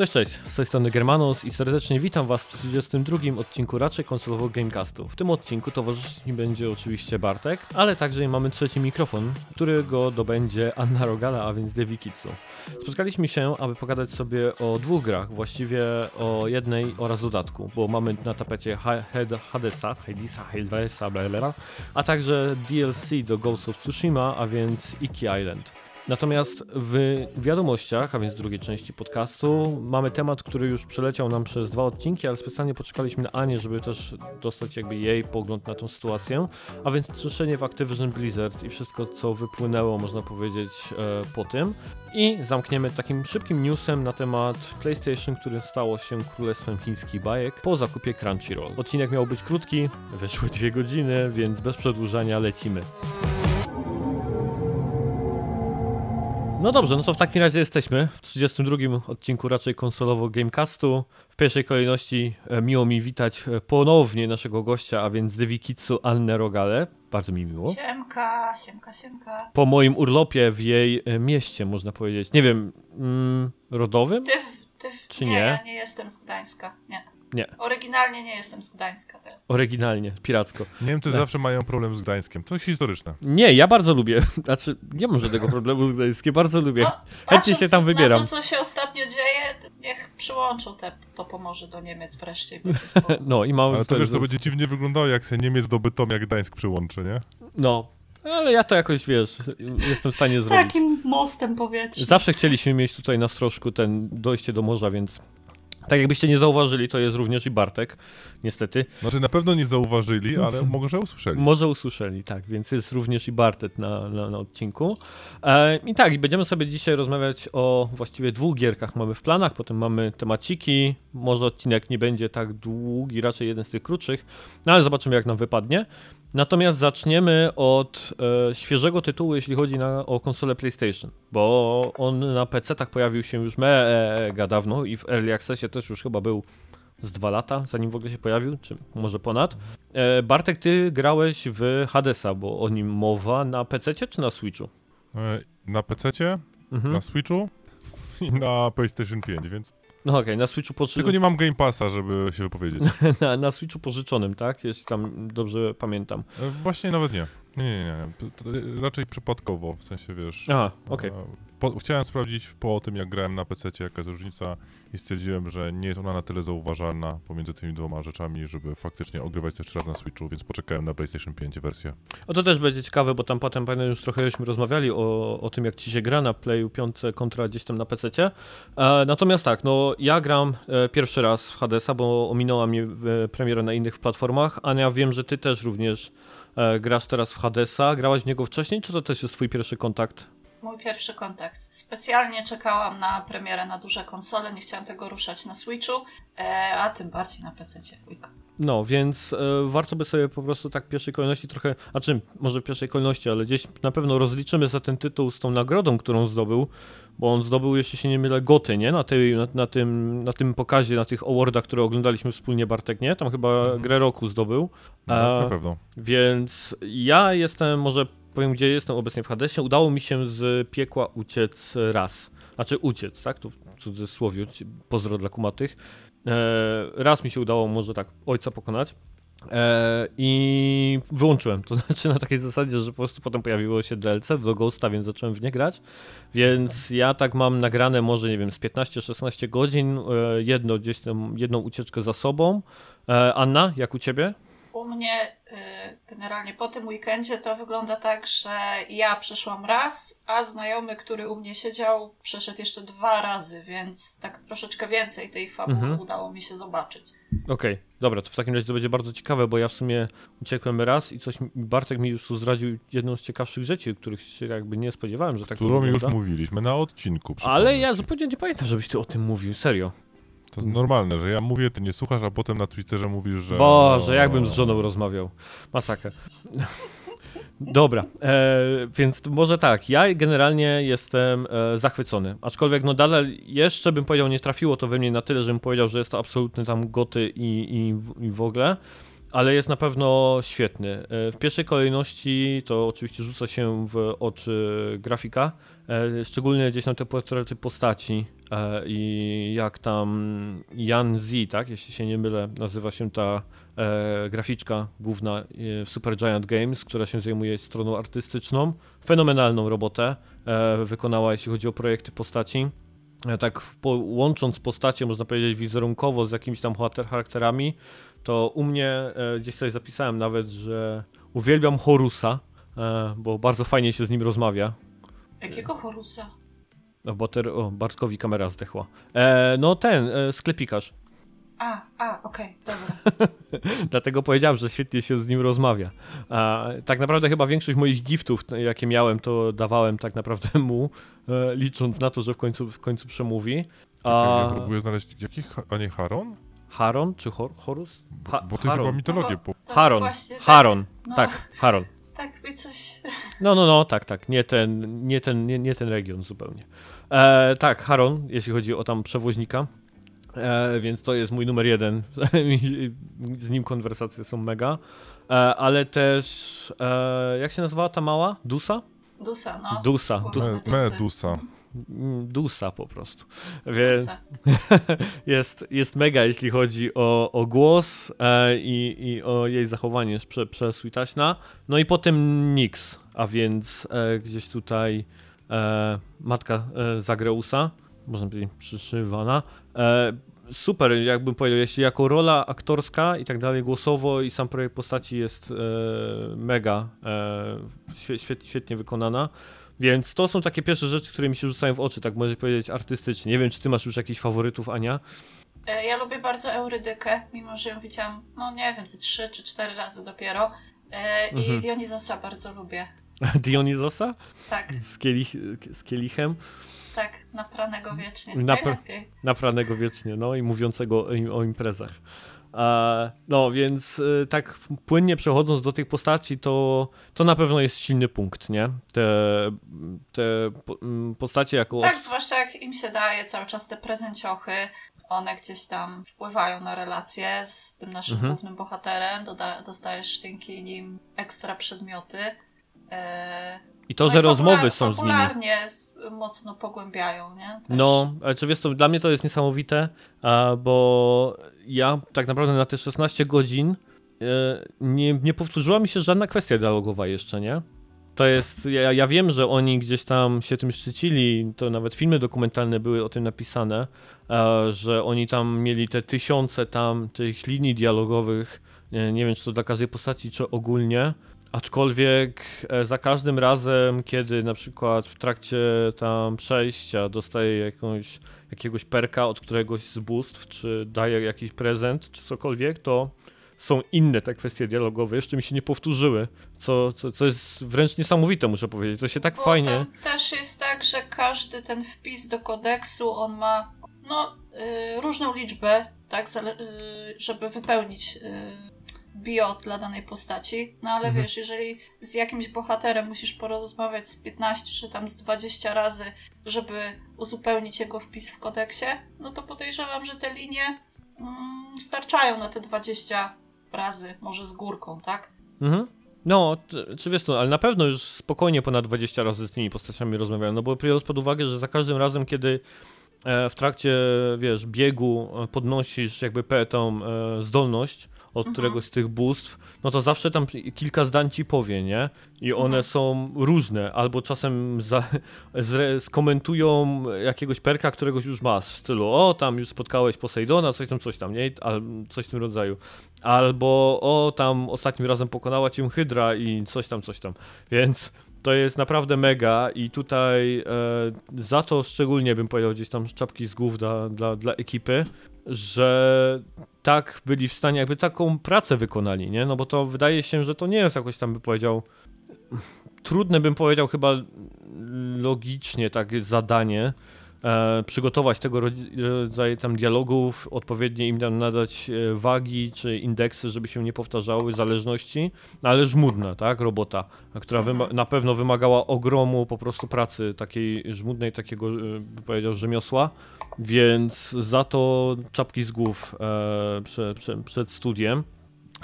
Cześć, cześć, z tej strony Germanus i serdecznie witam Was w 32 odcinku raczej konsolowego Gamecastu. W tym odcinku towarzyszyć mi będzie oczywiście Bartek, ale także mamy trzeci mikrofon, którego dobędzie Anna Rogala, a więc Devi Kitsu. Spotkaliśmy się, aby pogadać sobie o dwóch grach, właściwie o jednej oraz dodatku, bo mamy na tapecie Hadesa, Hadesa, Hadesa, a także DLC do Ghost of Tsushima, a więc Iki Island. Natomiast w wiadomościach, a więc drugiej części podcastu, mamy temat, który już przeleciał nam przez dwa odcinki, ale specjalnie poczekaliśmy na Anię, żeby też dostać jakby jej pogląd na tą sytuację. A więc trzeszenie w Activision Blizzard i wszystko, co wypłynęło, można powiedzieć, e, po tym. I zamkniemy takim szybkim newsem na temat PlayStation, które stało się królestwem chińskich bajek po zakupie Crunchyroll. Odcinek miał być krótki, wyszły dwie godziny, więc bez przedłużania lecimy. No dobrze, no to w takim razie jesteśmy w 32 odcinku raczej konsolowo Gamecastu. W pierwszej kolejności e, miło mi witać e, ponownie naszego gościa, a więc Devikitsu Annę Rogale. Bardzo mi miło. Siemka, siemka, siemka. Po moim urlopie w jej e, mieście, można powiedzieć, nie wiem, mm, rodowym? Ty, ty, Czy nie, nie? ja nie jestem z Gdańska. Nie. Nie, Oryginalnie nie jestem z Gdańska. Te. oryginalnie, piracko. Niemcy zawsze mają problem z Gdańskiem. To historyczne. Nie, ja bardzo lubię, znaczy nie mam żadnego problemu z Gdańskiem, bardzo lubię. No, Chętnie się tam wybieram. Na to, co się ostatnio dzieje, niech przyłączą te, to pomoże do Niemiec wreszcie. No i mam Ale to wiesz, to będzie dziwnie wyglądało, jak się Niemiec do Bytomia Gdańsk przyłączy, nie? No, ale ja to jakoś, wiesz, jestem w stanie zrobić. Takim mostem powietrznym. Zawsze chcieliśmy mieć tutaj na strożku ten dojście do morza, więc tak jakbyście nie zauważyli, to jest również i Bartek, niestety. Znaczy na pewno nie zauważyli, ale może usłyszeli. Może usłyszeli, tak, więc jest również i Bartek na, na, na odcinku. E, I tak, i będziemy sobie dzisiaj rozmawiać o właściwie dwóch gierkach mamy w planach, potem mamy temaciki, może odcinek nie będzie tak długi, raczej jeden z tych krótszych, no ale zobaczymy jak nam wypadnie. Natomiast zaczniemy od e, świeżego tytułu, jeśli chodzi na, o konsolę PlayStation, bo on na PC-tach pojawił się już mega dawno i w Early Accessie też już chyba był z dwa lata, zanim w ogóle się pojawił, czy może ponad. E, Bartek, ty grałeś w Hadesa, bo o nim mowa na PC czy na Switchu? E, Na PC-cie, Mhm. na Switchu i na PlayStation 5, więc... No okej, na Switchu poży... Tylko nie mam Game Passa, żeby się wypowiedzieć. na, na Switchu pożyczonym, tak? Jeśli tam dobrze pamiętam. E, Właśnie nawet nie. Nie, nie, nie. Raczej przypadkowo, w sensie, wiesz... Aha, okej. e, Po, chciałem sprawdzić po tym, jak grałem na PC, jaka jest różnica i stwierdziłem, że nie jest ona na tyle zauważalna pomiędzy tymi dwoma rzeczami, żeby faktycznie ogrywać jeszcze raz na Switchu, więc poczekałem na PlayStation 5 wersję. O to też będzie ciekawe, bo tam potem pamiętam już trochę żeśmy rozmawiali o, o tym, jak ci się gra na Playu 5 kontra gdzieś tam na PC. E, natomiast tak, no ja gram e, pierwszy raz w Hadesa, bo ominęła mnie e, premiera na innych platformach. Ania, wiem, że ty też również grasz teraz w Hadesa. Grałaś w niego wcześniej, czy to też jest twój pierwszy kontakt? Mój pierwszy kontakt. Specjalnie czekałam na premierę na duże konsole, nie chciałam tego ruszać na Switchu, e, a tym bardziej na PC. No, więc e, warto by sobie po prostu tak w pierwszej kolejności trochę, a czym, może w pierwszej kolejności, ale gdzieś na pewno rozliczymy za ten tytuł z tą nagrodą, którą zdobył, bo on zdobył, jeśli się nie mylę, goty, nie? Na, tej, na, na, tym, na tym pokazie, na tych awardach, które oglądaliśmy wspólnie, Bartek, nie? Tam chyba Mhm. grę roku zdobył. No, E, na pewno. Więc ja jestem, może powiem, gdzie jestem obecnie w Hadesie. Udało mi się z piekła uciec raz. Znaczy uciec, tak? Tu w cudzysłowie, pozdro dla kumatych. E, raz mi się udało może tak ojca pokonać. E, I wyłączyłem, to znaczy na takiej zasadzie, że po prostu potem pojawiło się DLC do Ghosta, więc zacząłem w nie grać. Więc ja tak mam nagrane może, nie wiem, z 15-16 godzin, e, jedno, gdzieś tam, jedną ucieczkę za sobą. Anna, jak u ciebie? U mnie y, generalnie po tym weekendzie to wygląda tak, że ja przeszłam raz, a znajomy, który u mnie siedział, przeszedł jeszcze dwa razy, więc tak troszeczkę więcej tej fabuły Mhm. udało mi się zobaczyć. Okej, dobra, to w takim razie to będzie bardzo ciekawe, bo ja w sumie uciekłem raz i coś Bartek mi już tu zdradził jedną z ciekawszych rzeczy, których się jakby nie spodziewałem, że tak Którą już mówiliśmy na odcinku. Ale ja zupełnie nie pamiętam, żebyś ty o tym mówił, serio. To jest normalne, że ja mówię, ty nie słuchasz, a potem na Twitterze mówisz, że... Boże, jakbym z żoną rozmawiał. Masakra. Dobra, e, więc może tak, ja generalnie jestem e, zachwycony, aczkolwiek no dalej jeszcze bym powiedział, nie trafiło to we mnie na tyle, żebym powiedział, że jest to absolutny tam goty i, i, i w ogóle, ale jest na pewno świetny. E, W pierwszej kolejności to oczywiście rzuca się w oczy grafika, e, szczególnie gdzieś tam te portrety postaci, i jak tam Jan Z, tak, jeśli się nie mylę, nazywa się ta e, graficzka główna e, Super Giant Games, która się zajmuje stroną artystyczną. Fenomenalną robotę e, wykonała, jeśli chodzi o projekty postaci. E, tak po, łącząc postacie, można powiedzieć, wizerunkowo z jakimiś tam charakterami, to u mnie e, gdzieś sobie zapisałem nawet, że uwielbiam Horusa, e, bo bardzo fajnie się z nim rozmawia. Jakiego Horusa? No, bo ter, o, Bartkowi kamera zdechła. E, no ten, e, sklepikarz. A, a, okej, okay, dobra. Dlatego powiedziałem, że świetnie się z nim rozmawia. A, tak naprawdę chyba większość moich giftów, jakie miałem, to dawałem tak naprawdę mu, e, licząc na to, że w końcu, w końcu przemówi. A... Ja próbuję znaleźć, jaki, a nie Haron? Haron czy Hor Horus? Ha bo, bo to chyba mitologię. No, po... Haron, tak, Haron, no, tak, Haron. Tak, by coś... No, no, no, tak, tak, nie ten, nie ten, nie, nie ten region zupełnie. E, tak, Haron, jeśli chodzi o tam przewoźnika, e, więc to jest mój numer jeden. Z nim konwersacje są mega. E, ale też, e, jak się nazywała ta mała? Dusa? Dusa, no. Dusa. Du Medusa. Dusa po prostu. Więc jest, jest mega, jeśli chodzi o, o głos e, i, i o jej zachowanie prze, przez Witaśna. No i potem Nix, a więc e, gdzieś tutaj e, matka e, Zagreusa, można powiedzieć przyszywana. E, super, jakbym powiedział, jeśli jako rola aktorska i tak dalej, głosowo i sam projekt postaci jest e, mega świetnie, świetnie wykonana. Więc to są takie pierwsze rzeczy, które mi się rzucają w oczy, tak można powiedzieć artystycznie. Nie wiem, czy ty masz już jakichś faworytów, Ania? E, ja lubię bardzo Eurydykę, mimo że ją widziałam, no nie wiem, ze trzy czy cztery razy dopiero. E, I mhm. Dionizosa bardzo lubię. Dionizosa? Tak. Z, kielich, z kielichem? Tak, napranego wiecznie. Napra napranego wiecznie, no i mówiącego o imprezach. No, więc y, tak płynnie przechodząc do tych postaci, to, to na pewno jest silny punkt, nie? Te, te mm, postacie jako... Tak, zwłaszcza jak im się daje cały czas te prezenciochy, one gdzieś tam wpływają na relacje z tym naszym mhm. głównym bohaterem, doda- dostajesz dzięki nim ekstra przedmioty. E, I to, no że i rozmowy są z nimi. Popularnie mocno pogłębiają, nie? Też. No, czy wiesz, to dla mnie to jest niesamowite, bo ja tak naprawdę na te 16 godzin e, nie, nie powtórzyła mi się żadna kwestia dialogowa jeszcze, nie? To jest, ja, ja wiem, że oni gdzieś tam się tym szczycili, to nawet filmy dokumentalne były o tym napisane, że oni tam mieli te tysiące tam tych linii dialogowych, nie, nie wiem czy to dla każdej postaci, czy ogólnie, Aczkolwiek e, za każdym razem, kiedy na przykład w trakcie tam przejścia dostaję jakąś, jakiegoś perka od któregoś z bóstw, czy daję jakiś prezent, czy cokolwiek, to są inne te kwestie dialogowe, jeszcze mi się nie powtórzyły, co, co, co jest wręcz niesamowite, muszę powiedzieć. To się tak Bo fajnie. też jest tak, że każdy ten wpis do kodeksu on ma no, yy, różną liczbę, tak, yy, żeby wypełnić. Yy bio dla danej postaci, no ale mhm. wiesz, jeżeli z jakimś bohaterem musisz porozmawiać z 15 czy tam z 20 razy, żeby uzupełnić jego wpis w kodeksie, no to podejrzewam, że te linie mm, starczają na te 20 razy, może z górką, tak? Mhm. No, czy wiesz to, ale na pewno już spokojnie ponad 20 razy z tymi postaciami rozmawiałem, no bo biorąc pod uwagę, że za każdym razem, kiedy e, w trakcie, wiesz, biegu e, podnosisz jakby tą e, zdolność, od mhm. któregoś z tych bóstw, no to zawsze tam kilka zdań ci powie, nie? I one mhm. są różne, albo czasem za, zre, skomentują jakiegoś perka, któregoś już masz, w stylu, o, tam już spotkałeś Posejdona, coś tam, coś tam, nie? Al, coś w tym rodzaju. Albo, o, tam ostatnim razem pokonała cię Hydra i coś tam, coś tam. Więc to jest naprawdę mega i tutaj e, za to szczególnie bym powiedział gdzieś tam czapki z głów dla, dla, dla ekipy, że tak byli w stanie, jakby taką pracę wykonali, nie? No bo to wydaje się, że to nie jest jakoś tam, by powiedział, trudne bym powiedział chyba logicznie takie zadanie, e, przygotować tego rodzaju tam dialogów, odpowiednio im tam nadać e, wagi czy indeksy, żeby się nie powtarzały zależności, no, ale żmudna, tak, robota, która mhm. na pewno wymagała ogromu po prostu pracy takiej żmudnej, takiego, e, by powiedział, rzemiosła, więc za to czapki z głów e, prze, prze, przed studiem.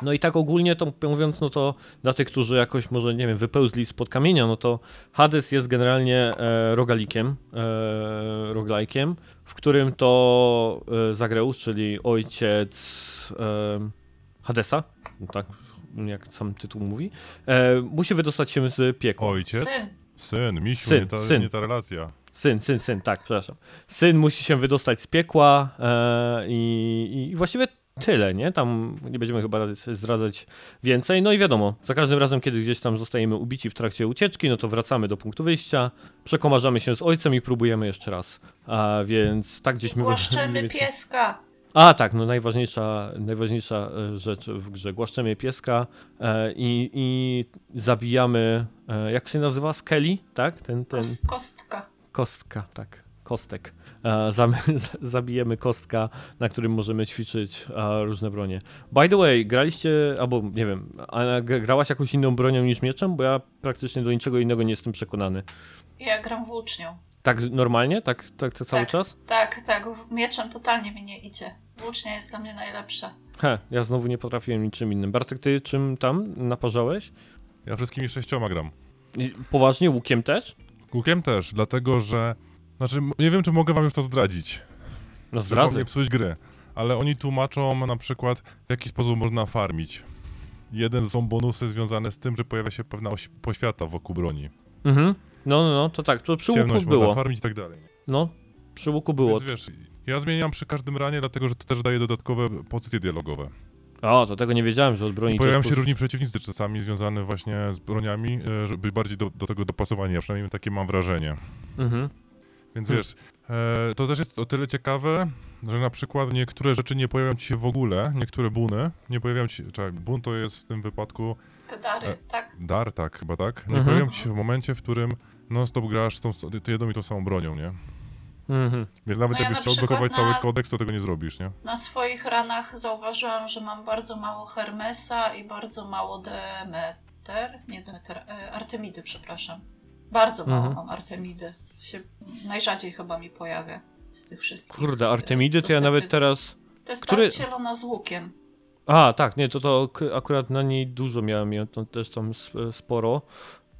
No i tak ogólnie to mówiąc, no to dla tych, którzy jakoś może, nie wiem, wypełzli spod kamienia, no to Hades jest generalnie e, rogalikiem, e, rogalajkiem, w którym to e, Zagreus, czyli ojciec e, Hadesa, tak jak sam tytuł mówi, e, musi wydostać się z piekła. Ojciec? Syn. Syn, misiu, Syn, nie, ta, syn. nie ta relacja. Syn, syn, syn, tak, przepraszam. Syn musi się wydostać z piekła e, i, i właściwie tyle, nie? Tam nie będziemy chyba zdradzać więcej. No i wiadomo, za każdym razem, kiedy gdzieś tam zostajemy ubici w trakcie ucieczki, no to wracamy do punktu wyjścia, przekomarzamy się z ojcem i próbujemy jeszcze raz. A więc tak gdzieś my... Głaszczemy pieska. A tak, no najważniejsza, najważniejsza e, rzecz w grze. Głaszczemy pieska e, i, i zabijamy, e, jak się nazywa? Skelly, tak? Ten, ten... Kost, kostka. Kostka, tak. Kostek. E, zabijemy kostka, na którym możemy ćwiczyć e, różne bronie. By the way, graliście, albo nie wiem, grałaś jakąś inną bronią niż mieczem? Bo ja praktycznie do niczego innego nie jestem przekonany. Ja gram włócznią. Tak normalnie? Tak, tak, tak cały Tak. czas? Tak, tak. Mieczem totalnie mi nie idzie. Włócznia jest dla mnie najlepsza. He, ja znowu nie potrafiłem niczym innym. Bartek, ty czym tam naparzałeś? Ja wszystkimi sześcioma gram. I Poważnie, łukiem też? Łukiem też, dlatego że... Znaczy, nie wiem, czy mogę wam już to zdradzić. No zdradzę. nie psuć gry. Ale oni tłumaczą na przykład, w jaki sposób można farmić. Jeden są bonusy związane z tym, że pojawia się pewna oś poświata wokół broni. Mhm. No, no, no, to tak, to przy łuku Ciemność można było. farmić i tak dalej. No, przy łuku było. Więc wiesz, ja zmieniam przy każdym ranie, dlatego że to też daje dodatkowe pozycje dialogowe. O, to tego nie wiedziałem, że od broni Pojawiają się po- różni przeciwnicy czasami związane właśnie z broniami, e, żeby bardziej do, do tego dopasowani, ja przynajmniej takie mam wrażenie. Mhm. Więc wiesz, e, to też jest o tyle ciekawe, że na przykład niektóre rzeczy nie pojawią ci się w ogóle, niektóre buny nie pojawiają ci, czekaj, bun to jest w tym wypadku Te dary, E, tak? dar, tak, chyba tak, nie Mhm. pojawią ci się w momencie, w którym non-stop grasz tą, ty jedną i tą samą bronią, nie? Mhm. Więc nawet No ja jakbyś na chciał na- cały kodeks, to tego nie zrobisz, nie? Na swoich ranach zauważyłam, że mam bardzo mało Hermesa i bardzo mało Demeter. Nie Demeter, e, Artemidy, przepraszam. Bardzo mało Mhm. mam Artemidy. Się najrzadziej chyba mi pojawia z tych wszystkich. Kurde, Artemidy to ja nawet teraz... To jest który- ta zielona z łukiem. A, tak, nie, to to akurat na niej dużo miałem, ja to też tam sp- sporo.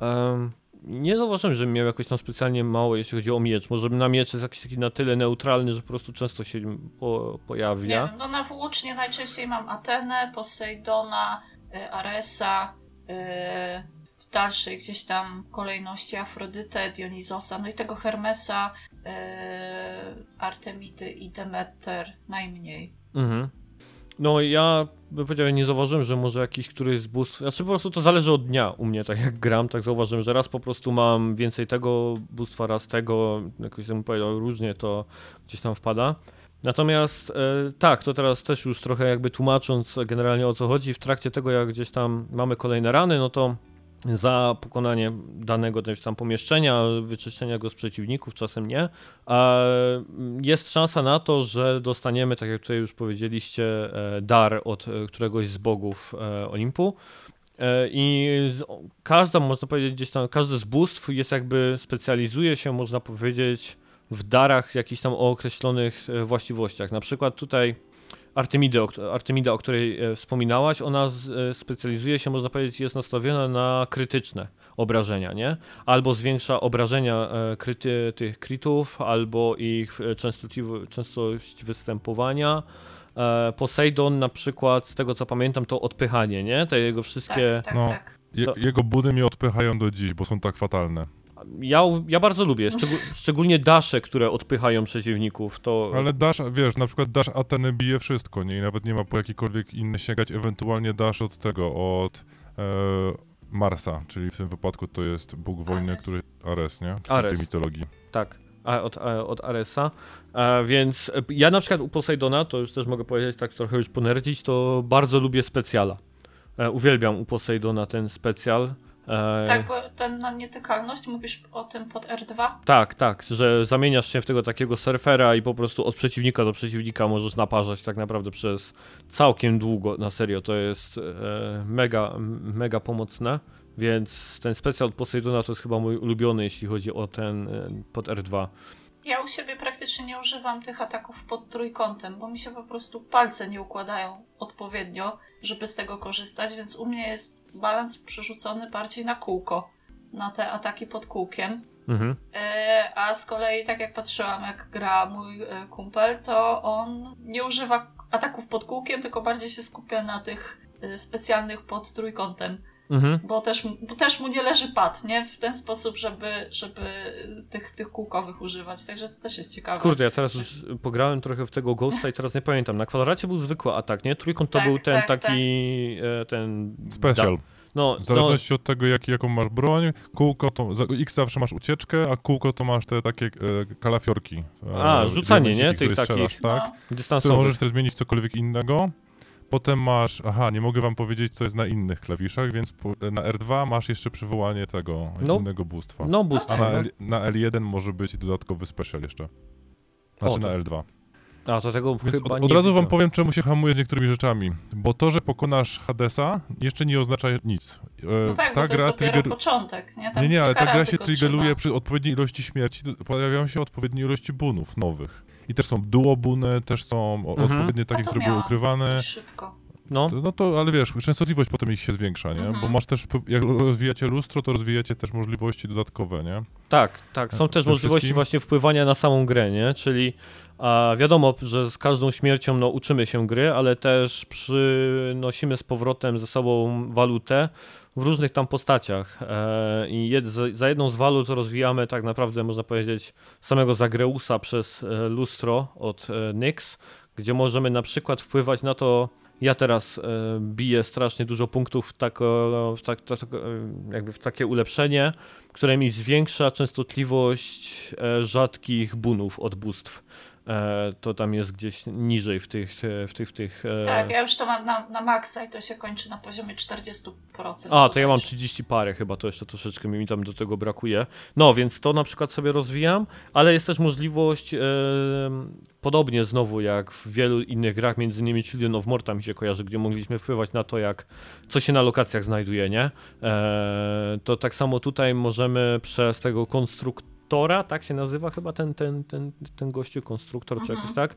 Em, nie zauważyłem, że miał jakoś tam specjalnie mało, jeśli chodzi o miecz. Może na miecz jest jakiś taki na tyle neutralny, że po prostu często się po, Nie pojawia. wiem, no na włócznie najczęściej mam Atenę, Posejdona, y, Aresa, y, w dalszej gdzieś tam kolejności Afrodytę, Dionizosa, no i tego Hermesa, y, Artemidy i Demeter najmniej. Mhm. No ja bym powiedział, nie zauważyłem, że może jakiś któryś z bóstw, znaczy po prostu to zależy od dnia u mnie, tak jak gram, tak zauważyłem, że raz po prostu mam więcej tego bóstwa, raz tego, jakoś tam powiedział, różnie to gdzieś tam wpada. Natomiast e, tak, to teraz też już trochę jakby tłumacząc generalnie o co chodzi, w trakcie tego jak gdzieś tam mamy kolejne rany, no to za pokonanie danego gdzieś tam pomieszczenia, wyczyszczenia go z przeciwników, czasem nie, a jest szansa na to, że dostaniemy, tak jak tutaj już powiedzieliście, e, dar od e, któregoś z bogów e, Olimpu. I każda, można powiedzieć, gdzieś tam, każdy z bóstw jest jakby, specjalizuje się, można powiedzieć, w darach jakichś tam o określonych właściwościach. Na przykład tutaj O, Artemida, o której e, wspominałaś, ona z, e, specjalizuje się, można powiedzieć, jest nastawiona na krytyczne obrażenia, nie? Albo zwiększa obrażenia e, kryty, tych krytów, albo ich częstość występowania. Poseidon na przykład, z tego co pamiętam, to odpychanie, nie? Te jego wszystkie... Tak, tak, no. tak. Je, Jego budy mnie odpychają do dziś, bo są tak fatalne. Ja, ja bardzo lubię, szczegół, szczególnie dasze, które odpychają przeciwników, to... Ale dasz, wiesz, na przykład dasz Ateny bije wszystko, nie? I nawet nie ma po jakikolwiek inny sięgać, ewentualnie dasz od tego, od e, Marsa, czyli w tym wypadku to jest bóg wojny, Ares. który... Ares, nie? W Ares. tej mitologii. Tak, a, od, a, od Aresa. A, więc e, ja na przykład u Poseidona, to już też mogę powiedzieć, tak trochę już ponerdzić, to bardzo lubię specjala. E, uwielbiam u Poseidona ten specjal. E, Tak, bo ten na nietykalność, mówisz o tym pod R2? tak, tak, że zamieniasz się w tego takiego surfera i po prostu od przeciwnika do przeciwnika możesz naparzać tak naprawdę przez całkiem długo, na serio, to jest e, mega, mega pomocne, więc ten specjal od Poseidona to jest chyba mój ulubiony, jeśli chodzi o ten e, pod R2. Ja u siebie praktycznie nie używam tych ataków pod trójkątem, bo mi się po prostu palce nie układają odpowiednio, żeby z tego korzystać, więc u mnie jest balans przerzucony bardziej na kółko, na te ataki pod kółkiem. Mhm. E, a z kolei, tak jak patrzyłam, jak gra mój e, kumpel, to on nie używa ataków pod kółkiem, tylko bardziej się skupia na tych e, specjalnych pod trójkątem, Mhm. bo też, bo też mu nie leży pad, nie? W ten sposób, żeby, żeby tych, tych kółkowych używać, także to też jest ciekawe. Kurde, ja teraz już pograłem trochę w tego Ghosta i teraz nie pamiętam. Na kwadracie był zwykły atak, nie? Trójkąt to Tak, był ten tak, taki, e, ten... Special. Da, no, W no, zależności od tego, jak, jaką masz broń, kółko to. za- X zawsze masz ucieczkę, a kółko to masz te takie e, kalafiorki. E, A, rzucanie, nie? Tych takich- Tak. No, Które dystansowy. możesz też zmienić cokolwiek innego. Potem masz, aha, nie mogę wam powiedzieć, co jest na innych klawiszach, więc po, na R2 masz jeszcze przywołanie tego No. innego bóstwa. No, boost. A na, L, na L1 może być dodatkowy special jeszcze. Znaczy O, to- na L2. A, to tego Więc chyba od, nie od razu wam widziałem. powiem, czemu się hamuje z niektórymi rzeczami. Bo to, że pokonasz Hadesa, jeszcze nie oznacza nic. E, no tak, bo to jest dopiero początek, nie? Tam Nie, nie, ale ta gra się triggeruje przy odpowiedniej ilości śmierci, pojawiają się odpowiedniej ilości bunów nowych. I też są duobuny, też są Mhm. odpowiednie takie, które były ukrywane. Szybko. No, To, no to, ale wiesz, częstotliwość potem ich się zwiększa, nie? Mhm. Bo masz też, jak rozwijacie lustro, to rozwijacie też możliwości dodatkowe, nie? tak, tak. Są Z też możliwości wszystkim? właśnie wpływania na samą grę, nie? Czyli a wiadomo, że z każdą śmiercią no, uczymy się gry, ale też przynosimy z powrotem ze sobą walutę w różnych tam postaciach. E, I za, jedną z walut rozwijamy tak naprawdę, można powiedzieć, samego Zagreusa przez e, lustro od e, Nyx, gdzie możemy na przykład wpływać na to, ja teraz biję strasznie dużo punktów w, w, tak, tak, jakby w takie ulepszenie, które mi zwiększa częstotliwość rzadkich bunów od bóstw. E, to tam jest gdzieś niżej w tych, w tych, w tych e... Tak, ja już to mam na, na maksa i to się kończy na poziomie 40%. A, to ja mam bodajże. 30 parę chyba, to jeszcze troszeczkę mi tam do tego brakuje. No, więc to na przykład sobie rozwijam, ale jest też możliwość, e, podobnie znowu jak w wielu innych grach, między innymi Children of Morta mi się kojarzy, gdzie mogliśmy wpływać na to, jak co się na lokacjach znajduje, nie? E, to tak samo tutaj możemy przez tego konstruktora, tak się nazywa chyba ten, ten, ten, ten gościu, konstruktor czy Mhm. jakoś tak,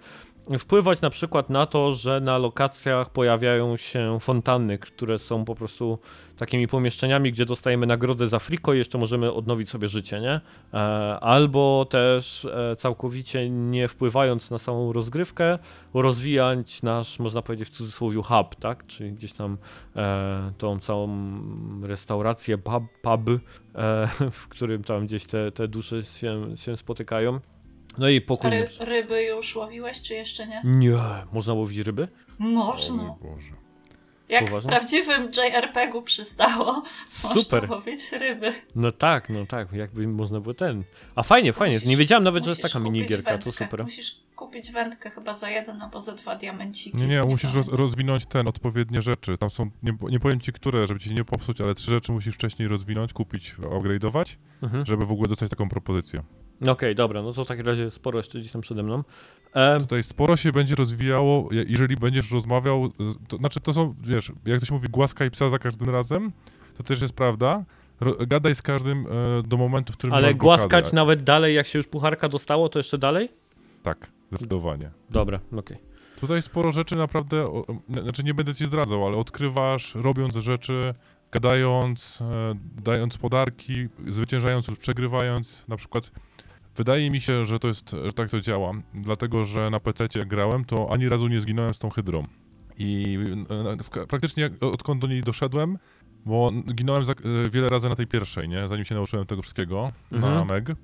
wpływać na przykład na to, że na lokacjach pojawiają się fontanny, które są po prostu takimi pomieszczeniami, gdzie dostajemy nagrodę za friko i jeszcze możemy odnowić sobie życie, nie? E, albo też e, całkowicie nie wpływając na samą rozgrywkę, rozwijać nasz, można powiedzieć w cudzysłowie, hub, tak? Czyli gdzieś tam e, tą całą restaurację, pub, pub w którym tam gdzieś te, te dusze się, się spotykają. No i A pokój. ry, ryby już łowiłeś, czy jeszcze nie? Nie, można łowić ryby? Można. Jak w Poważnie? prawdziwym JRPG-u przystało, Super. można łowić ryby. No tak, no tak, jakby można było ten. A fajnie, fajnie. Musisz- nie wiedziałem nawet, że jest taka minigierka, to wędkę. super. Musisz kupić wędkę chyba za jeden albo za dwa diamenciki. Nie, nie, musisz roz, rozwinąć ten, odpowiednie rzeczy. Tam są, nie, nie powiem ci które, żeby ci nie popsuć, ale trzy rzeczy musisz wcześniej rozwinąć, kupić, upgrade'ować, Mhm. żeby w ogóle dostać taką propozycję. Okej, dobra, no to w takim razie sporo jeszcze gdzieś tam przede mną. E, Tutaj sporo się będzie rozwijało, je- jeżeli będziesz rozmawiał, to znaczy to są, wiesz, jak to się mówi, głaskaj psa za każdym razem, to też jest prawda. Ro, gadaj z każdym e, do momentu, w którym ale głaskać nawet dalej, jak się już pucharka dostało, to jeszcze dalej? Tak, zdecydowanie. Dobra, okej. Tutaj sporo rzeczy naprawdę, o, znaczy nie będę ci zdradzał, ale odkrywasz, robiąc rzeczy, gadając, e, dając podarki, zwyciężając lub przegrywając. Na przykład wydaje mi się, że to jest, że tak to działa, dlatego że na PC jak grałem, to ani razu nie zginąłem z tą hydrą. I e, praktycznie odkąd do niej doszedłem, bo ginąłem e, wiele razy na tej pierwszej, nie? Zanim się nauczyłem tego wszystkiego na Mhm. Meg.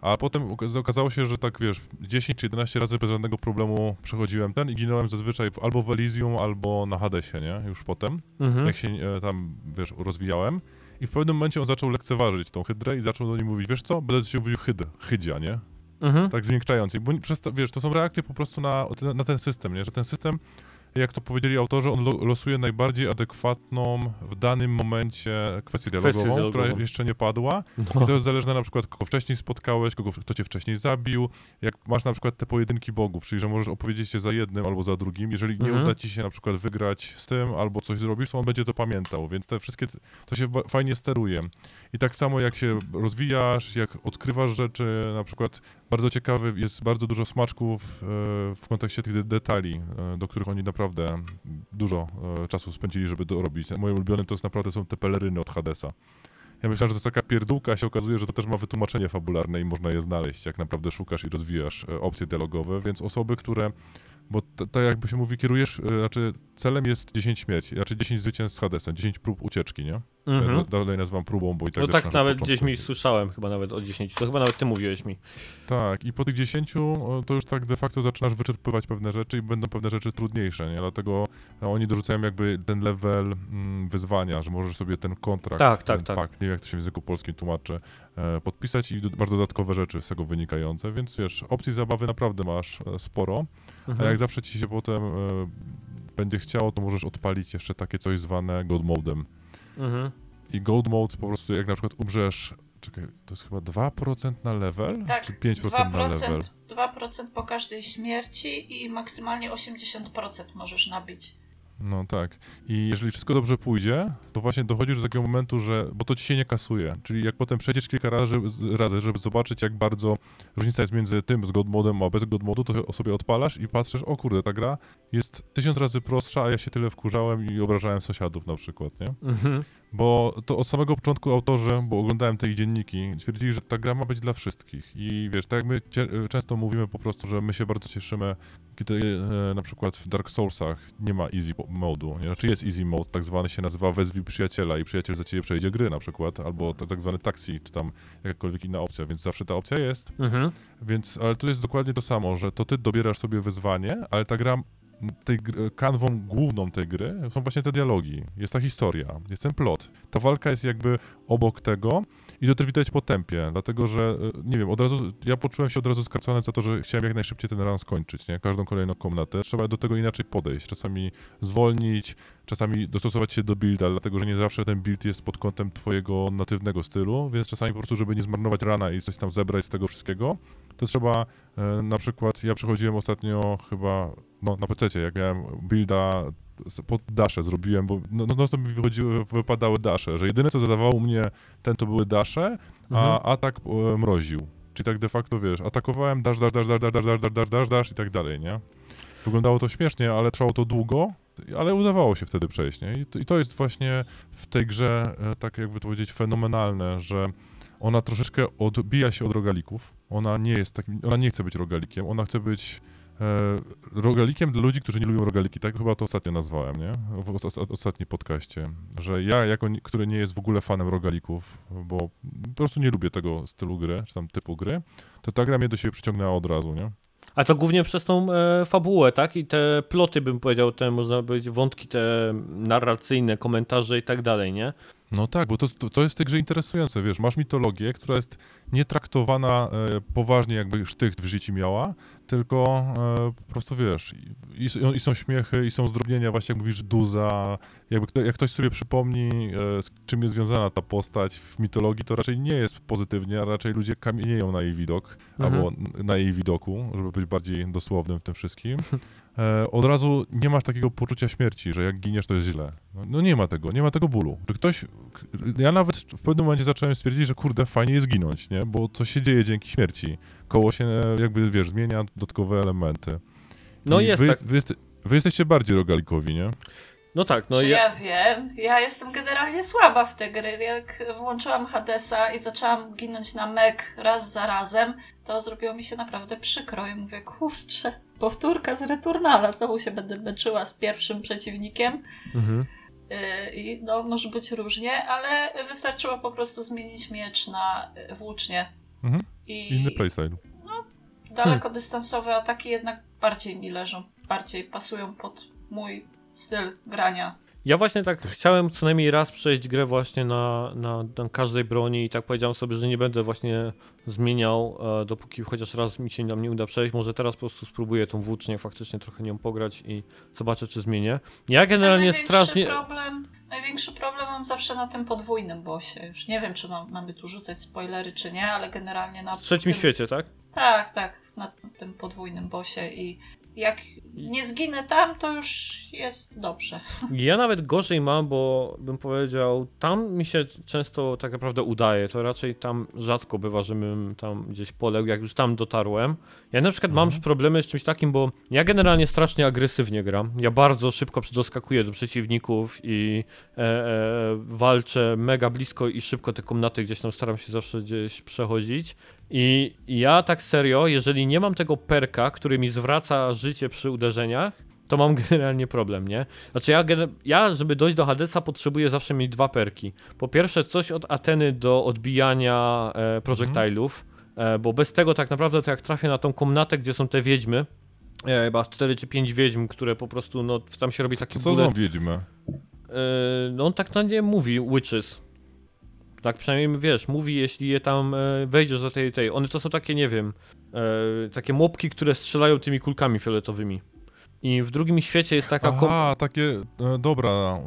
A potem oka- okazało się, że tak wiesz, 10 czy 11 razy bez żadnego problemu przechodziłem ten i ginąłem zazwyczaj w, albo w Elysium, albo na Hadesie, nie? Już potem, Mhm. jak się e, tam, wiesz, rozwijałem. I w pewnym momencie on zaczął lekceważyć tą hydrę i zaczął do niej mówić, wiesz co, będę się mówił hyd, hydzia, nie? Mhm. Tak zmiękczając. Bo przez to, wiesz, to są reakcje po prostu na, na ten system, nie? Że ten system jak to powiedzieli autorzy, on lo losuje najbardziej adekwatną w danym momencie kwestię dialogową, dialogową. która jeszcze nie padła. No. I to jest zależne na przykład, kogo wcześniej spotkałeś, kogo, kto cię wcześniej zabił. Jak masz na przykład te pojedynki bogów, czyli że możesz opowiedzieć się za jednym albo za drugim. Jeżeli nie Mhm. uda ci się na przykład wygrać z tym albo coś zrobisz, to on będzie to pamiętał. Więc te wszystkie, to się fajnie steruje. I tak samo jak się rozwijasz, jak odkrywasz rzeczy, na przykład bardzo ciekawy, jest bardzo dużo smaczków e, w kontekście tych de- detali, e, do których oni naprawdę dużo e, czasu spędzili, żeby to robić. Moim ulubionym to jest naprawdę są te peleryny od Hadesa. Ja myślałem, że to jest taka pierdółka, a się okazuje, że to też ma wytłumaczenie fabularne i można je znaleźć, jak naprawdę szukasz i rozwijasz opcje dialogowe, więc osoby, które, bo tak jakby się mówi, kierujesz, znaczy celem jest 10 śmierci, znaczy 10 zwycięstw z Hadesem, 10 prób ucieczki, nie? Mhm. Ja dalej nazywam próbą, bo i tak No tak nawet początku. gdzieś mi słyszałem, chyba nawet o 10. To chyba nawet ty mówiłeś mi. Tak, i po tych 10 o, to już tak de facto zaczynasz wyczerpywać pewne rzeczy i będą pewne rzeczy trudniejsze, nie? Dlatego e, oni dorzucają jakby ten level mm, wyzwania, że możesz sobie ten kontrakt, Tak, ten tak, tak. pakt, nie wiem jak to się w języku polskim tłumaczy, e, podpisać i masz dodatkowe rzeczy z tego wynikające, więc wiesz, opcji zabawy naprawdę masz e, sporo, a Mhm. jak zawsze ci się potem będzie chciało, to możesz odpalić jeszcze takie coś zwane God Modem. Mhm. I Gold Mode po prostu jak na przykład umrzesz, czekaj, to jest chyba 2% na level? Tak, Czy 5% na level? 2%, 2% po każdej śmierci i maksymalnie 80% możesz nabić. No tak. I jeżeli wszystko dobrze pójdzie, to właśnie dochodzisz do takiego momentu, że. Bo to ci się nie kasuje. Czyli jak potem przejdziesz kilka razy, żeby- razy, żeby zobaczyć, jak bardzo różnica jest między tym z God modem a bez God modu, to sobie odpalasz i patrzysz, o kurde, ta gra jest tysiąc razy prostsza, a ja się tyle wkurzałem i obrażałem sąsiadów na przykład, nie? Mhm. Bo to od samego początku autorzy, bo oglądałem te ich dzienniki, twierdzili, że ta gra ma być dla wszystkich. I wiesz, tak jak my często mówimy po prostu, że my się bardzo cieszymy, kiedy e, na przykład w Dark Soulsach nie ma easy po- modu. Nie? Znaczy jest easy mode, tak zwany się nazywa wezwij przyjaciela i przyjaciel za ciebie przejdzie gry na przykład, albo tak zwany taxi, czy tam jakakolwiek inna opcja, więc zawsze ta opcja jest. Mhm. Więc, ale tu jest dokładnie to samo, że to ty dobierasz sobie wyzwanie, ale ta gra, tej gr- kanwą główną tej gry są właśnie te dialogi, jest ta historia, jest ten plot. Ta walka jest jakby obok tego i to też widać po tempie, dlatego że, e, nie wiem, od razu, ja poczułem się od razu skracony za to, że chciałem jak najszybciej ten run skończyć, nie? Każdą kolejną komnatę. Trzeba do tego inaczej podejść, czasami zwolnić, czasami dostosować się do builda, dlatego że nie zawsze ten build jest pod kątem twojego natywnego stylu, więc czasami po prostu, żeby nie zmarnować rana i coś tam zebrać z tego wszystkiego, to trzeba e, na przykład, ja przechodziłem ostatnio chyba, no na PC, jak miałem builda pod dasze zrobiłem, bo no, no, no to mi wychodziły, wypadały dasze, że jedyne co zadawało mnie ten to były dasze, a Mhm. atak e, mroził. Czyli tak de facto, wiesz, atakowałem, dasz, dasz, dasz, dasz, dasz, dasz, dasz, dasz, dasz, dasz, i tak dalej, nie? Wyglądało to śmiesznie, ale trwało to długo, ale udawało się wtedy przejść, nie? I to, i to jest właśnie w tej grze, e, tak jakby to powiedzieć, fenomenalne, że ona troszeczkę odbija się od rogalików. Ona nie jest takim, ona nie chce być rogalikiem, ona chce być rogalikiem dla ludzi, którzy nie lubią rogaliki. Tak chyba to ostatnio nazwałem, nie? W os- os- ostatnim podcaście. Że ja, jako, który nie jest w ogóle fanem rogalików, bo po prostu nie lubię tego stylu gry, czy tam typu gry, to ta gra mnie do siebie przyciągnęła od razu, nie? A to głównie przez tą e, fabułę, tak? I te ploty, bym powiedział, te można powiedzieć wątki te narracyjne, komentarze i tak dalej, nie? No tak, bo to, to, jest w tej grze interesujące, wiesz, masz mitologię, która jest nie traktowana e, poważnie, jakby sztych w życiu miała, tylko e, po prostu, wiesz, i, i, są śmiechy, i są zdrobnienia, właśnie jak mówisz, duza, jakby jak ktoś sobie przypomni, e, z czym jest związana ta postać w mitologii, to raczej nie jest pozytywnie, a raczej ludzie kamienieją na jej widok, Mhm. albo na jej widoku, żeby być bardziej dosłownym w tym wszystkim. E, od razu nie masz takiego poczucia śmierci, że jak giniesz, to jest źle. No, no nie ma tego, nie ma tego bólu. Że ktoś, ja nawet w pewnym momencie zacząłem stwierdzić, że kurde, fajnie jest ginąć, nie? Bo coś się dzieje dzięki śmierci. Koło się e, jakby, wiesz, zmienia dodatkowe elementy. No I jest wy, tak. Wy, jeste, wy jesteście bardziej rogalikowi, nie? No tak, no No ja... ja wiem, ja jestem generalnie słaba w te gry. Jak włączyłam Hadesa i zaczęłam ginąć na mek raz za razem, to zrobiło mi się naprawdę przykro i mówię, kurczę, powtórka z Returnala, znowu się będę męczyła z pierwszym przeciwnikiem. Mhm. Yy, I no, może być różnie, ale wystarczyło po prostu zmienić miecz na yy, włócznie. Mhm. I Inny playstyle. dalekodystansowe ataki jednak bardziej mi leżą, bardziej pasują pod mój styl grania. Ja właśnie tak chciałem co najmniej raz przejść grę właśnie na, na, na każdej broni i tak powiedziałem sobie, że nie będę właśnie zmieniał, e, dopóki chociaż raz mi się nam nie uda przejść. Może teraz po prostu spróbuję tą włócznię faktycznie trochę nią pograć i zobaczę, czy zmienię. Ja generalnie największy strasznie... Problem, największy problem mam zawsze na tym podwójnym bosie. Już nie wiem, czy mam, mamy tu rzucać spoilery, czy nie, ale generalnie na W trzecim tym, świecie, tak? Tak, tak, na tym podwójnym bosie i jak nie zginę tam, to już jest dobrze. Ja nawet gorzej mam, bo bym powiedział, tam mi się często tak naprawdę udaje. To raczej tam rzadko bywa, żebym tam gdzieś poległ, jak już tam dotarłem. Ja na przykład mam problemy z czymś takim, bo ja generalnie strasznie agresywnie gram. Ja bardzo szybko doskakuję do przeciwników i e, e, walczę mega blisko i szybko te komnaty gdzieś tam staram się zawsze gdzieś przechodzić. I ja tak serio, jeżeli nie mam tego perka, który mi zwraca życie przy uderzeniach, to mam generalnie problem, nie? Znaczy ja, ja żeby dojść do Hadesa potrzebuję zawsze mieć dwa perki. Po pierwsze coś od Ateny do odbijania e, projectilów, e, bo bez tego tak naprawdę to jak trafię na tą komnatę, gdzie są te wiedźmy, e, chyba 4 czy 5 wiedźm, które po prostu, no tam się robi Co taki to bullet- za wiedźmy? e, no on tak na nie mówi, witches. Tak przynajmniej wiesz, mówi jeśli je tam e, wejdziesz do tej, tej. One to są takie, nie wiem, e, takie mopki, które strzelają tymi kulkami fioletowymi. I w drugim świecie jest taka kom- Aha, takie, e, dobra,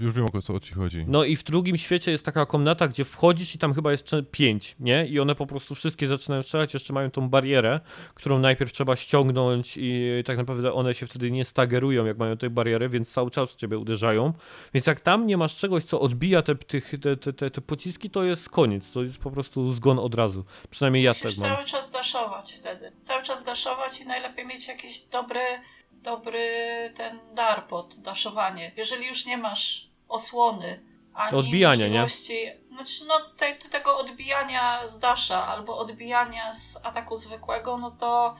już wiem o co o ci chodzi. No i w drugim świecie jest taka komnata, gdzie wchodzisz i tam chyba jest pięć, nie? I one po prostu wszystkie zaczynają strzelać, jeszcze mają tą barierę, którą najpierw trzeba ściągnąć i tak naprawdę one się wtedy nie stagerują, jak mają tę barierę, więc cały czas w ciebie uderzają. Więc jak tam nie masz czegoś, co odbija te, tych, te, te, te, te pociski, to jest koniec, to jest po prostu zgon od razu. Przynajmniej ja Musisz tak mam. cały czas daszować wtedy. Cały czas daszować i najlepiej mieć jakiś dobry, dobry ten dar pod daszowanie. Jeżeli już nie masz osłony, ani Odbijania, nie? możliwości, Znaczy, no te, te, tego odbijania z dasza albo odbijania z ataku zwykłego, no to...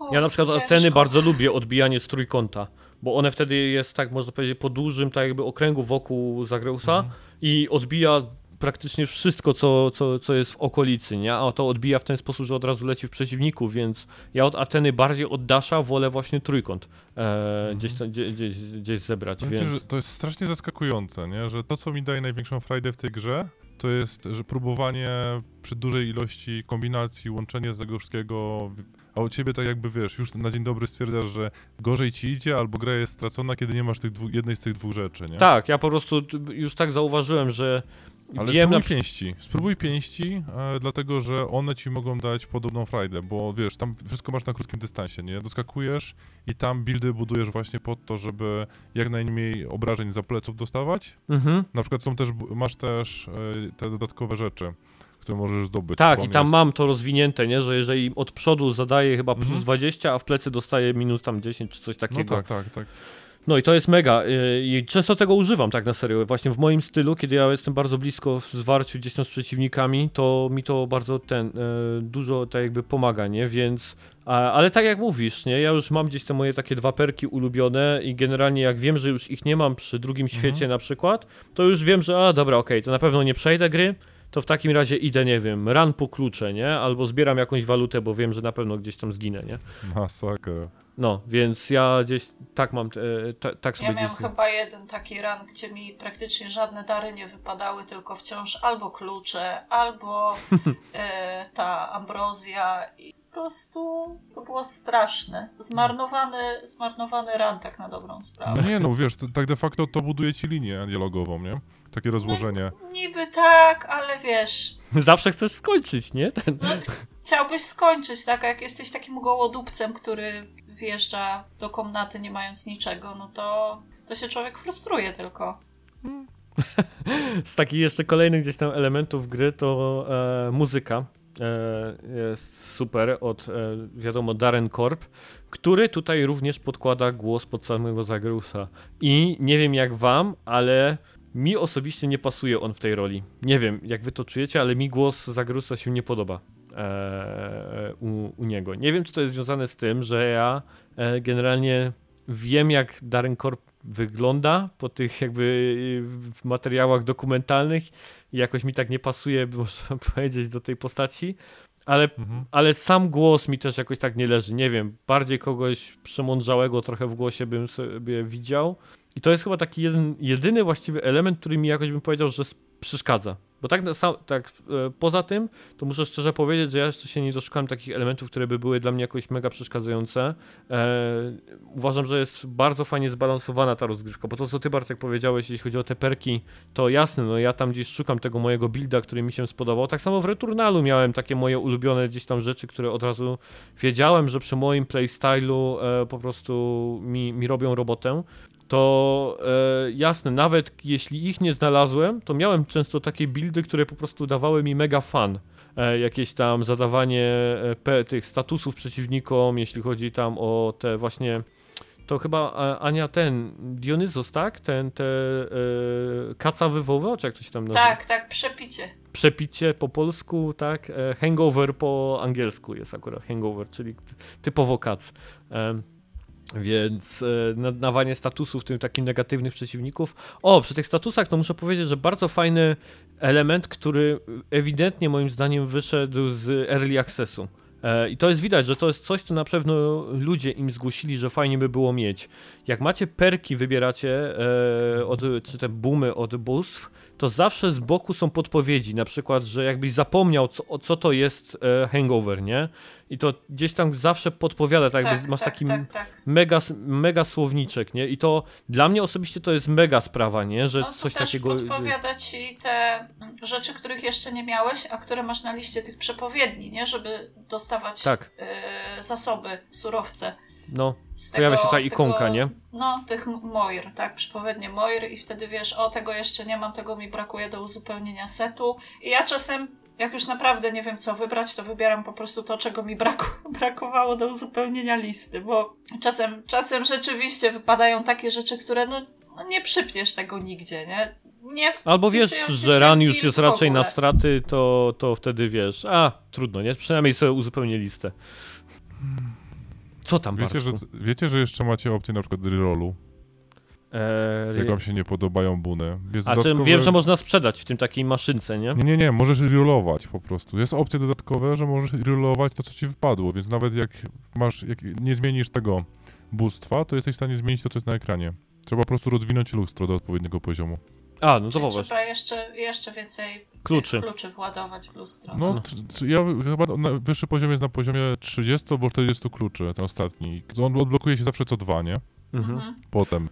Uff, Ja na przykład ciężko. Ateny bardzo lubię odbijanie z trójkąta, bo one wtedy jest tak, można powiedzieć, po dużym tak jakby okręgu wokół Zagreusa i odbija praktycznie wszystko, co, co, co jest w okolicy, nie? A to odbija w ten sposób, że od razu leci w przeciwników, więc ja od Ateny bardziej od Dasha wolę właśnie trójkąt e, gdzieś, tam, gdzieś, gdzieś, gdzieś zebrać, więc... to jest strasznie zaskakujące, nie? że to, co mi daje największą frajdę w tej grze, to jest, że próbowanie przy dużej ilości kombinacji, łączenie tego wszystkiego, a u ciebie tak jakby, wiesz, już na dzień dobry stwierdzasz, że gorzej ci idzie, albo gra jest stracona, kiedy nie masz tych jednej z tych dwóch rzeczy, nie? Tak, ja po prostu już tak zauważyłem, że Ale wiem spróbuj na pięści. Spróbuj pięści, e, dlatego że one ci mogą dać podobną frajdę, bo wiesz, tam wszystko masz na krótkim dystansie, nie? Doskakujesz i tam buildy budujesz właśnie pod to, żeby jak najmniej obrażeń za pleców dostawać. Mhm. Na przykład są też, masz też e, te dodatkowe rzeczy, które możesz zdobyć. Tak, i tam jest- mam to rozwinięte, nie? Że jeżeli od przodu zadaje chyba plus Mhm. 20, a w plecy dostaje minus tam 10 czy coś No takiego. tak, tak, tak. No i to jest mega y, i często tego używam tak na serio. Właśnie w moim stylu, kiedy ja jestem bardzo blisko w zwarciu gdzieś tam z przeciwnikami, to mi to bardzo ten, y, dużo tak jakby pomaga, nie? Więc, ale tak jak mówisz, nie? Ja już mam gdzieś te moje takie dwa perki ulubione i generalnie jak wiem, że już ich nie mam przy drugim świecie na przykład, to już wiem, że a dobra, okej, to na pewno nie przejdę gry, to w takim razie idę, nie wiem, ran po klucze, nie? Albo zbieram jakąś walutę, bo wiem, że na pewno gdzieś tam zginę, nie? Masakra. No, więc ja gdzieś tak mam, e, ta, tak sobie Ja gdzieś... miałem chyba jeden taki ran, gdzie mi praktycznie żadne dary nie wypadały, tylko wciąż albo klucze, albo e, ta ambrozja i po prostu to było straszne. Zmarnowany, zmarnowany ran tak na dobrą sprawę. No nie no, wiesz, to, tak de facto to buduje ci linię dialogową, nie? Takie rozłożenie. Niby tak, ale wiesz, Zawsze chcesz skończyć, nie? Ten... no, chciałbyś skończyć, tak? A jak jesteś takim gołodupcem, który wjeżdża do komnaty nie mając niczego, no to, to się człowiek frustruje tylko. Z takich jeszcze kolejnych gdzieś tam elementów gry to e, muzyka. E, jest super od, e, wiadomo, Darren Korb, który tutaj również podkłada głos pod samego Zagrusa. I nie wiem jak wam, ale mi osobiście nie pasuje on w tej roli. Nie wiem, jak wy to czujecie, ale mi głos Zagrusa się nie podoba. E, u, u niego. Nie wiem, czy to jest związane z tym, że ja e, generalnie wiem, jak Darren Korb wygląda po tych jakby y, materiałach dokumentalnych i jakoś mi tak nie pasuje, można powiedzieć, do tej postaci. Ale, Mhm. ale sam głos mi też jakoś tak nie leży. Nie wiem, bardziej kogoś przemądrzałego trochę w głosie bym sobie widział. I to jest chyba taki jeden, jedyny właściwy element, który mi jakoś bym powiedział, że przeszkadza. Bo tak, tak e, poza tym, to muszę szczerze powiedzieć, że ja jeszcze się nie doszukałem takich elementów, które by były dla mnie jakoś mega przeszkadzające. E, uważam, że jest bardzo fajnie zbalansowana ta rozgrywka, bo to co ty Bartek powiedziałeś, jeśli chodzi o te perki, to jasne, no ja tam gdzieś szukam tego mojego builda, który mi się spodobał. Tak samo w Returnalu miałem takie moje ulubione gdzieś tam rzeczy, które od razu wiedziałem, że przy moim playstylu e, po prostu mi, mi robią robotę to e, jasne, nawet jeśli ich nie znalazłem, to miałem często takie buildy, które po prostu dawały mi mega fan. E, jakieś tam zadawanie e, tych statusów przeciwnikom, jeśli chodzi tam o te właśnie. To chyba Ania ten, Dionyzos, tak? Ten, te e, kaca wywoływa, czy jak to się tam nazywa? Tak, tak, przepicie. Przepicie po polsku, tak? E, hangover po angielsku jest akurat hangover, czyli typowo kac. Więc e, nadawanie statusów tym takim negatywnych przeciwników. O, przy tych statusach to muszę powiedzieć, że bardzo fajny element, który ewidentnie moim zdaniem wyszedł z Early Accessu. E, I to jest widać, że to jest coś, co na pewno ludzie im zgłosili, że fajnie by było mieć. Jak macie perki, wybieracie, e, od, czy te boomy od bóstw, to zawsze z boku są podpowiedzi, na przykład, że jakbyś zapomniał, co, co to jest e, hangover, nie? I to gdzieś tam zawsze podpowiada, tak, jakby tak, masz tak, taki tak, tak. Mega, mega słowniczek, nie? I to dla mnie osobiście to jest mega sprawa, nie? Że no, coś też takiego. podpowiada ci te rzeczy, których jeszcze nie miałeś, a które masz na liście tych przepowiedni, nie? Żeby dostawać tak. y, zasoby, surowce. No, tego, pojawia się ta ikonka, tego, nie? No, tych Moir, tak, przypowiednie Moir i wtedy wiesz, o, tego jeszcze nie mam, tego mi brakuje do uzupełnienia setu. I ja czasem, jak już naprawdę nie wiem co wybrać, to wybieram po prostu to, czego mi braku, brakowało do uzupełnienia listy, bo czasem, czasem rzeczywiście wypadają takie rzeczy, które no, no nie przypniesz tego nigdzie, nie? Nie Albo wiesz, że ran już jest raczej na straty, to, to wtedy wiesz, a trudno, nie? Przynajmniej sobie uzupełnię listę. Co tam, wiecie, że, wiecie, że jeszcze macie opcję na przykład rerollu? Eee, jak wam się nie podobają buny. Jest A dodatkowe... wiem, że można sprzedać w tym takiej maszynce, nie? Nie, nie, nie, możesz rerollować po prostu. Jest opcja dodatkowa, że możesz rerollować to, co ci wypadło, więc nawet jak masz, jak nie zmienisz tego bóstwa, to jesteś w stanie zmienić to, co jest na ekranie. Trzeba po prostu rozwinąć lustro do odpowiedniego poziomu. A, no to popatrz. Trzeba jeszcze, jeszcze więcej kluczy. kluczy władować w lustro. No, no. ja chyba na, wyższy poziom jest na poziomie 30 albo 40 kluczy, ten ostatni. On odblokuje się zawsze co dwa, nie? Mhm. mhm. Potem.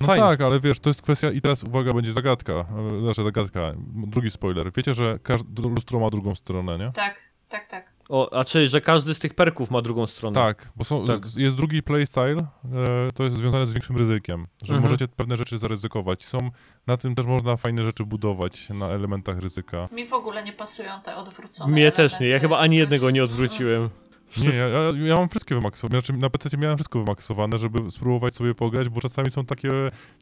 No Fajnie. tak, ale wiesz, to jest kwestia i teraz uwaga, będzie zagadka, e, znaczy zagadka, drugi spoiler. Wiecie, że każde lustro ma drugą stronę, nie? Tak, tak, tak. O, a czyli, że każdy z tych perków ma drugą stronę. Tak, bo są, tak. jest drugi playstyle, e, to jest związane z większym ryzykiem, że mhm. możecie pewne rzeczy zaryzykować. Są, na tym też można fajne rzeczy budować, na elementach ryzyka. Mi w ogóle nie pasują te odwrócone Mnie elementy. też nie, ja chyba ani jednego nie odwróciłem. Nie, ja, ja, mam wszystkie wymaksowane. Znaczy na PC miałem wszystko wymaksowane, żeby spróbować sobie pograć, bo czasami są takie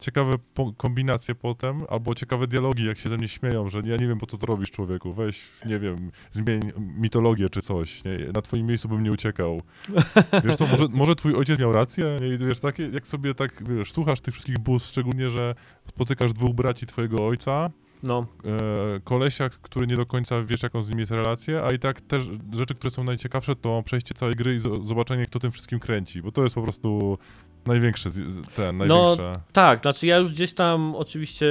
ciekawe kombinacje potem, albo ciekawe dialogi, jak się ze mnie śmieją, że ja nie wiem, po co to robisz, człowieku. Weź, nie wiem, zmień mitologię czy coś. Nie? Na twoim miejscu bym nie uciekał. Wiesz co, może, może twój ojciec miał rację? Nie? Wiesz, takie, jak sobie tak, wiesz, słuchasz tych wszystkich bus, szczególnie, że spotykasz dwóch braci twojego ojca, no. E, kolesia, który nie do końca wiesz, jaką z nim jest relację, a i tak też rzeczy, które są najciekawsze, to przejście całej gry i zobaczenie, kto tym wszystkim kręci, bo to jest po prostu największy, ten, no, największe. No, tak, znaczy ja już gdzieś tam oczywiście...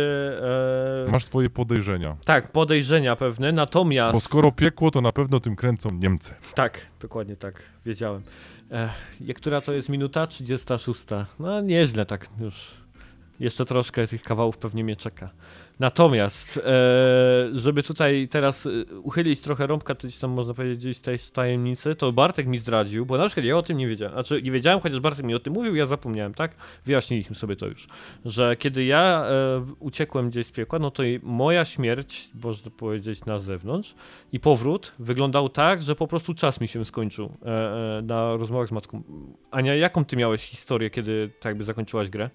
E... Masz swoje podejrzenia. Tak, podejrzenia pewne, natomiast... Bo skoro piekło, to na pewno tym kręcą Niemcy. Tak, dokładnie tak, wiedziałem. E, która to jest minuta? 36. No nieźle tak już jeszcze troszkę tych kawałów pewnie mnie czeka. Natomiast, e, żeby tutaj teraz e, uchylić trochę rąbka, to tam można powiedzieć gdzieś tej tajemnicy, to Bartek mi zdradził, bo na przykład ja o tym nie wiedziałem. Znaczy nie wiedziałem, chociaż Bartek mi o tym mówił, ja zapomniałem, tak? Wyjaśniliśmy sobie to już. Że kiedy ja e, uciekłem gdzieś z piekła, no to moja śmierć, można powiedzieć, na zewnątrz i powrót wyglądał tak, że po prostu czas mi się skończył na rozmowach z matką. Ania, jaką ty miałeś historię, kiedy tak jakby zakończyłaś grę?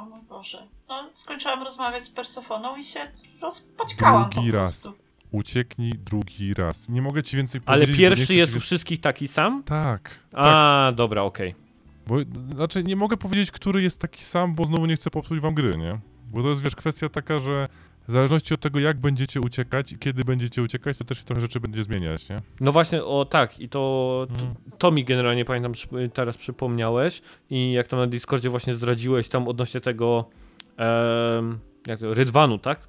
O mój Boże. No, skończyłam rozmawiać z Persefoną i się rozpaćkałam Drugi raz. Ucieknij drugi raz. Nie mogę ci więcej powiedzieć. Ale pierwszy jest u wszystkich taki sam? Tak. A, tak. dobra, okej. Okay. Bo, znaczy, nie mogę powiedzieć, który jest taki sam, bo znowu nie chcę popsuć wam gry, nie? Bo to jest, wiesz, kwestia taka, że w zależności od tego, jak będziecie uciekać i kiedy będziecie uciekać, to też się trochę rzeczy będzie zmieniać, nie? No właśnie, o tak, i to, to, mhm. to, mi generalnie, pamiętam, teraz przypomniałeś i jak tam na Discordzie właśnie zdradziłeś tam odnośnie tego, em, jak to, Rydwanu, tak?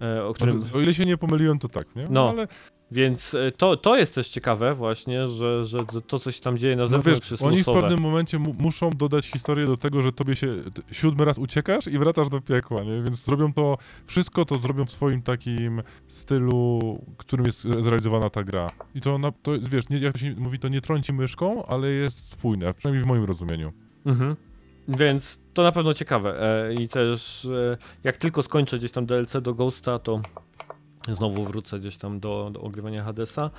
E, o którym... O ile się nie pomyliłem, to tak, nie? No. ale Więc e, to, to jest też ciekawe właśnie, że, że to coś tam dzieje na no zewnątrz wiesz, jest oni w pewnym momencie mu muszą dodać historię do tego, że tobie się siódmy raz uciekasz i wracasz do piekła, nie? Więc zrobią to, wszystko to zrobią w swoim takim stylu, którym jest zrealizowana ta gra. I to, na, to wiesz, nie, jak to się mówi, to nie trąci myszką, ale jest spójne, przynajmniej w moim rozumieniu. Mhm. Więc to na pewno ciekawe. E, I też e, jak tylko skończę gdzieś tam DLC do Ghosta, to znowu wrócę gdzieś tam do, do ogrywania Hadesa.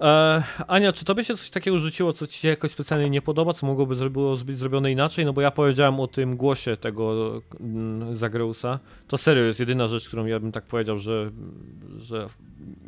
E, Ania, czy tobie się coś takiego rzuciło, co ci się jakoś specjalnie nie podoba, co mogłoby zro- było być zrobione inaczej? No bo ja powiedziałem o tym głosie tego mm, Zagreusa. To serio jest jedyna rzecz, którą ja bym tak powiedział, że, że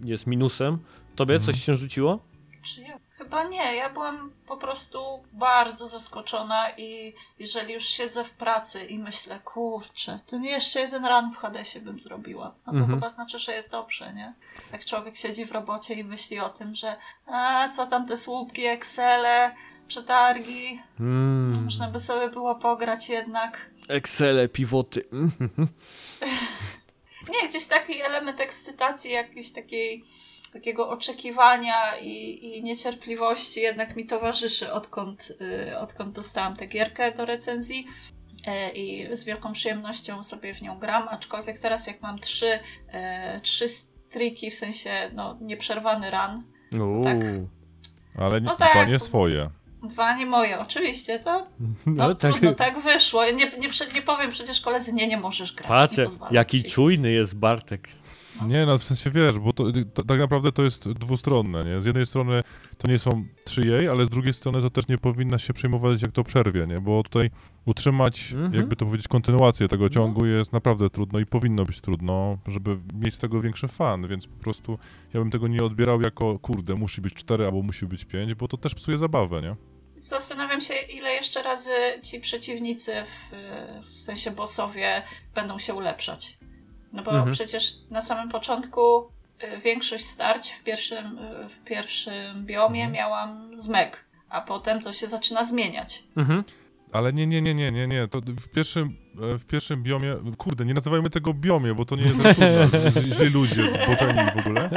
jest minusem. Tobie Mhm. coś się rzuciło? Czy ja? Chyba nie, ja byłam po prostu bardzo zaskoczona i jeżeli już siedzę w pracy i myślę, kurczę, to nie jeszcze jeden run w Hadesie bym zrobiła. No to Mhm. chyba znaczy, że jest dobrze, nie? Jak człowiek siedzi w robocie i myśli o tym, że a, co tam te słupki, Excele, przetargi, Mm. można by sobie było pograć jednak. Excele, pivoty. Nie, gdzieś taki element ekscytacji, jakiejś takiej takiego oczekiwania i, i niecierpliwości jednak mi towarzyszy, odkąd, y, odkąd dostałam tę gierkę do recenzji. E, I z wielką przyjemnością sobie w nią gram, aczkolwiek teraz jak mam trzy, e, trzy striki, w sensie no, nieprzerwany run, Uuu. tak. Ale nie, No tak. dwa nie swoje. dwa nie moje, oczywiście, to no, No, tak, trudno, tak wyszło. Nie, nie, nie powiem przecież koledzy, nie, nie możesz grać, patrzcie, jaki ci. czujny jest Bartek. Nie, no w sensie wiesz, bo to, to tak naprawdę to jest dwustronne, nie? Z jednej strony to nie są trzy jej, ale z drugiej strony to też nie powinna się przejmować jak to przerwie, nie? Bo tutaj utrzymać, Mhm. jakby to powiedzieć, kontynuację tego No. ciągu jest naprawdę trudno i powinno być trudno, żeby mieć z tego większy fan, więc po prostu ja bym tego nie odbierał jako, kurde, musi być cztery albo musi być pięć, bo to też psuje zabawę, nie? Zastanawiam się, ile jeszcze razy ci przeciwnicy, w, w sensie bossowie, będą się ulepszać. No bo Mhm. przecież na samym początku y, większość starć w pierwszym, y, w pierwszym biomie Mhm. miałam z meg, a potem to się zaczyna zmieniać. Mhm. Ale nie, nie, nie, nie, nie, nie. To w pierwszym, e, w pierwszym biomie. Kurde, nie nazywajmy tego biomie, bo to nie jest. Źli ludzie zboczeni w ogóle.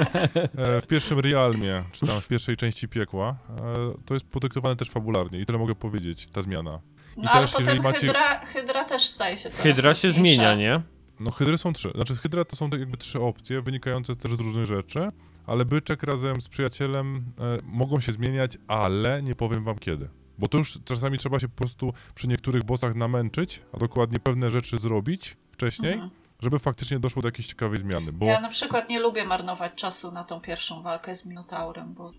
E, W pierwszym realmie, czy tam w pierwszej części piekła, e, to jest podyktowane też fabularnie i tyle mogę powiedzieć, ta zmiana. I No ale też, potem jeżeli macie- hydra, hydra też staje się coraz Hydra się mocniejsza. zmienia, nie? No, hydry są trzy. Znaczy, hydra to są tak jakby trzy opcje, wynikające też z różnych rzeczy, ale byczek razem z przyjacielem e, mogą się zmieniać, ale nie powiem wam kiedy. Bo to już czasami trzeba się po prostu przy niektórych bossach namęczyć, a dokładnie pewne rzeczy zrobić wcześniej, Mhm. żeby faktycznie doszło do jakiejś ciekawej zmiany. Bo Ja na przykład nie lubię marnować czasu na tą pierwszą walkę z Minotaurem, bo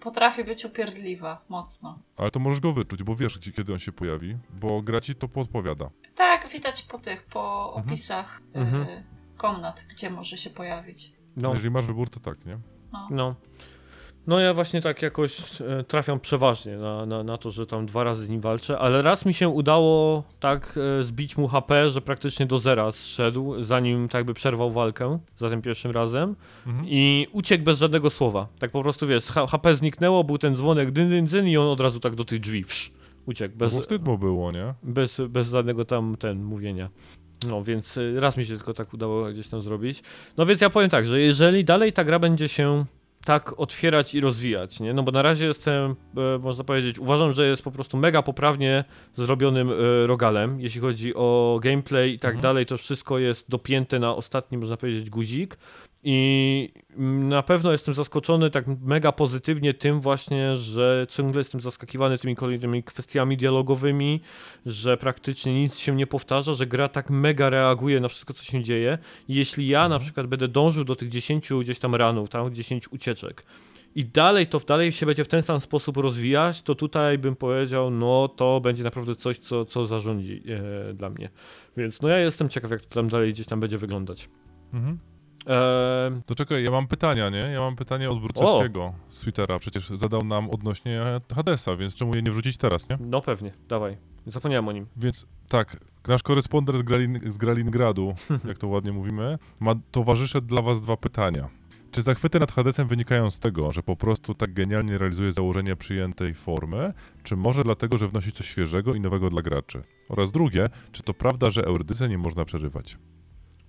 potrafi być upierdliwa mocno. Ale to możesz go wyczuć, bo wiesz, gdzie, kiedy on się pojawi, bo gra ci to podpowiada. Tak, widać po tych, po Mhm. opisach Mhm. y, komnat, gdzie może się pojawić. No, Jeżeli masz wybór, to tak, nie? No. no. No ja właśnie tak jakoś e, trafiam przeważnie na, na, na to, że tam dwa razy z nim walczę, ale raz mi się udało tak e, zbić mu HP, że praktycznie do zera zszedł, zanim tak jakby przerwał walkę za tym pierwszym razem Mhm. i uciekł bez żadnego słowa. Tak po prostu wiesz, HP zniknęło, był ten dzwonek dyn, dyn, dyn i on od razu tak do tych drzwi wsz, uciekł bez, Bo wstyd mu było, nie? bez, bez żadnego tam ten mówienia. No więc y, raz mi się tylko tak udało gdzieś tam zrobić. No więc ja powiem tak, że jeżeli dalej ta gra będzie się tak otwierać i rozwijać, nie? No bo na razie jestem, e, można powiedzieć, uważam, że jest po prostu mega poprawnie zrobionym e, rogalem, jeśli chodzi o gameplay i tak Mhm. dalej, to wszystko jest dopięte na ostatni, można powiedzieć, guzik i na pewno jestem zaskoczony tak mega pozytywnie tym właśnie, że ciągle jestem zaskakiwany tymi kolejnymi kwestiami dialogowymi, że praktycznie nic się nie powtarza, że gra tak mega reaguje na wszystko, co się dzieje. Jeśli ja na Mhm. przykład będę dążył do tych 10 gdzieś tam ranów, tam 10 ucieczek i dalej to dalej się będzie w ten sam sposób rozwijać, to tutaj bym powiedział, no to będzie naprawdę coś, co, co zarządzi e, dla mnie. Więc no ja jestem ciekaw, jak to tam dalej gdzieś tam będzie wyglądać. Mhm. To czekaj, ja mam pytania, nie? Ja mam pytanie od Burczewskiego z Twittera. Przecież zadał nam odnośnie Hadesa, więc czemu je nie wrzucić teraz, nie? no pewnie, dawaj. Zapomniałem o nim. Więc tak, nasz korespondent z, Gralin, z Gralingradu, jak to ładnie mówimy, ma towarzysze dla was dwa pytania. Czy zachwyty nad Hadesem wynikają z tego, że po prostu tak genialnie realizuje założenia przyjętej formy, czy może dlatego, że wnosi coś świeżego i nowego dla graczy? Oraz drugie, czy to prawda, że Eurydyce nie można przerywać?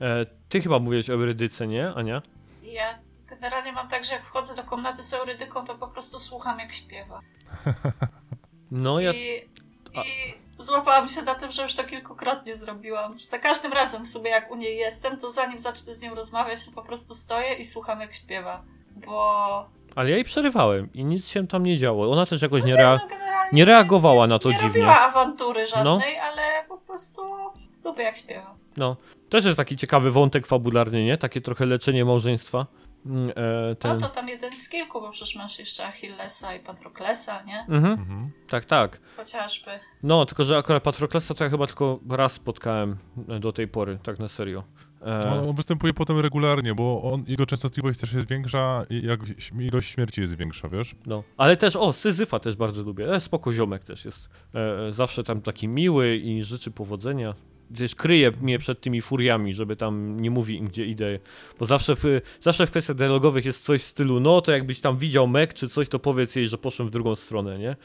E, ty chyba mówiłeś o Eurydyce, nie, Ania? Ja generalnie mam tak, że jak wchodzę do komnaty z Eurydyką, to po prostu słucham jak śpiewa. No, ja... I, I złapałam się na tym, że już to kilkukrotnie zrobiłam. Za każdym razem sobie jak u niej jestem, to zanim zacznę z nią rozmawiać, to po prostu stoję i słucham jak śpiewa. Bo Ale ja jej przerywałem i nic się tam nie działo. Ona też jakoś nie, nie, rea... no, nie reagowała na to nie dziwnie. robiła awantury żadnej, ale po prostu lubię jak śpiewa. No, też jest taki ciekawy wątek fabularny, nie? Takie trochę leczenie małżeństwa. Mm, E, ten... No to tam jeden z kilku, bo przecież masz jeszcze Achillesa i Patroklesa, nie? Mhm, Mhm. tak, tak. Chociażby. No, tylko że akurat Patroklesa to ja chyba tylko raz spotkałem e, do tej pory, tak na serio. E, On, on występuje potem regularnie, bo on, jego częstotliwość też jest większa, i jak ilość śmierci jest większa, wiesz? no. Ale też, o, Syzyfa też bardzo lubię. E, spoko ziomek też jest. E, zawsze tam taki miły i życzy powodzenia. Też kryje mnie przed tymi furiami, żeby tam nie mówi im, gdzie idę. Bo zawsze w, zawsze w kwestiach dialogowych jest coś w stylu, no to jakbyś tam widział mek czy coś, to powiedz jej, że poszłem w drugą stronę, nie?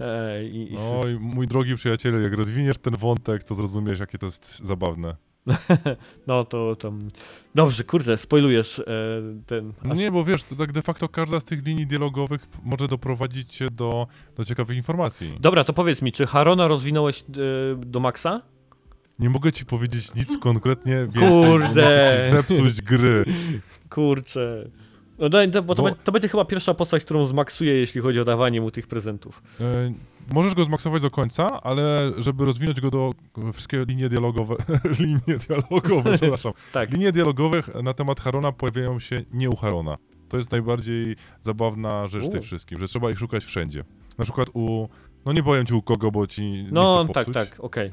E, i, i No mój drogi przyjacielu, jak rozwiniesz ten wątek, to zrozumiesz, jakie to jest zabawne. No to tam. Dobrze, kurde, spoilujesz e, ten. No nie, bo wiesz, to tak de facto każda z tych linii dialogowych może doprowadzić cię do, do ciekawych informacji. Dobra, to powiedz mi, czy Harona rozwinąłeś e, do maksa? Nie mogę ci powiedzieć nic konkretnie więcej, Kurde. bo mogę ci zepsuć gry. Kurczę. No daj, to, bo to, Bo- be- to będzie chyba pierwsza postać, którą zmaksuję, jeśli chodzi o dawanie mu tych prezentów. E, możesz go zmaksować do końca, ale żeby rozwinąć go do wszystkie linie dialogowe, linie dialogowe, przepraszam, Tak. linie dialogowych na temat Harona pojawiają się nie u Harona. To jest najbardziej zabawna rzecz w U. tym wszystkim, że trzeba ich szukać wszędzie. Na przykład u, no nie powiem ci u kogo, bo ci nie No, tak, tak, okej. E,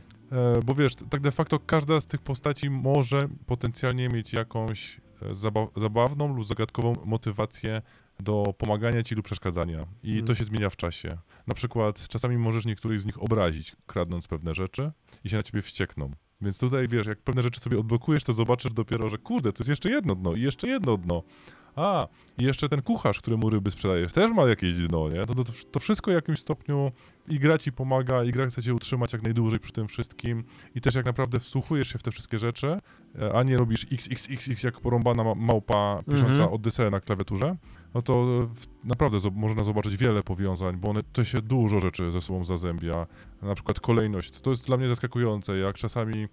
bo wiesz, tak de facto każda z tych postaci może potencjalnie mieć jakąś e, zaba zabawną lub zagadkową motywację do pomagania ci lub przeszkadzania. I Mhm. to się zmienia w czasie. Na przykład czasami możesz niektórych z nich obrazić, kradnąc pewne rzeczy i się na ciebie wściekną. Więc tutaj wiesz, jak pewne rzeczy sobie odblokujesz, to zobaczysz dopiero, że kurde, to jest jeszcze jedno dno i jeszcze jedno dno. A, i jeszcze ten kucharz, któremu ryby sprzedajesz, też ma jakieś dno, nie? To, to, to wszystko w jakimś stopniu i gra ci pomaga, i gra chce cię utrzymać jak najdłużej przy tym wszystkim. I też jak naprawdę wsłuchujesz się w te wszystkie rzeczy, e, a nie robisz xxxx jak porąbana ma- małpa pisząca Mhm. Odyseę na klawiaturze, no to e, naprawdę można zobaczyć wiele powiązań, bo one, to się dużo rzeczy ze sobą zazębia. Na przykład kolejność. To jest dla mnie zaskakujące, jak czasami, e,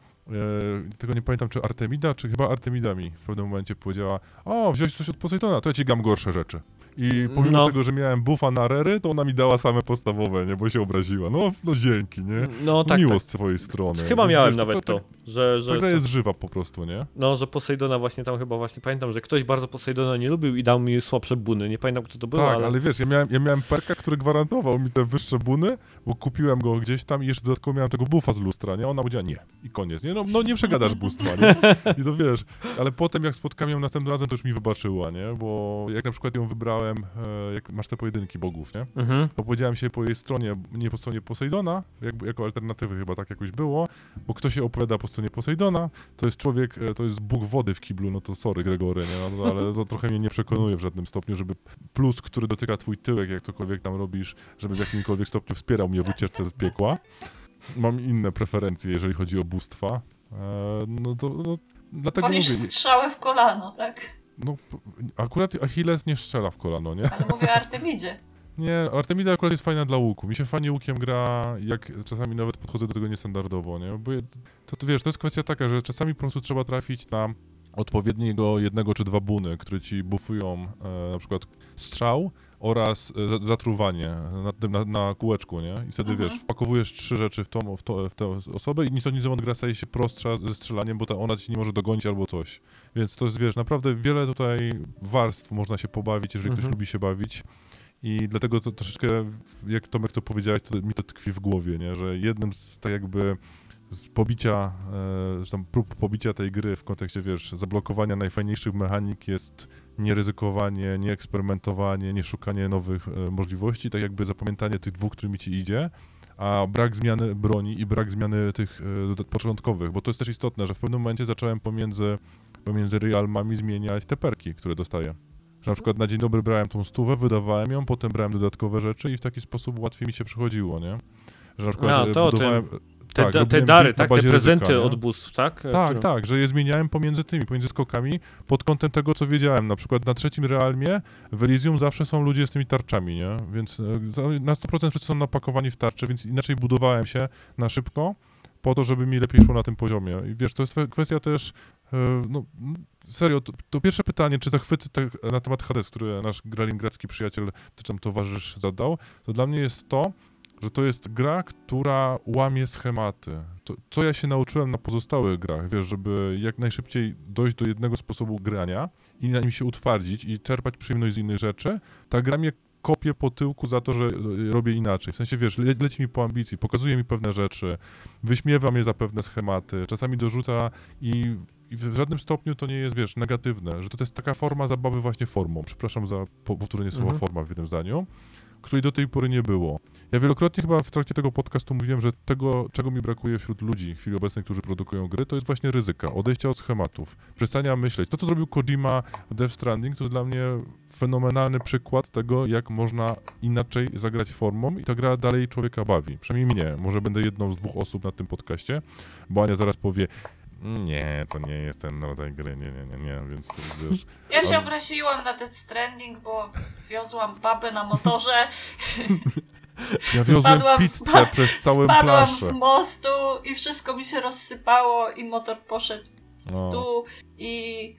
tego nie pamiętam, czy Artemida, czy chyba Artemida mi w pewnym momencie powiedziała, o, wziąłeś coś od Poseidona, to ja ci dam gorsze rzeczy. I pomimo No. tego, że miałem buffa na rery, to ona mi dała same podstawowe, nie, bo się obraziła. No, no dzięki, nie? No tak, Miło tak. z twojej strony. Chyba Więc miałem wiesz, nawet to, tak- że, Ta że, gra jest żywa po prostu, nie? no, że Poseidona właśnie tam chyba właśnie, pamiętam, że ktoś bardzo Poseidona nie lubił i dał mi słabsze buny, nie pamiętam kto to był, tak, ale... ale... wiesz, ja miałem, ja miałem perka, który gwarantował mi te wyższe buny, bo kupiłem go gdzieś tam i jeszcze dodatkowo miałem tego buffa z lustra, nie? Ona powiedziała nie. I koniec, nie? No, no nie przegadasz bóstwa, nie? I to wiesz, ale potem jak spotkałem ją następnym razem, to już mi wybaczyła, nie? Bo jak na przykład ją wybrałem, e, jak masz te pojedynki bogów, nie? Mhm. To powiedziałem się po jej stronie, nie po stronie Poseidona, jakby, jako alternatywy chyba tak jakoś było, bo kto się opowiada po stronie Poseidona, to jest człowiek, e, to jest bóg wody w kiblu, no to sorry Gregory, nie? No, ale to trochę mnie nie przekonuje w żadnym stopniu, żeby plus, który dotyka twój tyłek, jak cokolwiek tam robisz, żeby w jakimkolwiek stopniu wspierał mnie w ucieczce z piekła. Mam inne preferencje, jeżeli chodzi o bóstwa. E, no to, no, dlatego Wolisz mówię, strzałę w kolano, tak? No, akurat Achilles nie strzela w kolano, nie? Ale mówię o Artemidzie. Nie, Artemida akurat jest fajna dla łuku. Mi się fajnie łukiem gra, jak czasami nawet podchodzę do tego niestandardowo, nie? Bo to, to wiesz, to jest kwestia taka, że czasami po prostu trzeba trafić na odpowiedniego jednego czy dwa buny, które ci bufują e, na przykład strzał oraz e, za- zatruwanie na, tym, na, na kółeczku, nie? I wtedy Mhm. wiesz, wpakowujesz trzy rzeczy w, tą, w, to, w tę osobę i nic o nic gra staje się prostsza ze strzelaniem, bo ta ona ci nie może dogonić albo coś. Więc to jest, wiesz, naprawdę wiele tutaj warstw można się pobawić, jeżeli ktoś Mhm. lubi się bawić. I dlatego to troszeczkę, jak Tomek to powiedziałeś, to mi to tkwi w głowie, nie? że jednym z tak jakby z pobicia, e, tam prób pobicia tej gry w kontekście, wiesz, zablokowania najfajniejszych mechanik jest nieryzykowanie, nie eksperymentowanie, nie szukanie nowych e, możliwości, tak jakby zapamiętanie tych dwóch, którymi ci idzie, a brak zmiany broni i brak zmiany tych e, początkowych, bo to jest też istotne, że w pewnym momencie zacząłem pomiędzy, pomiędzy realmami zmieniać te perki, które dostaję Że na przykład na dzień dobry brałem tą stówę, wydawałem ją, potem brałem dodatkowe rzeczy i w taki sposób łatwiej mi się przychodziło, nie? Że na przykład A, e, budowałem... Te, tak, te dary, tak? Te prezenty ryzyka, od bóstw, tak? Tak, tak, że je zmieniałem pomiędzy tymi, pomiędzy skokami, pod kątem tego, co wiedziałem. Na przykład na trzecim realmie w Elysium zawsze są ludzie z tymi tarczami, nie? Więc e, na 100% wszyscy są napakowani w tarcze, więc inaczej budowałem się na szybko, po to, żeby mi lepiej szło na tym poziomie. I wiesz, to jest kwe- kwestia też, e, no serio, to, to pierwsze pytanie, czy zachwyty te, na temat Hades, który nasz gralingradzki przyjaciel, czy tam towarzysz zadał, to dla mnie jest to, że to jest gra, która łamie schematy. To, co ja się nauczyłem na pozostałych grach, wiesz, żeby jak najszybciej dojść do jednego sposobu grania i na nim się utwardzić i czerpać przyjemność z innych rzeczy, ta gra mnie kopie po tyłku za to, że e, robię inaczej. W sensie, wiesz, le, leci mi po ambicji, pokazuje mi pewne rzeczy, wyśmiewa mnie za pewne schematy, czasami dorzuca i, i w żadnym stopniu to nie jest, wiesz, negatywne, że to, jest taka forma zabawy właśnie formą. Przepraszam za po- powtórzenie słowa Mhm. forma w jednym zdaniu, której do tej pory nie było. Ja wielokrotnie chyba w trakcie tego podcastu mówiłem, że tego, czego mi brakuje wśród ludzi w chwili obecnej, którzy produkują gry, to jest właśnie ryzyka, odejścia od schematów, przestania myśleć. To, co zrobił Kojima w Death Stranding, to dla mnie fenomenalny przykład tego, jak można inaczej zagrać formą i ta gra dalej człowieka bawi. Przynajmniej mnie. Może będę jedną z dwóch osób na tym podcaście, bo Ania zaraz powie, nie, to nie jest ten rodzaj gry, nie, nie, nie, nie, więc wiesz... Ja się Ale- obraziłam na Death Stranding, bo wiozłam babę na motorze, Ja Spadłam z pizzę przez całą spadłam plaszę. z mostu i wszystko mi się rozsypało i motor poszedł w No. stół i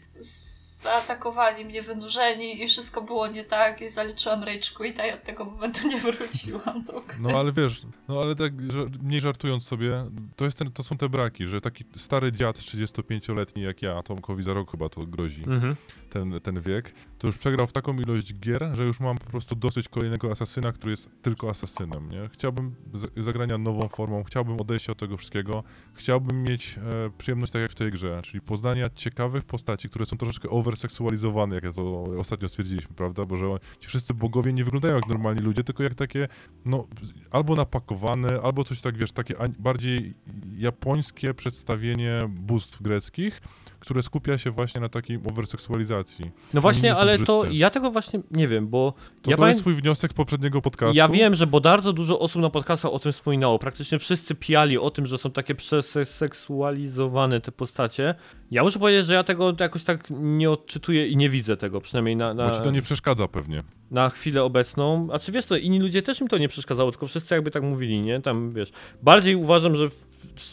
zaatakowali mnie wynurzeni i wszystko było nie tak i zaliczyłam rage quita i od tego momentu nie wróciłam do gry. No ale wiesz, no ale tak mniej żartując sobie, to, jest ten, to są te braki, że taki stary dziad 35-letni jak ja, Tomkowi za rok chyba to grozi, Mhm. ten, ten wiek, to już przegrał w taką ilość gier, że już mam po prostu dosyć kolejnego asasyna, który jest tylko asasynem, nie? Chciałbym zagrania nową formą, chciałbym odejścia od tego wszystkiego, chciałbym mieć e, przyjemność tak jak w tej grze, czyli poznania ciekawych postaci, które są troszeczkę overseksualizowane, jak ja to ostatnio stwierdziliśmy, prawda? Bo że ci wszyscy bogowie nie wyglądają jak normalni ludzie, tylko jak takie, no, albo napakowane, albo coś tak, wiesz, takie bardziej japońskie przedstawienie bóstw greckich, które skupia się właśnie na takiej overseksualizacji. No właśnie, ale to ja tego właśnie nie wiem, bo To, ja to jest twój wniosek z poprzedniego podcastu? Ja wiem, że bo bardzo dużo osób na podcastach o tym wspominało. Praktycznie wszyscy pijali o tym, że są takie przeseksualizowane te postacie. Ja muszę powiedzieć, że ja tego jakoś tak nie odczytuję i nie widzę tego, przynajmniej na, Bo ci na, to nie przeszkadza pewnie. na chwilę obecną. A czy wiesz to, inni ludzie też im to nie przeszkadzało, tylko wszyscy jakby tak mówili, nie? Tam wiesz. Bardziej uważam, że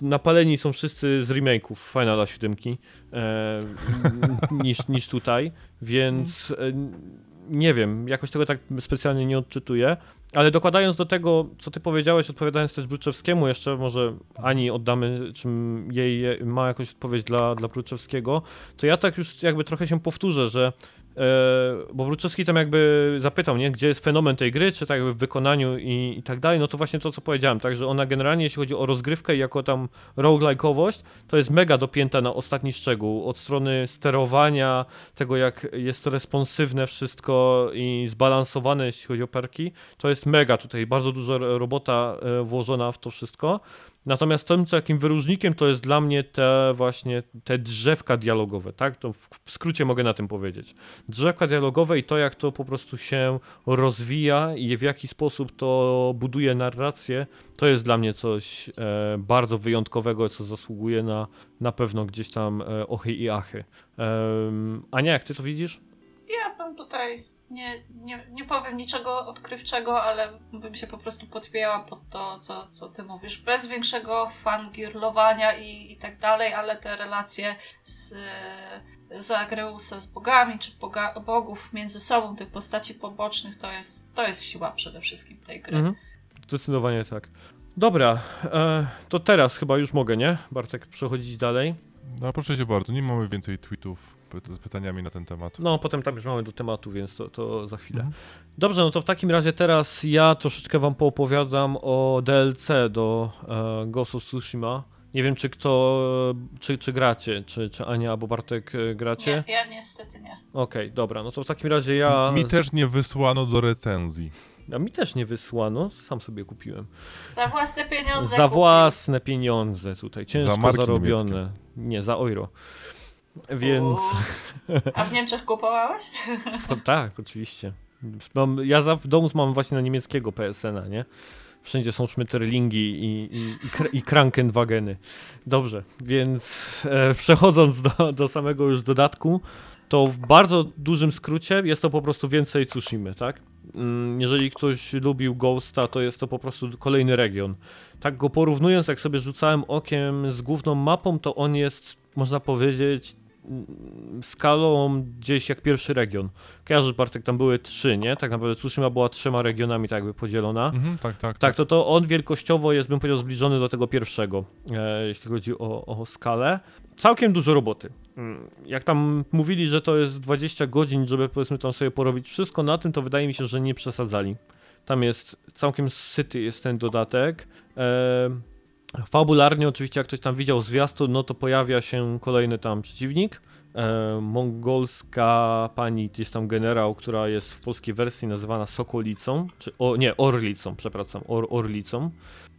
napaleni są wszyscy z remake'ów Finala 7 e, niż, niż tutaj, więc e, nie wiem, jakoś tego tak specjalnie nie odczytuję. Ale dokładając do tego, co ty powiedziałeś, odpowiadając też Bruczewskiemu, jeszcze może Ani oddamy, czym jej ma jakąś odpowiedź dla, dla Bruczewskiego, to ja tak już jakby trochę się powtórzę, że bo Bruczewski tam jakby zapytał, nie, gdzie jest fenomen tej gry, czy tak jakby w wykonaniu i, i tak dalej, no to właśnie to, co powiedziałem, tak, że ona generalnie, jeśli chodzi o rozgrywkę i jako tam roguelike'owość, to jest mega dopięta na ostatni szczegół, od strony sterowania, tego jak jest to responsywne wszystko i zbalansowane, jeśli chodzi o perki, to jest mega tutaj, bardzo dużo ro- robota e, włożona w to wszystko. Natomiast tym, co jakim wyróżnikiem to jest dla mnie te właśnie te drzewka dialogowe, tak? To w, w skrócie mogę na tym powiedzieć. Drzewka dialogowe i to, jak to po prostu się rozwija i w jaki sposób to buduje narrację, to jest dla mnie coś e, bardzo wyjątkowego, co zasługuje na na pewno gdzieś tam e, ochy i achy. Em, Ania, jak ty to widzisz? Ja bym tutaj nie, nie, nie powiem niczego odkrywczego, ale bym się po prostu podpijała pod to, co, co ty mówisz. Bez większego fangirlowania i, i tak dalej, ale te relacje z, e, z Agreusa z bogami, czy boga, bogów między sobą, tych postaci pobocznych, to jest, to jest siła przede wszystkim tej gry. Mhm. Zdecydowanie tak. Dobra, e, to teraz chyba już mogę, nie? Bartek, przechodzić dalej. No proszę cię bardzo, nie mamy więcej tweetów z pytaniami na ten temat. No, potem tam już mamy do tematu, więc to, to za chwilę. Mhm. Dobrze, no to w takim razie teraz ja troszeczkę wam poopowiadam o DLC do e, Ghost of Tsushima. Nie wiem, czy kto, czy, czy gracie, czy, czy Ania albo Bartek e, gracie. Nie, ja niestety nie. Okej, dobra, no to w takim razie ja... Mi też nie wysłano do recenzji. A mi też nie wysłano, sam sobie kupiłem. Za własne pieniądze. Za własne pieniądze tutaj, ciężko marki zarobione. Nie, za euro. Więc... A w Niemczech kupowałeś? No, tak, oczywiście. Mam, ja za, w domu mam właśnie na niemieckiego PSN-a, nie? Wszędzie są Schmetterlingi i, i, i, i Krankenwageny. Dobrze, więc e, przechodząc do, do samego już dodatku, to w bardzo dużym skrócie jest to po prostu więcej Tsushimy, tak? Mm, jeżeli ktoś lubił Ghosta, to jest to po prostu kolejny region. Tak go porównując, jak sobie rzucałem okiem z główną mapą, to on jest, można powiedzieć, skalą gdzieś jak pierwszy region. Kojarzysz, Bartek, tam były trzy, nie? Tak naprawdę Tsushima była trzema regionami tak jakby podzielona. Mhm, tak, tak, tak. to to on wielkościowo jest, bym powiedział, zbliżony do tego pierwszego, e, jeśli chodzi o, o skalę. Całkiem dużo roboty. Mm, jak tam mówili, że to jest 20 godzin, żeby powiedzmy tam sobie porobić wszystko na tym, to wydaje mi się, że nie przesadzali. Tam jest całkiem syty jest ten dodatek. E, fabularnie oczywiście, jak ktoś tam widział zwiastun, no to pojawia się kolejny tam przeciwnik. E, mongolska pani, gdzieś tam generał, która jest w polskiej wersji nazywana Sokolicą, czy o, nie, Orlicą, przepraszam, or, Orlicą.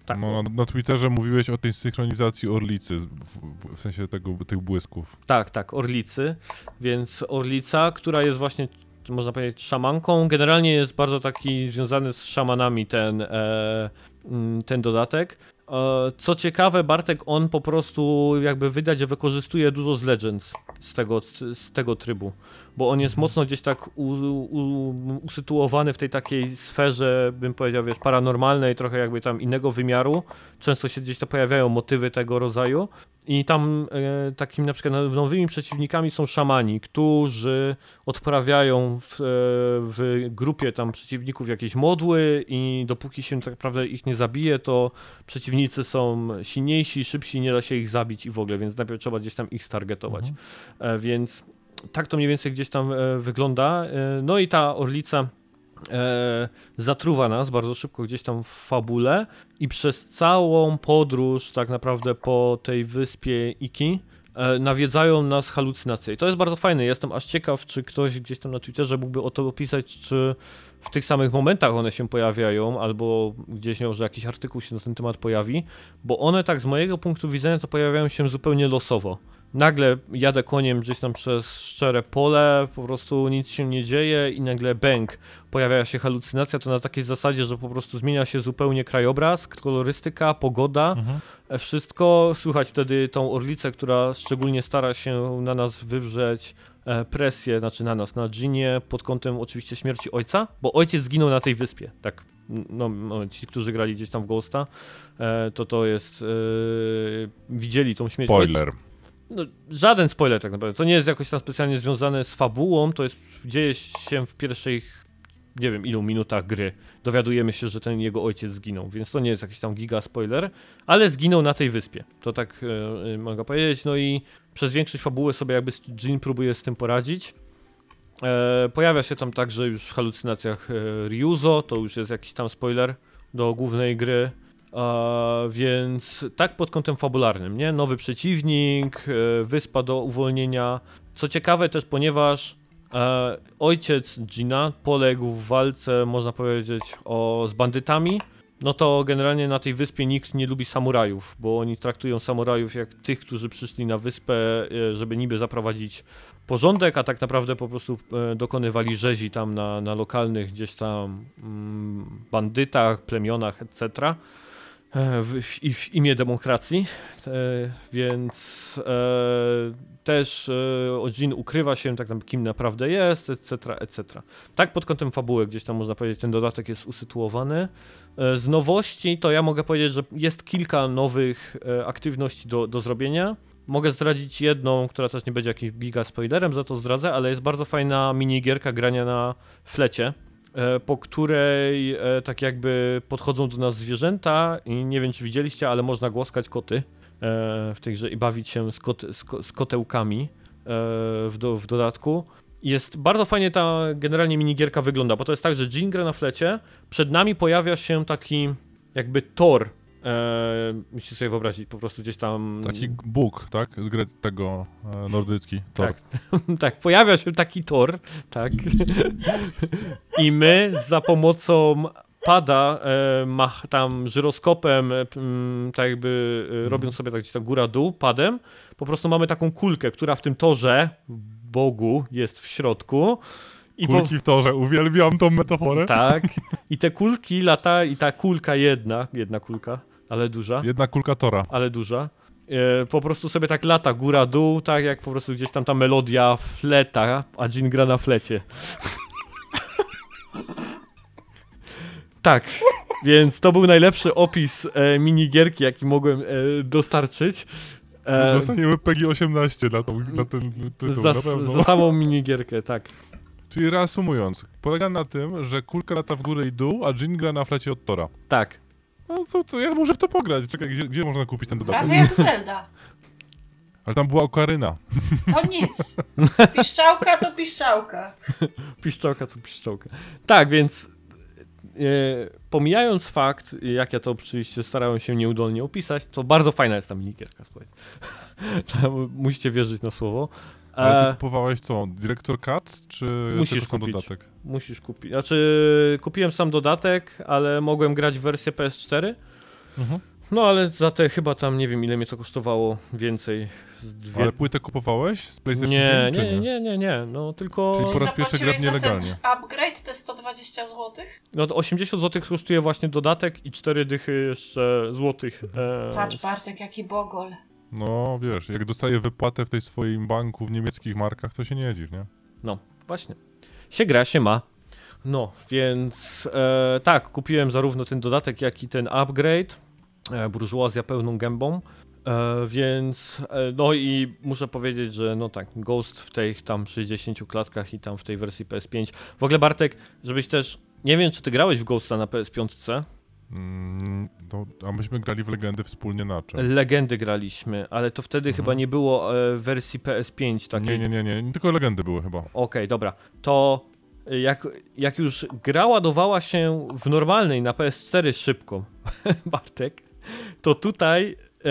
Tak. No, na, Twitterze mówiłeś o tej synchronizacji Orlicy, w, sensie tego, tych błysków. Tak, tak, Orlicy, więc Orlica, która jest właśnie można powiedzieć, szamanką. Generalnie jest bardzo taki związany z szamanami ten, e, ten dodatek. E, co ciekawe, Bartek on po prostu jakby wydać, że wykorzystuje dużo z Legends z tego, z tego trybu, bo on jest mocno gdzieś tak u, u, usytuowany w tej takiej sferze, bym powiedział, wiesz, paranormalnej, trochę jakby tam innego wymiaru. Często się gdzieś to pojawiają motywy tego rodzaju i tam e, takimi na przykład nowymi przeciwnikami są szamani, którzy odprawiają w, e, w grupie tam przeciwników jakieś modły i dopóki się tak naprawdę ich nie zabije, to przeciwnicy są silniejsi, szybsi, nie da się ich zabić i w ogóle, więc najpierw trzeba gdzieś tam ich stargetować. Mhm. E, więc tak to mniej więcej gdzieś tam e, wygląda. E, no i ta orlica e, zatruwa nas bardzo szybko gdzieś tam w fabule i przez całą podróż tak naprawdę po tej wyspie Iki nawiedzają nas halucynacje. I to jest bardzo fajne. Jestem aż ciekaw, czy ktoś gdzieś tam na Twitterze mógłby o to opisać, czy w tych samych momentach one się pojawiają, albo gdzieś może jakiś artykuł się na ten temat pojawi, bo one tak z mojego punktu widzenia to pojawiają się zupełnie losowo nagle jadę koniem gdzieś tam przez szczere pole, po prostu nic się nie dzieje i nagle bęk, pojawia się halucynacja, to na takiej zasadzie, że po prostu zmienia się zupełnie krajobraz, kolorystyka, pogoda, mhm. E, wszystko. Słychać wtedy tą orlicę, która szczególnie stara się na nas wywrzeć e, presję, znaczy na nas, na Ginie, pod kątem oczywiście śmierci ojca, bo ojciec zginął na tej wyspie, tak no, no, ci, którzy grali gdzieś tam w Ghosta, e, to to jest, widzieli tą śmierć. Spoiler no, żaden spoiler tak naprawdę. To nie jest jakoś tam specjalnie związane z fabułą, to jest, dzieje się w pierwszych, nie wiem ilu minutach gry. Dowiadujemy się, że ten jego ojciec zginął, więc to nie jest jakiś tam giga spoiler, ale zginął na tej wyspie. To tak e, mogę powiedzieć. No i przez większość fabuły sobie jakby Jin próbuje z tym poradzić. E, pojawia się tam także już w halucynacjach e, Ryuzo, to już jest jakiś tam spoiler do głównej gry. Więc tak pod kątem fabularnym, nie? Nowy przeciwnik, e, wyspa do uwolnienia. Co ciekawe też, ponieważ e, ojciec Gina poległ w walce, można powiedzieć, o, z bandytami, no to generalnie na tej wyspie nikt nie lubi samurajów, bo oni traktują samurajów jak tych, którzy przyszli na wyspę, e, żeby niby zaprowadzić porządek, a tak naprawdę po prostu dokonywali rzezi tam na, na lokalnych gdzieś tam mm, bandytach, plemionach, etc. E, w, w, w imię demokracji, e, więc e, też Ojin ukrywa się tak kim naprawdę jest, etc., etc. Tak pod kątem fabuły gdzieś tam można powiedzieć ten dodatek jest usytuowany. Z nowości to ja mogę powiedzieć, że jest kilka nowych aktywności do, do zrobienia. Mogę zdradzić jedną, która też nie będzie jakimś giga spoilerem, za to zdradzę, ale jest bardzo fajna minigierka grania na flecie E, po której e, tak jakby podchodzą do nas zwierzęta i nie wiem czy widzieliście, ale można głaskać koty e, w grze i bawić się z, kot, z, z kotełkami w, do, w dodatku. Jest bardzo fajnie ta generalnie minigierka wygląda, bo to jest tak, że Jean gra na flecie, przed nami pojawia się taki jakby tor E, musicie sobie wyobrazić po prostu gdzieś tam... Taki Bóg, tak? Z gry tego e, nordycki. Tor. Tak, tak, pojawia się taki tor, tak. I my za pomocą pada, e, mach tam żyroskopem, e, m, tak jakby Mhm. e, robiąc sobie tak gdzieś tam góra-dół, padem, po prostu mamy taką kulkę, która w tym torze, Bogu, jest w środku. I po, Kulki w torze, uwielbiam tą metaforę. tak, i te kulki lata, i ta kulka jedna, jedna kulka, ale duża, Jedna kulka tora. ale duża, e, po prostu sobie tak lata góra-dół, tak jak po prostu gdzieś tam ta melodia fleta, a Jean gra na flecie. tak, więc to był najlepszy opis e, minigierki, jaki mogłem e, dostarczyć. E, Dostaniemy PEGI 18 na, tą, na ten tytuł, za, na za samą minigierkę, tak. Czyli reasumując, polega na tym, że kulka lata w górę i dół, a Jin gra na flecie od tora. Tak. No to, to ja muszę w to pograć. Czekaj, gdzie, gdzie można kupić ten dodatek? Prawie jak Zelda. Ale tam była okaryna. To nic. Piszczałka to piszczałka. Piszczałka to piszczałka. Tak, więc e, pomijając fakt, jak ja to oczywiście starałem się nieudolnie opisać, to bardzo fajna jest ta minigierka, słuchaj. Musicie wierzyć na słowo. Ale ty E, kupowałeś co? Director Cut, czy Musisz tylko sam kupić. dodatek? musisz kupić. Znaczy, kupiłem sam dodatek, ale mogłem grać w wersję PS4. Mhm. No ale za te chyba tam nie wiem ile mnie to kosztowało więcej. Z dwie... Ale płytę kupowałeś z PlayStation nie, 5, czy nie, nie, nie, nie, no tylko Czyli po raz pierwszy Zapłaciłeś gra za ten nielegalnie. upgrade te 120 zł? no to 80 zł kosztuje właśnie dodatek i 4 dychy jeszcze złotych. E, Patrz Bartek, jaki bogol. No wiesz, jak dostaje wypłatę w tej swoim banku w niemieckich markach, to się nie dziw, nie? No, właśnie. Się gra, się ma. No, więc e, tak, kupiłem zarówno ten dodatek, jak i ten upgrade. E, burżuazja pełną gębą. E, więc, e, no i muszę powiedzieć, że no tak, Ghost w tych tam 60 klatkach i tam w tej wersji PS5. W ogóle Bartek, żebyś też, nie wiem czy ty grałeś w Ghosta na PS5, Mm, to, a myśmy grali w Legendy wspólnie na czym? Legendy graliśmy, ale to wtedy chyba nie było e, wersji PS5 takiej. Nie, nie, nie, nie, tylko Legendy były chyba. Okej, dobra. To y, jak, jak już gra ładowała się w normalnej na PS4 szybko, Bartek, to tutaj e,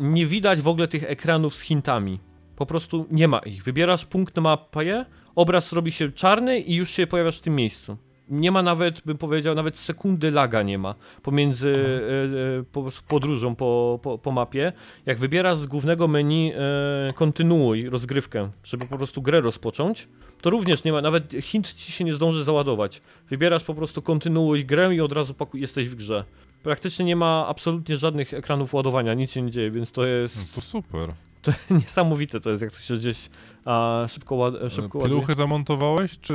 nie widać w ogóle tych ekranów z hintami. Po prostu nie ma ich. Wybierasz punkt na mapie, obraz robi się czarny i już się pojawiasz w tym miejscu. Nie ma nawet, bym powiedział, nawet sekundy laga nie ma pomiędzy e, e, po, podróżą po, po, po mapie. Jak wybierasz z głównego menu e, kontynuuj rozgrywkę, żeby po prostu grę rozpocząć, to również nie ma, nawet hint ci się nie zdąży załadować. Wybierasz po prostu kontynuuj grę i od razu jesteś w grze. Praktycznie nie ma absolutnie żadnych ekranów ładowania, nic się nie dzieje, więc to No jest to super. To niesamowite, to jest jak to się gdzieś a, szybko, ład, szybko ładuje. Pieluchę zamontowałeś, czy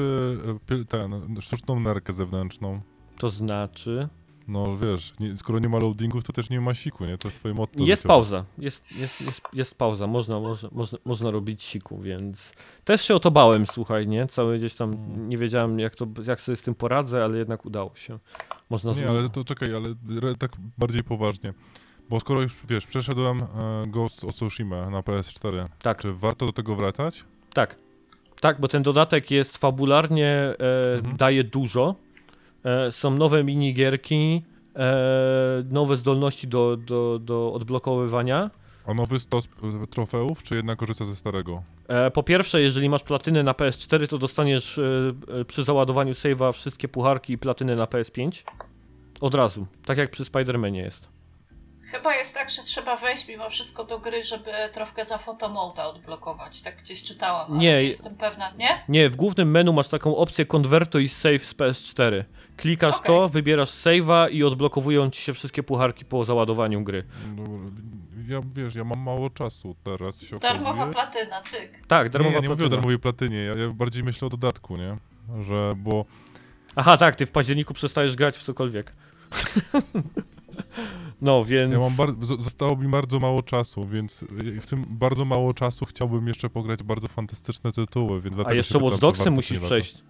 e, ten, sztuczną nerkę zewnętrzną? To znaczy... No wiesz, nie, skoro nie ma loadingów, to też nie ma siku, nie? To jest twoje motto. Jest życiowe. pauza, jest, jest, jest, jest pauza, można, można, można, można robić siku, więc też się o to bałem, słuchaj, nie? Cały gdzieś tam nie wiedziałem jak, to, jak sobie z tym poradzę, ale jednak udało się. Można Nie, ale to czekaj, ale tak bardziej poważnie. Bo skoro już, wiesz, przeszedłem e, Ghost of Tsushima na PS4, Tak. czy warto do tego wracać? Tak. Tak, bo ten dodatek jest fabularnie, e, Mhm. daje dużo. E, są nowe minigierki, e, nowe zdolności do, do, do odblokowywania. A nowy stos trofeów, czy jednak korzysta ze starego? E, po pierwsze, jeżeli masz platynę na PS4, to dostaniesz e, e, przy załadowaniu save'a wszystkie pucharki i platyny na PS5. Od razu, tak jak przy Spider-Manie jest. Chyba jest tak, że trzeba wejść mimo wszystko do gry, żeby troszkę za fotomołta odblokować. Tak gdzieś czytałam, ale Nie. nie jestem pewna. Nie? Nie, w głównym menu masz taką opcję konwertuj save z PS4. Klikasz Okej. to, wybierasz save'a i odblokowują ci się wszystkie pucharki po załadowaniu gry. No, ja, wiesz, ja mam mało czasu teraz, się Darmowa okazuje. platyna, cyk. Tak, Nie, darmowa ja nie mówię o platyna. darmowej platynie, ja, ja bardziej myślę o dodatku, nie? Że, bo Aha, tak, ty w październiku przestajesz grać w cokolwiek. no, więc... ja mam bar- zostało mi bardzo mało czasu, więc w tym bardzo mało czasu chciałbym jeszcze pograć bardzo fantastyczne tytuły, więc A jeszcze Watch Dogsy musisz nie przejść.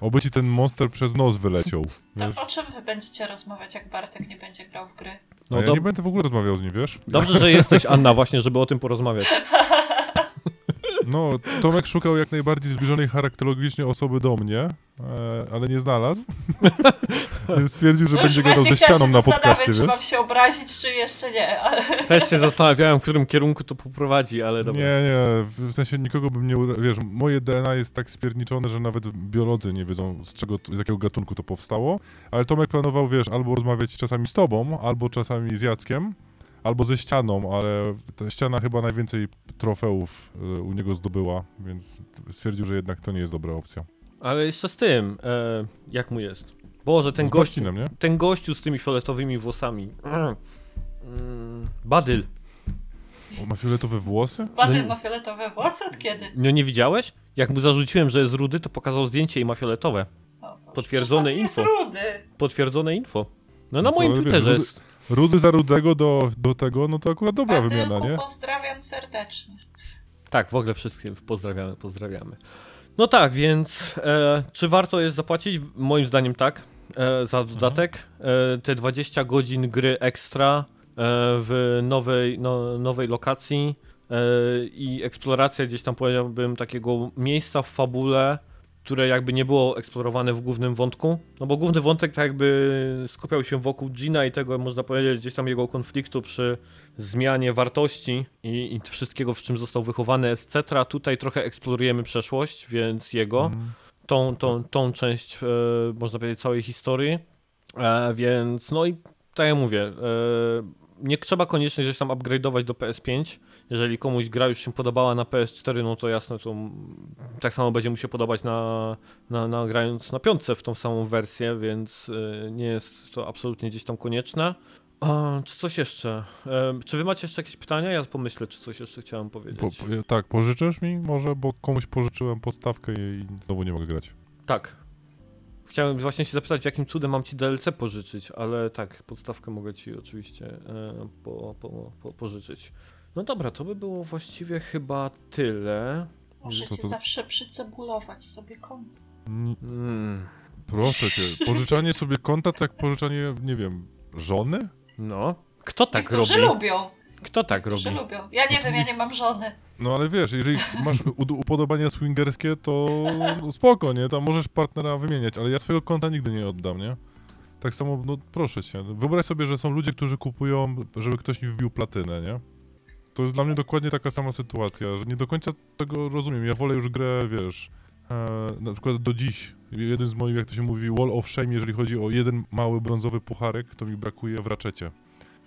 Oby ci ten monster przez nos wyleciał, To wiesz? o czym wy będziecie rozmawiać, jak Bartek nie będzie grał w gry? No A ja dob- nie będę w ogóle rozmawiał z nim, wiesz? Dobrze, że jesteś Anna właśnie, żeby o tym porozmawiać. No, Tomek szukał jak najbardziej zbliżonej charakterologicznie osoby do mnie, e, ale nie znalazł. Więc stwierdził, że No już będzie gadał ze ścianą się na podcaście, czy mam się obrazić, czy jeszcze nie, ale... Też się zastanawiałem, w którym kierunku to poprowadzi, ale dobra. Nie, nie, w sensie nikogo bym nie... ura- Wiesz, moje DNA jest tak spierniczone, że nawet biolodzy nie wiedzą, z czego, z jakiego gatunku to powstało, ale Tomek planował, wiesz, albo rozmawiać czasami z tobą, albo czasami z Jackiem, albo ze ścianą, ale ta ściana chyba najwięcej trofeów y, u niego zdobyła, więc stwierdził, że jednak to nie jest dobra opcja. Ale jeszcze z tym, e, jak mu jest? Boże, ten gościu, ten gościu z tymi fioletowymi włosami. Mm. Badyl. On ma fioletowe włosy? Badyl No ma fioletowe włosy od kiedy? No nie widziałeś? Jak mu zarzuciłem, że jest rudy, to pokazał zdjęcie i ma fioletowe. Potwierdzone info. Jest rudy. Potwierdzone info. No na No moim Twitterze rudy- jest. Rudy za rudego do, do tego, no to akurat dobra wymiana, nie? pozdrawiam serdecznie. Tak, w ogóle wszystkim pozdrawiamy, pozdrawiamy. No tak, więc e, czy warto jest zapłacić? Moim zdaniem tak, e, za dodatek. E, te 20 godzin gry ekstra e, w nowej, no, nowej lokacji e, i eksploracja gdzieś tam powiedziałbym takiego miejsca w fabule, które jakby nie było eksplorowane w głównym wątku. No bo główny wątek tak jakby skupiał się wokół Gina i tego można powiedzieć gdzieś tam jego konfliktu przy zmianie wartości i, i wszystkiego, w czym został wychowany, etc. Tutaj trochę eksplorujemy przeszłość, więc jego, Mm. tą, tą, tą część, e, można powiedzieć, całej historii. E, więc, no i tak jak mówię, e, nie trzeba koniecznie gdzieś tam upgrade'ować do PS5. Jeżeli komuś gra już się podobała na PS4, no to jasne, to tak samo będzie mu się podobać na, na, na grając na piątce w tą samą wersję, więc e, nie jest to absolutnie gdzieś tam konieczne. A, czy coś jeszcze? E, czy wy macie jeszcze jakieś pytania? Ja pomyślę, czy coś jeszcze chciałem powiedzieć. Po, po, tak, pożyczysz mi może, bo komuś pożyczyłem podstawkę i znowu nie mogę grać. Tak. Chciałem właśnie się zapytać, jakim cudem mam ci DLC pożyczyć, ale tak, podstawkę mogę ci oczywiście e, po, po, po, pożyczyć. No dobra, to by było właściwie chyba tyle. Możecie To- zawsze przycebulować sobie konto. Mm, proszę cię, pożyczanie sobie konta to jak pożyczanie, nie wiem, żony? no. Kto tak Niektórzy robi? lubią. Kto tak Niektórzy robi? lubią. Ja nie wiem, ja nie mam żony. No ale wiesz, jeżeli masz upodobania swingerskie, to spoko, nie? Tam możesz partnera wymieniać, ale ja swojego konta nigdy nie oddam, nie? Tak samo, no proszę cię, wyobraź sobie, że są ludzie, którzy kupują, żeby ktoś mi wbił platynę, nie? To jest dla mnie dokładnie taka sama sytuacja, że nie do końca tego rozumiem. Ja wolę już grę, wiesz, e, na przykład do dziś. Jeden z moich, jak to się mówi, wall of shame, jeżeli chodzi o jeden mały brązowy pucharek, to mi brakuje w raczecie.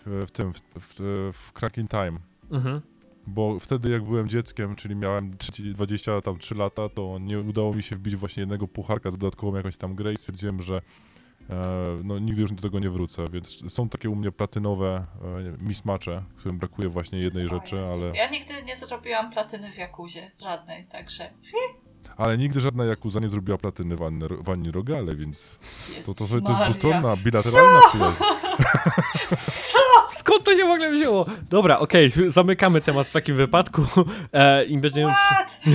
W, w tym, w, w, w Cracking Time. Mhm. Bo wtedy jak byłem dzieckiem, czyli miałem 30 23 lata, to nie udało mi się wbić właśnie jednego pucharka z dodatkową jakąś tam grę i stwierdziłem, że e, no, nigdy już do tego nie wrócę, więc są takie u mnie platynowe e, mismatche, którym brakuje właśnie jednej rzeczy, ale, Ja nigdy nie zrobiłam platyny w Jakuzie. Żadnej, także ale nigdy żadna Jakuza nie zrobiła platyny w Annie, w Annie Rogale, więc jest to, to, to jest dwustronna, bilateralna przyjaźń. Co? Skąd to się w ogóle wzięło? Dobra, okej, zamykamy temat w takim wypadku e, i będziemy,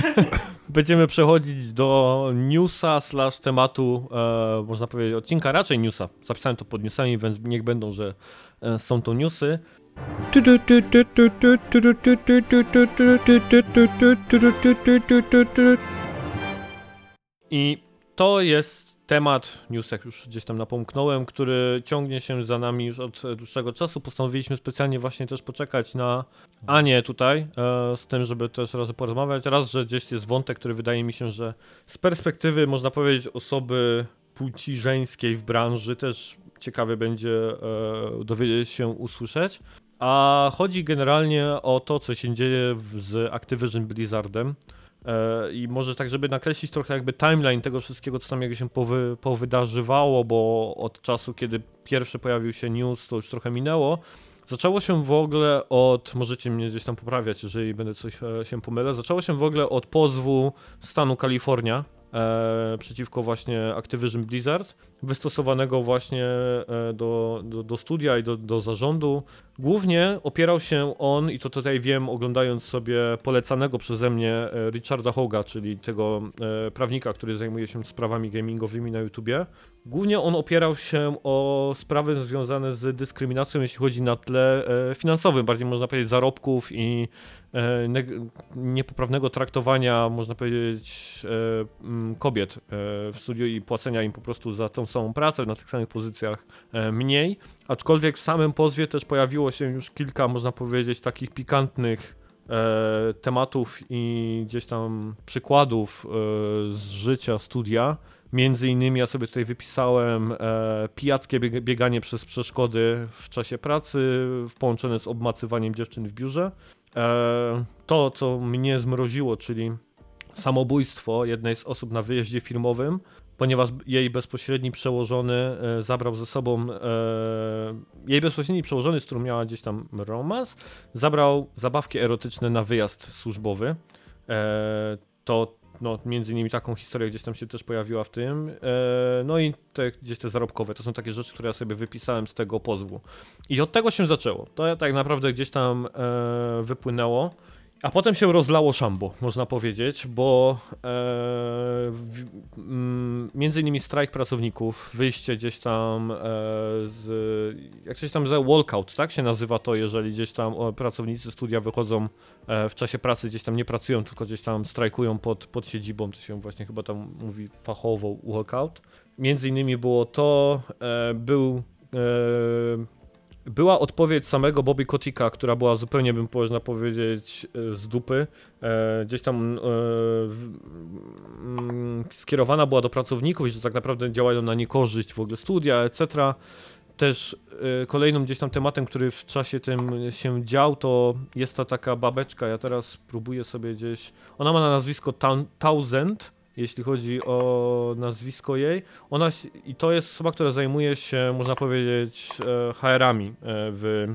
będziemy przechodzić do newsa slash tematu, e, można powiedzieć, odcinka, raczej newsa. Zapisałem to pod newsami, więc niech będą, że e, są to newsy. I to jest temat, news jak już gdzieś tam napomknąłem, który ciągnie się za nami już od e, dłuższego czasu. Postanowiliśmy specjalnie właśnie też poczekać na Anię tutaj, e, z tym, żeby też razem porozmawiać. Raz, że gdzieś jest wątek, który wydaje mi się, że z perspektywy, można powiedzieć, osoby płci żeńskiej w branży też ciekawie będzie e, dowiedzieć się, usłyszeć. A chodzi generalnie o to, co się dzieje z Activision Blizzardem. E, I może tak, żeby nakreślić trochę jakby timeline tego wszystkiego, co tam jakby się powy, powydarzywało, bo od czasu, kiedy pierwszy pojawił się news, to już trochę minęło. Zaczęło się w ogóle od, możecie mnie gdzieś tam poprawiać, jeżeli będę coś e, się pomylę, zaczęło się w ogóle od pozwu stanu Kalifornia e, przeciwko właśnie Activision Blizzard, wystosowanego właśnie e, do, do, do studia i do, do zarządu Głównie opierał się on, i to tutaj wiem, oglądając sobie polecanego przeze mnie e, Richarda Hoga, czyli tego e, prawnika, który zajmuje się sprawami gamingowymi na YouTubie. Głównie on opierał się o sprawy związane z dyskryminacją, jeśli chodzi na tle finansowym, bardziej można powiedzieć zarobków i niepoprawnego traktowania, można powiedzieć, kobiet w studiu i płacenia im po prostu za tą samą pracę na tych samych pozycjach mniej. Aczkolwiek w samym pozwie też pojawiło się już kilka, można powiedzieć, takich pikantnych e, tematów i gdzieś tam przykładów e, z życia studia. Między innymi ja sobie tutaj wypisałem e, pijackie bieganie przez przeszkody w czasie pracy, połączone z obmacywaniem dziewczyn w biurze. E, to, co mnie zmroziło, czyli samobójstwo jednej z osób na wyjeździe filmowym, ponieważ jej bezpośredni przełożony e, zabrał ze sobą, e, jej bezpośredni przełożony, z którym miała gdzieś tam romans, zabrał zabawki erotyczne na wyjazd służbowy. E, to no, między innymi taką historię gdzieś tam się też pojawiła w tym. No i te, gdzieś te zarobkowe, to są takie rzeczy, które ja sobie wypisałem z tego pozwu. I od tego się zaczęło. To tak naprawdę gdzieś tam wypłynęło. A potem się rozlało szambo, można powiedzieć, bo e, mm, między innymi strajk pracowników, wyjście gdzieś tam e, z, jak coś tam za walkout, tak się nazywa to, jeżeli gdzieś tam pracownicy studia wychodzą e, w czasie pracy, gdzieś tam nie pracują, tylko gdzieś tam strajkują pod, pod siedzibą, to się właśnie chyba tam mówi fachowo walkout. Między innymi było to, e, był e, była odpowiedź samego Bobby Kotika, która była zupełnie, bym można powiedzieć, e, z dupy. E, gdzieś tam e, mm, skierowana była do pracowników że tak naprawdę działają na niekorzyść w ogóle studia, etc. Też kolejnym gdzieś tam tematem, który w czasie tym się dział, to jest ta taka babeczka. Ja teraz próbuję sobie gdzieś. Ona ma na nazwisko Thousand jeśli chodzi o nazwisko jej. Ona i to jest osoba, która zajmuje się, można powiedzieć, e, HR-ami e, w,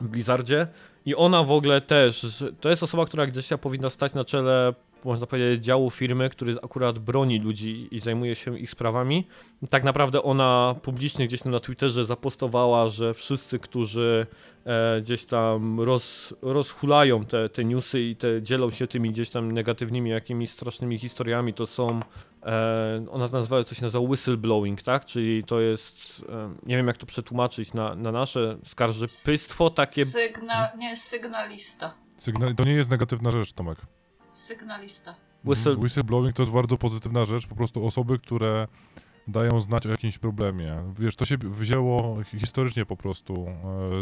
Blizzardzie. I ona w ogóle też, to jest osoba, która gdzieś powinna stać na czele można powiedzieć, działu firmy, który akurat broni ludzi i zajmuje się ich sprawami. Tak naprawdę ona publicznie gdzieś tam na Twitterze zapostowała, że wszyscy, którzy e, gdzieś tam roz, rozhulają te, te newsy i te, dzielą się tymi gdzieś tam negatywnymi, jakimiś strasznymi historiami, to są e, ona nazywa, to się nazywa whistleblowing, tak? Czyli to jest, e, nie wiem jak to przetłumaczyć na, na nasze skarżypystwo, takie... Sygna, nie, sygnalista. Sygnal, to nie jest negatywna rzecz, Tomek. Sygnalista. Whistle... Mhm. Whistleblowing to jest bardzo pozytywna rzecz, po prostu osoby, które dają znać o jakimś problemie. Wiesz, to się wzięło historycznie po prostu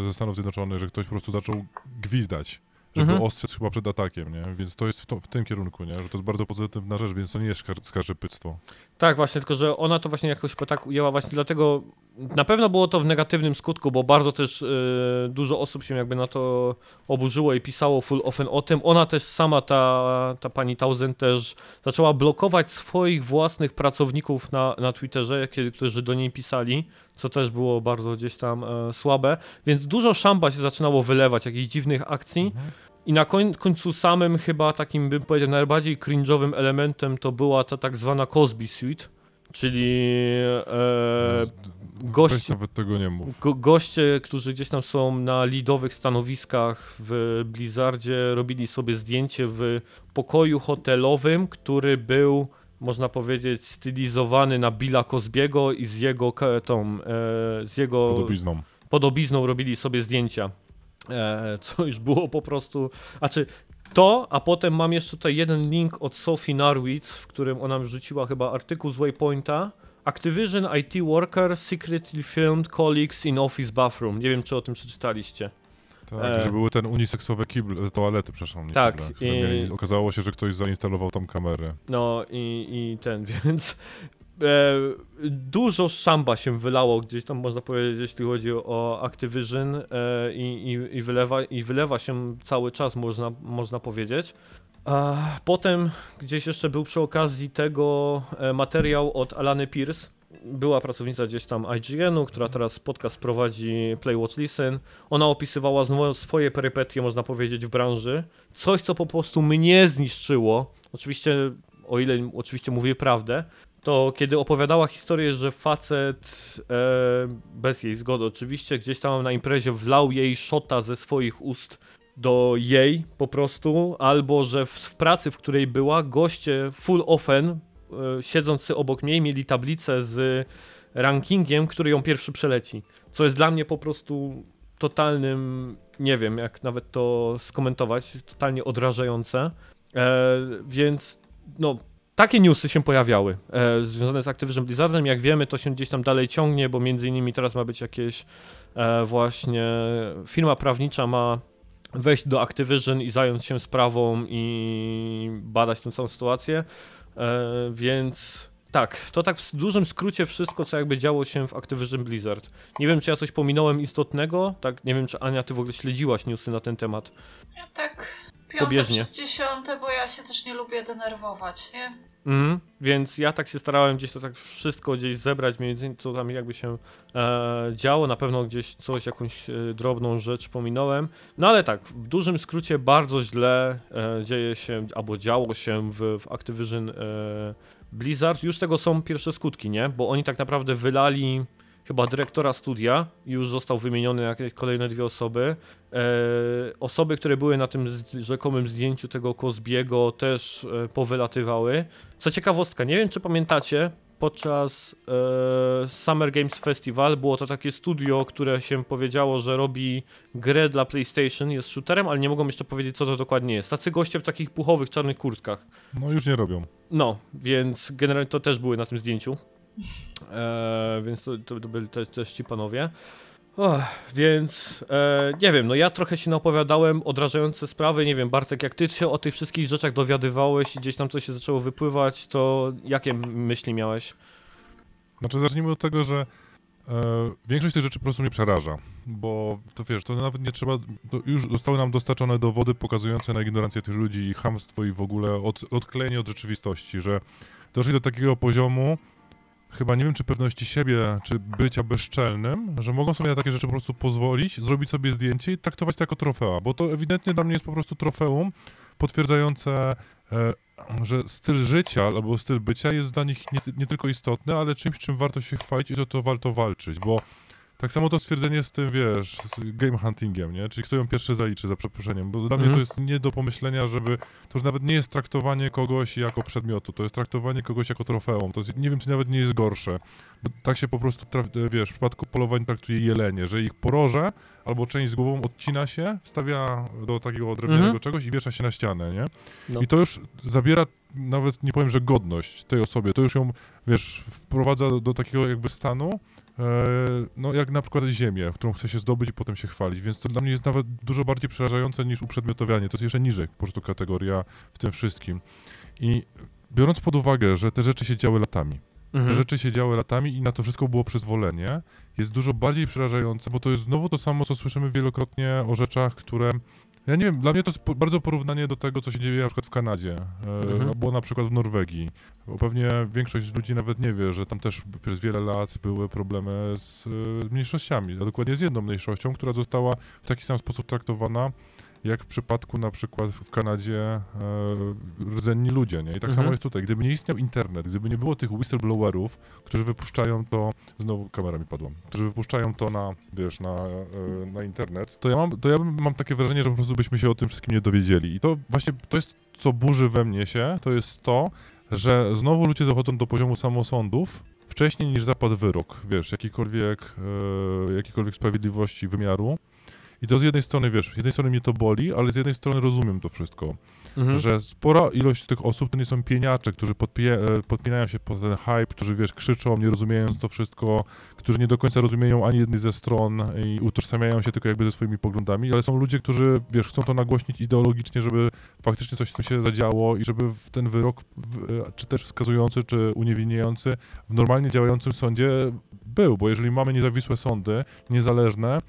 e, ze Stanów Zjednoczonych, że ktoś po prostu zaczął gwizdać żeby mhm. ostrzec chyba przed atakiem, nie? Więc to jest w, to, w, tym kierunku, nie? Że to jest bardzo pozytywna rzecz, więc to nie jest skarżypyctwo. Tak, właśnie, tylko że ona to właśnie jakoś tak ujęła właśnie dlatego, na pewno było to w negatywnym skutku, bo bardzo też y, dużo osób się jakby na to oburzyło i pisało full often o tym. Ona też sama, ta, ta pani Tausen też zaczęła blokować swoich własnych pracowników na, na Twitterze, kiedy, którzy do niej pisali, co też było bardzo gdzieś tam e, słabe, więc dużo szamba się zaczynało wylewać, jakichś dziwnych akcji. Mhm. I na końcu samym chyba takim, bym powiedział, najbardziej cringe'owym elementem to była ta tak zwana Cosby Suite, czyli e. Go, goście, którzy gdzieś tam są na lidowych stanowiskach w Blizzardzie, robili sobie zdjęcie w pokoju hotelowym, który był można powiedzieć, stylizowany na Billa Cosbiego i z jego tą, e, z jego podobizną. podobizną robili sobie zdjęcia. E, co już było po prostu. A czy to, a potem mam jeszcze tutaj jeden link od Sophie Narwitz, w którym ona wrzuciła chyba artykuł z Waypointa. Activision IT worker secretly filmed colleagues in office bathroom. Nie wiem, czy o tym przeczytaliście. Tak, e... że były ten uniseksowe kibl, toalety, przepraszam. tak. i... okazało się, że ktoś zainstalował tam kamerę. No i, i ten, więc dużo szamba się wylało gdzieś tam, można powiedzieć, jeśli chodzi o Activision e, i, i, wylewa, i wylewa się cały czas, można, można powiedzieć. A potem gdzieś jeszcze był przy okazji tego e, materiał od Alany Pierce, była pracownica gdzieś tam IGN-u, która teraz podcast prowadzi Play Watch Listen. Ona opisywała znowu swoje perypetie, można powiedzieć, w branży. Coś, co po prostu mnie zniszczyło. Oczywiście, o ile oczywiście mówię prawdę, to kiedy opowiadała historię, że facet, e, bez jej zgody oczywiście, gdzieś tam na imprezie wlał jej szota ze swoich ust do jej po prostu, albo że w, w pracy, w której była, goście full offen, e, siedzący obok niej, mieli tablicę z rankingiem, który ją pierwszy przeleci. Co jest dla mnie po prostu totalnym, nie wiem jak nawet to skomentować, totalnie odrażające. E, więc no, takie newsy się pojawiały e, związane z Activision Blizzardem. Jak wiemy, to się gdzieś tam dalej ciągnie, bo między innymi teraz ma być jakieś e, właśnie firma prawnicza ma wejść do Activision i zająć się sprawą i badać tę całą sytuację. E, więc tak, to tak w dużym skrócie wszystko, co jakby działo się w Activision Blizzard. Nie wiem, czy ja coś pominąłem istotnego, tak, nie wiem, czy Ania, ty w ogóle śledziłaś newsy na ten temat. Ja tak piąte Pobieżnie. przez dziesiąte, bo ja się też nie lubię denerwować, nie? Mhm, więc ja tak się starałem gdzieś to tak wszystko gdzieś zebrać, mniej więcej co tam jakby się e, działo, na pewno gdzieś coś, jakąś e, drobną rzecz pominąłem, no ale tak, w dużym skrócie bardzo źle e, dzieje się, albo działo się w, w Activision e, Blizzard, już tego są pierwsze skutki, nie, bo oni tak naprawdę wylali chyba dyrektora studia, już został wymieniony na jakieś kolejne dwie osoby. E, osoby, które były na tym rzekomym zdjęciu tego Kozbiego też e, powylatywały. Co ciekawostka, nie wiem czy pamiętacie, podczas e, Summer Games Festival było to takie studio, które się powiedziało, że robi grę dla PlayStation, jest shooterem, ale nie mogą jeszcze powiedzieć co to dokładnie jest. Tacy goście w takich puchowych, czarnych kurtkach. No już nie robią. No, więc generalnie to też były na tym zdjęciu. E, więc to, to, to byli też, ci panowie. Och, więc e, nie wiem, no ja trochę się naopowiadałem, odrażające sprawy, nie wiem, Bartek, jak ty się o tych wszystkich rzeczach dowiadywałeś i gdzieś tam coś się zaczęło wypływać, to jakie myśli miałeś? Znaczy zacznijmy od tego, że e, większość tych rzeczy po prostu mnie przeraża, bo to wiesz, to nawet nie trzeba, już zostały nam dostarczone dowody pokazujące na ignorancję tych ludzi i chamstwo i w ogóle od, odklejenie od rzeczywistości, że doszli do takiego poziomu, chyba nie wiem czy pewności siebie, czy bycia bezczelnym, że mogą sobie na takie rzeczy po prostu pozwolić, zrobić sobie zdjęcie i traktować to jako trofea, bo to ewidentnie dla mnie jest po prostu trofeum potwierdzające, e, że styl życia albo styl bycia jest dla nich nie, nie tylko istotny, ale czymś, czym warto się chwalić i to, to warto walczyć, bo tak samo to stwierdzenie z tym, wiesz, z game huntingiem, nie? Czyli kto ją pierwszy zaliczy, za przeproszeniem. Bo dla mnie to Mhm. jest nie do pomyślenia, żeby... To już nawet nie jest traktowanie kogoś jako przedmiotu, to jest traktowanie kogoś jako trofeum. To jest, nie wiem, czy nawet nie jest gorsze. Bo tak się po prostu, traf, wiesz, w przypadku polowań traktuje jelenie, że ich poroże albo część z głową odcina się, wstawia do takiego drewnianego Mhm. czegoś i wiesza się na ścianę, nie? No. I to już zabiera nawet, nie powiem, że godność tej osobie. To już ją, wiesz, wprowadza do, do takiego jakby stanu, e, no jak na przykład ziemię, którą chce się zdobyć i potem się chwalić, więc to dla mnie jest nawet dużo bardziej przerażające niż uprzedmiotowianie. To jest jeszcze niżej po prostu kategoria w tym wszystkim. I biorąc pod uwagę, że te rzeczy się działy latami, te Mhm. rzeczy się działy latami i na to wszystko było przyzwolenie, jest dużo bardziej przerażające, bo to jest znowu to samo, co słyszymy wielokrotnie o rzeczach, które. Ja nie wiem, dla mnie to jest po, bardzo porównanie do tego, co się dzieje na przykład w Kanadzie, e, Mhm. albo na przykład w Norwegii. Bo pewnie większość z ludzi nawet nie wie, że tam też przez wiele lat były problemy z e, mniejszościami, a dokładnie z jedną mniejszością, która została w taki sam sposób traktowana, jak w przypadku na przykład w Kanadzie e, rdzenni ludzie, nie? I tak Mhm. samo jest tutaj. Gdyby nie istniał internet, gdyby nie było tych whistleblowerów, którzy wypuszczają to, znowu kamera mi padła, którzy wypuszczają to na, wiesz, na, e, na internet, to ja, mam, to ja bym- mam takie wrażenie, że po prostu byśmy się o tym wszystkim nie dowiedzieli. I to właśnie, to jest, co burzy we mnie się, to jest to, że znowu ludzie dochodzą do poziomu samosądów, wcześniej niż zapadł wyrok, wiesz, jakikolwiek, e, jakiejkolwiek sprawiedliwości wymiaru. I to z jednej strony, wiesz, z jednej strony mnie to boli, ale z jednej strony rozumiem to wszystko. Mhm. Że spora ilość tych osób to nie są pieniacze, którzy podpie, e, podpinają się pod ten hype, którzy, wiesz, krzyczą, nie rozumiejąc to wszystko, którzy nie do końca rozumieją ani jednej ze stron i utożsamiają się tylko jakby ze swoimi poglądami, ale są ludzie, którzy, wiesz, chcą to nagłośnić ideologicznie, żeby faktycznie coś tam się zadziało i żeby ten wyrok, e, czy też wskazujący, czy uniewinniający w normalnie działającym sądzie był, bo jeżeli mamy niezawisłe sądy, niezależne,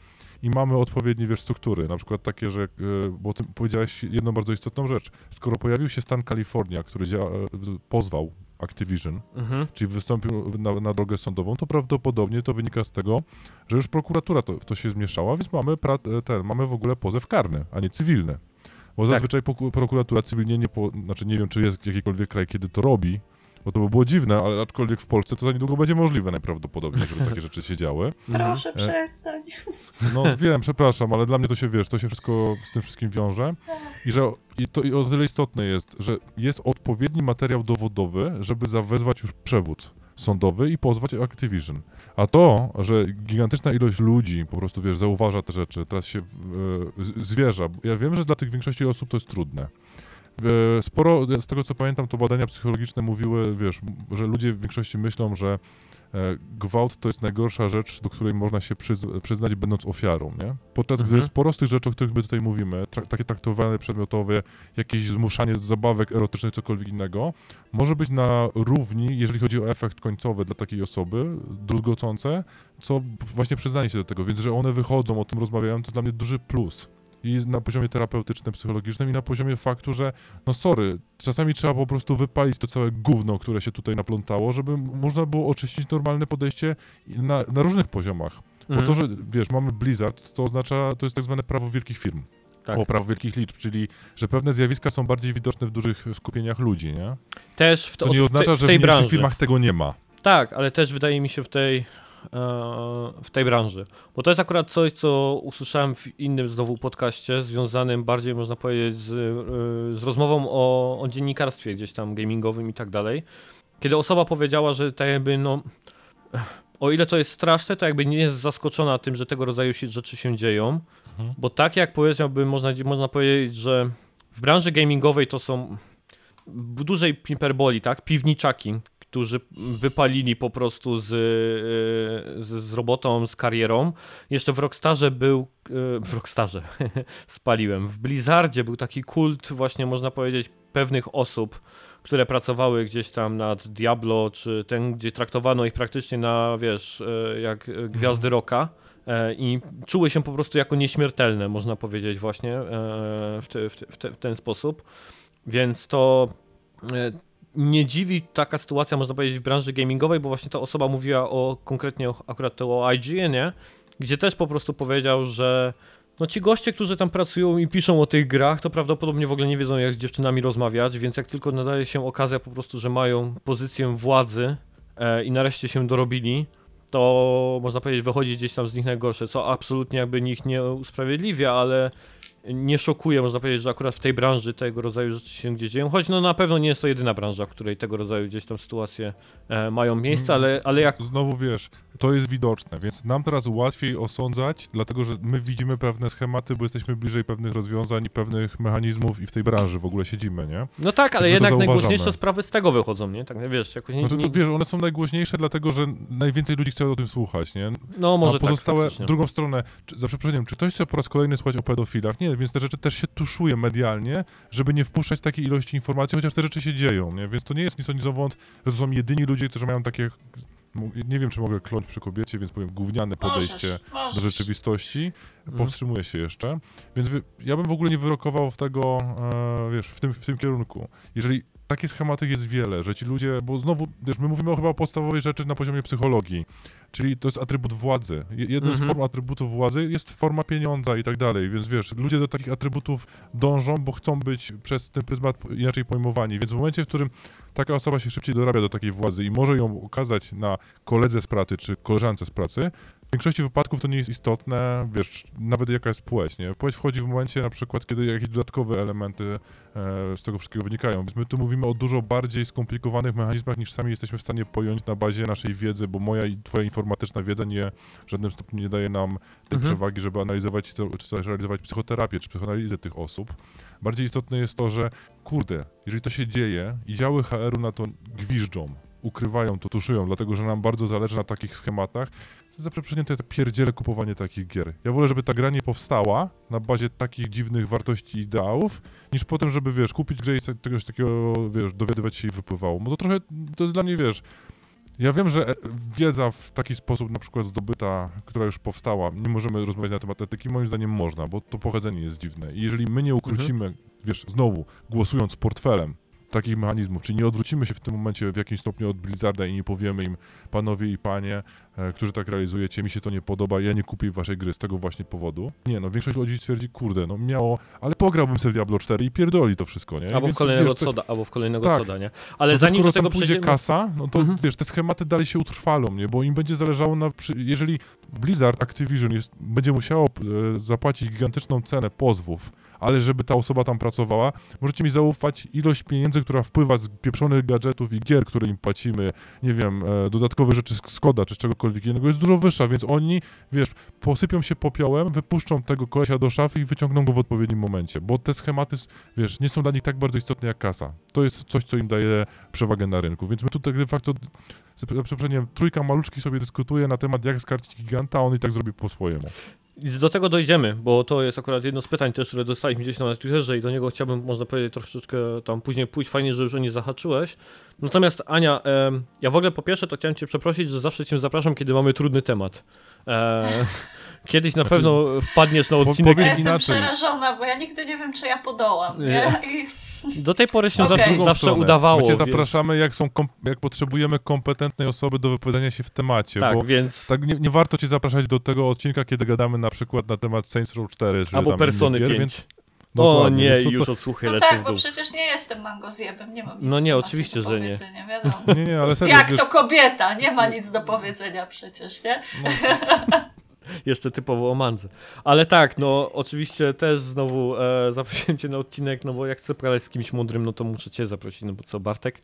i mamy odpowiednie, wiesz, struktury, na przykład takie, że, e, bo ty powiedziałeś jedną bardzo istotną rzecz, skoro pojawił się stan Kalifornia, który e, pozwał Activision, Mhm. czyli wystąpił na, na drogę sądową, to prawdopodobnie to wynika z tego, że już prokuratura to, w to się zmieszała, więc mamy, pra, e, ten, mamy w ogóle pozew karny, a nie cywilny. Bo Tak. zazwyczaj poku- prokuratura cywilnie nie, po, znaczy nie wiem, czy jest jakikolwiek kraj, kiedy to robi, Bo to by było dziwne, ale aczkolwiek w Polsce to za niedługo będzie możliwe najprawdopodobniej, żeby takie rzeczy się działy. Proszę E, przestań. No wiem, przepraszam, ale dla mnie to się, wiesz, to się wszystko z tym wszystkim wiąże. I że i to i o tyle istotne jest, że jest odpowiedni materiał dowodowy, żeby zawezwać już przewód sądowy i pozwać Activision. A to, że gigantyczna ilość ludzi po prostu, wiesz, zauważa te rzeczy, teraz się e, zwierza. Ja wiem, że dla tych większości osób to jest trudne. E, Sporo, z tego co pamiętam, to badania psychologiczne mówiły, wiesz, że ludzie w większości myślą, że e, gwałt to jest najgorsza rzecz, do której można się przyz- przyznać, będąc ofiarą, nie? Podczas Mhm. gdy sporo z tych rzeczy, o których my tutaj mówimy, trak- takie traktowane przedmiotowe, jakieś zmuszanie do zabawek erotycznych, cokolwiek innego, może być na równi, jeżeli chodzi o efekt końcowy dla takiej osoby, druzgocące, co właśnie przyznanie się do tego, więc że one wychodzą, o tym rozmawiają, to dla mnie duży plus. I na poziomie terapeutycznym, psychologicznym i na poziomie faktu, że no sorry, czasami trzeba po prostu wypalić to całe gówno, które się tutaj naplątało, żeby można było oczyścić normalne podejście na, na różnych poziomach. Bo Mhm. to, że wiesz, mamy Blizzard, to oznacza, to jest tak zwane prawo wielkich firm. Tak. O prawo wielkich liczb, czyli że pewne zjawiska są bardziej widoczne w dużych skupieniach ludzi, nie? Też w, To to, nie oznacza, że w tej w mniejszych branży. firmach tego nie ma. Tak, ale też wydaje mi się w tej, w tej branży. Bo to jest akurat coś, co usłyszałem w innym znowu podcaście, związanym bardziej, można powiedzieć, z, e, z rozmową o, o dziennikarstwie gdzieś tam gamingowym i tak dalej. Kiedy osoba powiedziała, że tak jakby, no, o ile to jest straszne, to jakby nie jest zaskoczona tym, że tego rodzaju się- rzeczy się dzieją. Mhm. Bo tak jak powiedziałbym, można, można powiedzieć, że w branży gamingowej to są w dużej hiperboli, tak? Piwniczaki, którzy wypalili po prostu z, e, z, z robotą, z karierą. Jeszcze w Rockstarze był, e, w Rockstarze spaliłem, w Blizzardzie był taki kult właśnie można powiedzieć pewnych osób, które pracowały gdzieś tam nad Diablo, czy ten, gdzie traktowano ich praktycznie na, wiesz, e, jak gwiazdy rocka e, i czuły się po prostu jako nieśmiertelne, można powiedzieć właśnie e, w, te, w, te, w, te, w ten sposób. Więc to e, nie dziwi taka sytuacja, można powiedzieć, w branży gamingowej, bo właśnie ta osoba mówiła o konkretnie akurat to o IGN-ie, gdzie też po prostu powiedział, że no ci goście, którzy tam pracują i piszą o tych grach, to prawdopodobnie w ogóle nie wiedzą jak z dziewczynami rozmawiać, więc jak tylko nadaje się okazja po prostu, że mają pozycję władzy e, i nareszcie się dorobili, to można powiedzieć wychodzi gdzieś tam z nich najgorsze, co absolutnie jakby nich nie usprawiedliwia, ale nie szokuje, można powiedzieć, że akurat w tej branży tego rodzaju rzeczy się gdzieś dzieją, choć no na pewno nie jest to jedyna branża, w której tego rodzaju gdzieś tam sytuacje e, mają miejsce, ale, ale jak... Znowu wiesz, to jest widoczne, więc nam teraz łatwiej osądzać, dlatego że my widzimy pewne schematy, bo jesteśmy bliżej pewnych rozwiązań i pewnych mechanizmów i w tej branży w ogóle siedzimy, nie? No tak, ale jednak zauważamy. najgłośniejsze sprawy z tego wychodzą, nie? Tak wiesz, jakoś nie... Znaczy, to, wiesz, one są najgłośniejsze, dlatego że najwięcej ludzi chce o tym słuchać, nie? no może A pozostałe, tak, faktycznie. drugą stronę, czy, za przeproszeniem, czy ktoś chce po raz kolejny słuchać o pedofilach? Nie, więc te rzeczy też się tuszuje medialnie, żeby nie wpuszczać takiej ilości informacji, chociaż te rzeczy się dzieją, nie? Więc to nie jest nic o nic wąt, że to są jedyni ludzie, którzy mają takie, nie wiem, czy mogę kląć przy kobiecie, więc powiem gówniane podejście Możesz, możesz. do rzeczywistości. Mhm. Powstrzymuję się jeszcze. Więc wy, ja bym w ogóle nie wyrokował w tego, e, wiesz, w tym, w tym kierunku. Jeżeli takich schematyk jest wiele, że ci ludzie, bo znowu, wiesz, my mówimy o chyba o podstawowej rzeczy na poziomie psychologii, czyli to jest atrybut władzy. Je- Jedną Mhm. z form atrybutów władzy jest forma pieniądza i tak dalej, więc wiesz, ludzie do takich atrybutów dążą, bo chcą być przez ten pryzmat inaczej pojmowani, więc w momencie, w którym taka osoba się szybciej dorabia do takiej władzy i może ją okazać na koledze z pracy czy koleżance z pracy, w większości wypadków to nie jest istotne, wiesz, nawet jaka jest płeć, nie? Płeć wchodzi w momencie na przykład, kiedy jakieś dodatkowe elementy e, z tego wszystkiego wynikają, więc my tu mówimy o dużo bardziej skomplikowanych mechanizmach niż sami jesteśmy w stanie pojąć na bazie naszej wiedzy, bo moja i twoja informatyczna wiedza nie w żadnym stopniu nie daje nam tej Mhm. przewagi, żeby analizować, czy też realizować psychoterapię, czy psychoanalizę tych osób. Bardziej istotne jest to, że kurde, jeżeli to się dzieje i działy HR-u na to gwiżdżą, ukrywają to, tuszują, dlatego że nam bardzo zależy na takich schematach, to za przeproszeniem to pierdziele kupowanie takich gier. Ja wolę, żeby ta gra nie powstała na bazie takich dziwnych wartości i ideałów, niż potem, żeby, wiesz, kupić grę i czegoś takiego, wiesz, dowiadywać się i wypływało. Bo to trochę, to jest dla mnie, wiesz, ja wiem, że wiedza w taki sposób na przykład zdobyta, która już powstała, nie możemy rozmawiać na temat etyki, moim zdaniem można, bo to pochodzenie jest dziwne. I jeżeli my nie ukrócimy, wiesz, znowu, głosując portfelem, takich mechanizmów, czyli nie odwrócimy się w tym momencie w jakimś stopniu od Blizzarda i nie powiemy im, panowie i panie, e, którzy tak realizujecie, mi się to nie podoba, ja nie kupię waszej gry z tego właśnie powodu. Nie no, większość ludzi stwierdzi, kurde, no miało, ale pograłbym sobie w Diablo 4 i pierdoli to wszystko, nie? Albo w kolejnego wiesz, coda, albo w kolejnego Tak. coda, nie? Ale no zanim do tego pójdzie przejdziemy... kasa, no to Mhm. wiesz, te schematy dalej się utrwalą, nie? Bo im będzie zależało na... Jeżeli Blizzard, Activision jest, będzie musiało e, zapłacić gigantyczną cenę pozwów, ale żeby ta osoba tam pracowała, możecie mi zaufać ilość pieniędzy, która wpływa z pieprzonych gadżetów i gier, które im płacimy, nie wiem, e, dodatkowe rzeczy z Skoda czy z czegokolwiek innego, jest dużo wyższa, więc oni, wiesz, posypią się popiołem, wypuszczą tego kolesia do szafy i wyciągną go w odpowiednim momencie, bo te schematy, wiesz, nie są dla nich tak bardzo istotne jak kasa. To jest coś, co im daje przewagę na rynku, więc my tutaj de facto za przeproszeniem, trójka maluczki sobie dyskutuje na temat, jak skarcić giganta, a on i tak zrobi po swojemu. I Do tego dojdziemy, bo to jest akurat jedno z pytań też, które dostaliśmy gdzieś na Twitterze i do niego chciałbym, można powiedzieć, troszeczkę tam później pójść. Fajnie, że już o nie zahaczyłeś. Natomiast Ania, em, ja w ogóle po pierwsze to chciałem cię przeprosić, że zawsze cię zapraszam, kiedy mamy trudny temat. E, kiedyś na Znaczy, pewno wpadniesz na odcinek. Ja jestem inaczej. przerażona, bo ja nigdy nie wiem, czy ja podołam, nie? Nie. I Do tej pory się Okej. zawsze, zawsze udawało. My cię więc- zapraszamy, jak, są kom- jak potrzebujemy kompetentnej osoby do wypowiadania się w temacie, Tak, bo więc... tak nie, nie warto cię zapraszać do tego odcinka, kiedy gadamy na przykład na temat Saints Row 4, czy Albo Persony gier, 5. Więc, O nie, więc to- już odsłuchy no tak, w bo przecież nie jestem mangozjebem, nie mam nic No nie, oczywiście, do że nie. wiadomo. Nie, nie, ale serio, Jak wiesz, to kobieta, nie ma nic do powiedzenia przecież, nie? Jeszcze typowo o mandze. Ale tak, no oczywiście też znowu e, zaprosiłem cię na odcinek, no bo jak chcę pogadać z kimś mądrym, no to muszę cię zaprosić, no bo co, Bartek?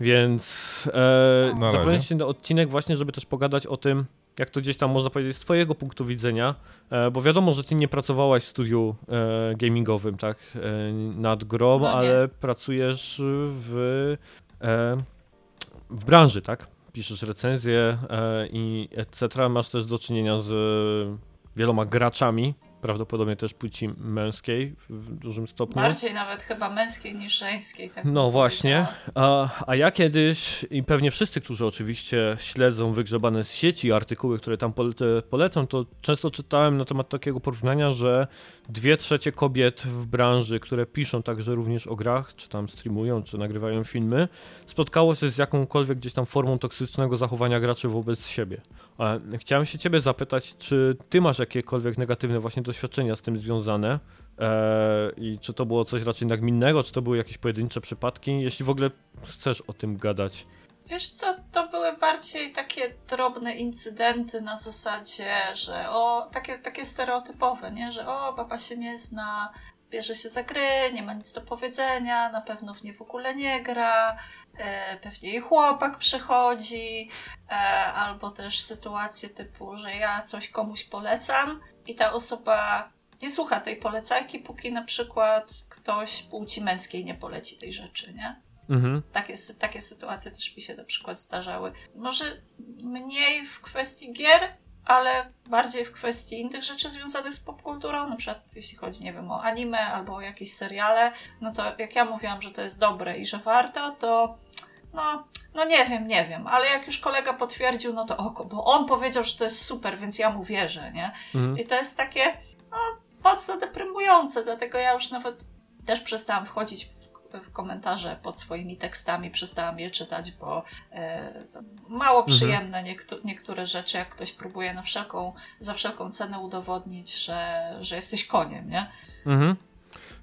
Więc e, Na zaprosiłem razie. cię na odcinek właśnie, żeby też pogadać o tym, jak to gdzieś tam można powiedzieć z twojego punktu widzenia, e, bo wiadomo, że ty nie pracowałaś w studiu e, gamingowym, tak, e, nad grą, No ale pracujesz w, e, w branży, tak? Piszesz recenzje e, i etc. Masz też do czynienia z e, wieloma graczami, prawdopodobnie też płci męskiej w dużym stopniu. Bardziej nawet chyba męskiej niż żeńskiej. Tak No właśnie. A, a ja kiedyś, i pewnie wszyscy, którzy oczywiście śledzą wygrzebane z sieci artykuły, które tam pole- polecą, to często czytałem na temat takiego porównania, że dwie trzecie kobiet w branży, które piszą także również o grach, czy tam streamują, czy nagrywają filmy, spotkało się z jakąkolwiek gdzieś tam formą toksycznego zachowania graczy wobec siebie. Chciałem się ciebie zapytać, czy ty masz jakiekolwiek negatywne właśnie doświadczenia z tym związane? Eee, I czy to było coś raczej nagminnego, czy to były jakieś pojedyncze przypadki? Jeśli w ogóle chcesz o tym gadać. Wiesz co, to były bardziej takie drobne incydenty na zasadzie, że o, takie, takie stereotypowe, nie? Że o, baba się nie zna, bierze się za gry, nie ma nic do powiedzenia, na pewno w nie w ogóle nie gra, e, pewnie jej chłopak przychodzi, e, albo też sytuacje typu, że ja coś komuś polecam i ta osoba nie słucha tej polecajki, póki na przykład ktoś płci męskiej nie poleci tej rzeczy, nie? Mhm. Takie, takie sytuacje też mi się na przykład zdarzały. Może mniej w kwestii gier, ale bardziej w kwestii innych rzeczy związanych z popkulturą, na przykład jeśli chodzi, nie wiem, o anime albo o jakieś seriale, no to jak ja mówiłam, że to jest dobre i że warto, to no, no nie wiem, nie wiem, ale jak już kolega potwierdził, no to oko, bo on powiedział, że to jest super, więc ja mu wierzę, nie? Mhm. I to jest takie no, mocno deprymujące, dlatego ja już nawet też przestałam wchodzić w, komentarze pod swoimi tekstami, przestałam je czytać, bo e, mało przyjemne niektó- niektóre rzeczy, jak ktoś próbuje na wszelką, za wszelką cenę udowodnić, że, że jesteś koniem, nie? Mhm.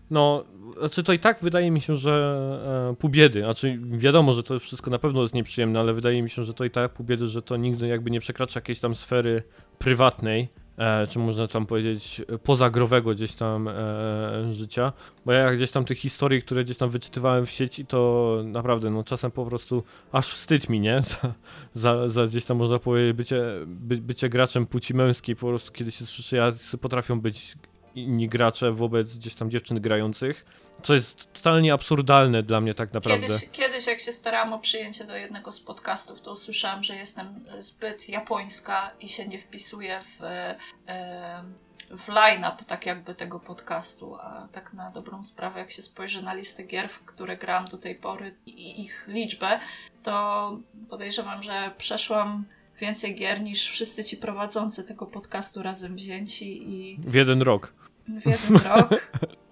No, znaczy to i tak wydaje mi się, że e, pół biedy, znaczy wiadomo, że to wszystko na pewno jest nieprzyjemne, ale wydaje mi się, że to i tak pół biedy, że to nigdy jakby nie przekracza jakiejś tam sfery prywatnej, e, czy można tam powiedzieć pozagrowego gdzieś tam e, życia, bo ja gdzieś tam tych historii, które gdzieś tam wyczytywałem w sieci, to naprawdę, no czasem po prostu aż wstyd mi, nie? Za, za, za gdzieś tam można powiedzieć bycie, by, bycie graczem płci męskiej, po prostu kiedy się słyszy, jak potrafią być inni gracze wobec gdzieś tam dziewczyn grających, co jest totalnie absurdalne dla mnie tak naprawdę. Kiedyś, kiedyś, jak się starałam o przyjęcie do jednego z podcastów, to usłyszałam, że jestem zbyt japońska i się nie wpisuję w, e, w line-up tak jakby tego podcastu, a tak na dobrą sprawę, jak się spojrzy na listę gier, w które grałam do tej pory i ich liczbę, to podejrzewam, że przeszłam więcej gier niż wszyscy ci prowadzący tego podcastu razem wzięci i W jeden rok. w jeden rok.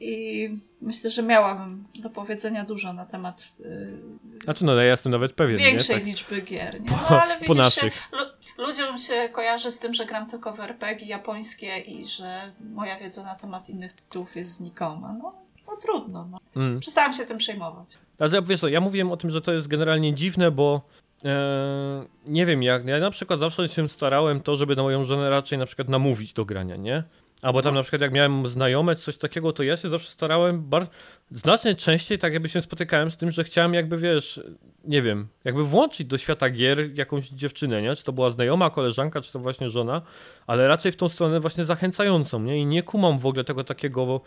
I myślę, że miałabym do powiedzenia dużo na temat yy, Znaczy, no ja jestem nawet pewien, większej nie? Tak, liczby gier. Nie? No, ale po widzisz, się, lu, ludziom się kojarzy z tym, że gram tylko w RPG japońskie i że moja wiedza na temat innych tytułów jest znikoma. No, no trudno. No. Mm. Przestałam się tym przejmować. Ale wiesz co, ja mówiłem o tym, że to jest generalnie dziwne, bo e, nie wiem jak, ja na przykład zawsze się starałem to, żeby na moją żonę raczej na przykład namówić do grania, nie? Albo tam na przykład jak miałem znajome, coś takiego, to ja się zawsze starałem bardzo, znacznie częściej tak jakby się spotykałem z tym, że chciałem jakby, wiesz, nie wiem, jakby włączyć do świata gier jakąś dziewczynę, nie? Czy to była znajoma, koleżanka, czy to właśnie żona, ale raczej w tą stronę właśnie zachęcającą, nie? I nie kumam w ogóle tego takiego,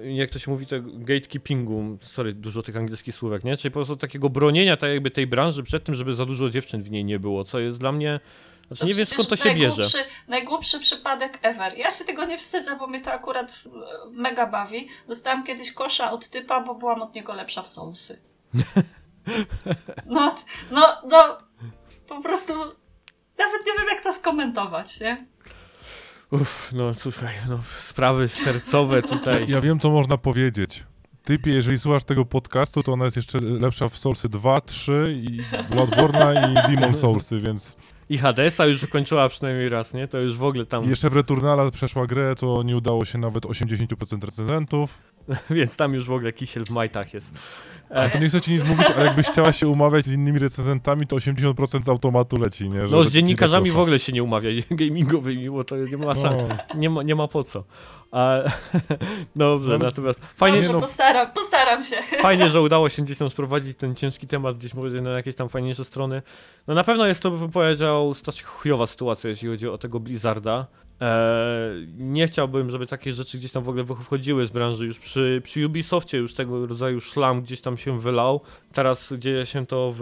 e, jak to się mówi, tego gatekeepingu, sorry, dużo tych angielskich słówek, nie? Czyli po prostu takiego bronienia tak jakby tej branży przed tym, żeby za dużo dziewczyn w niej nie było, co jest dla mnie, znaczy nie wiem skąd to się bierze. najgłupszy, Najgłupszy przypadek ever. Ja się tego nie wstydzę, bo mnie to akurat e, mega bawi. Dostałam kiedyś kosza od typa, bo byłam od niego lepsza w Soulsy. No, no, no, po prostu nawet nie wiem, jak to skomentować, nie? Uff, no słuchaj, no sprawy sercowe tutaj. Ja wiem, co można powiedzieć. Typie, jeżeli słuchasz tego podcastu, to ona jest jeszcze lepsza w Soulsy 2, 3 i Bloodborne'a i Demon Soulsy, więc I Hadesa już ukończyła przynajmniej raz, nie? To już w ogóle tam, jeszcze w Returnala przeszła grę, to nie udało się nawet 80% recenzentów. więc tam już w ogóle kisiel w majtach jest. A to nie chcę ci nic mówić, ale jakbyś chciała się umawiać z innymi recenzentami, to 80% z automatu leci, nie? No Żeby z dziennikarzami w ogóle się nie umawia gamingowymi, bo to nie ma, szans, No. nie ma, nie ma po co. A, dobrze, No, natomiast fajnie, Dobrze, no. postaram, postaram się. fajnie, że udało się gdzieś tam sprowadzić ten ciężki temat gdzieś może na jakieś tam fajniejsze strony. No na pewno jest to, bym powiedział, strasznie chujowa sytuacja, jeśli chodzi o tego Blizzarda. Eee, nie chciałbym, żeby takie rzeczy gdzieś tam w ogóle wchodziły z branży. Już przy, przy Ubisoftie już tego rodzaju szlam gdzieś tam się wylał. Teraz dzieje się to w,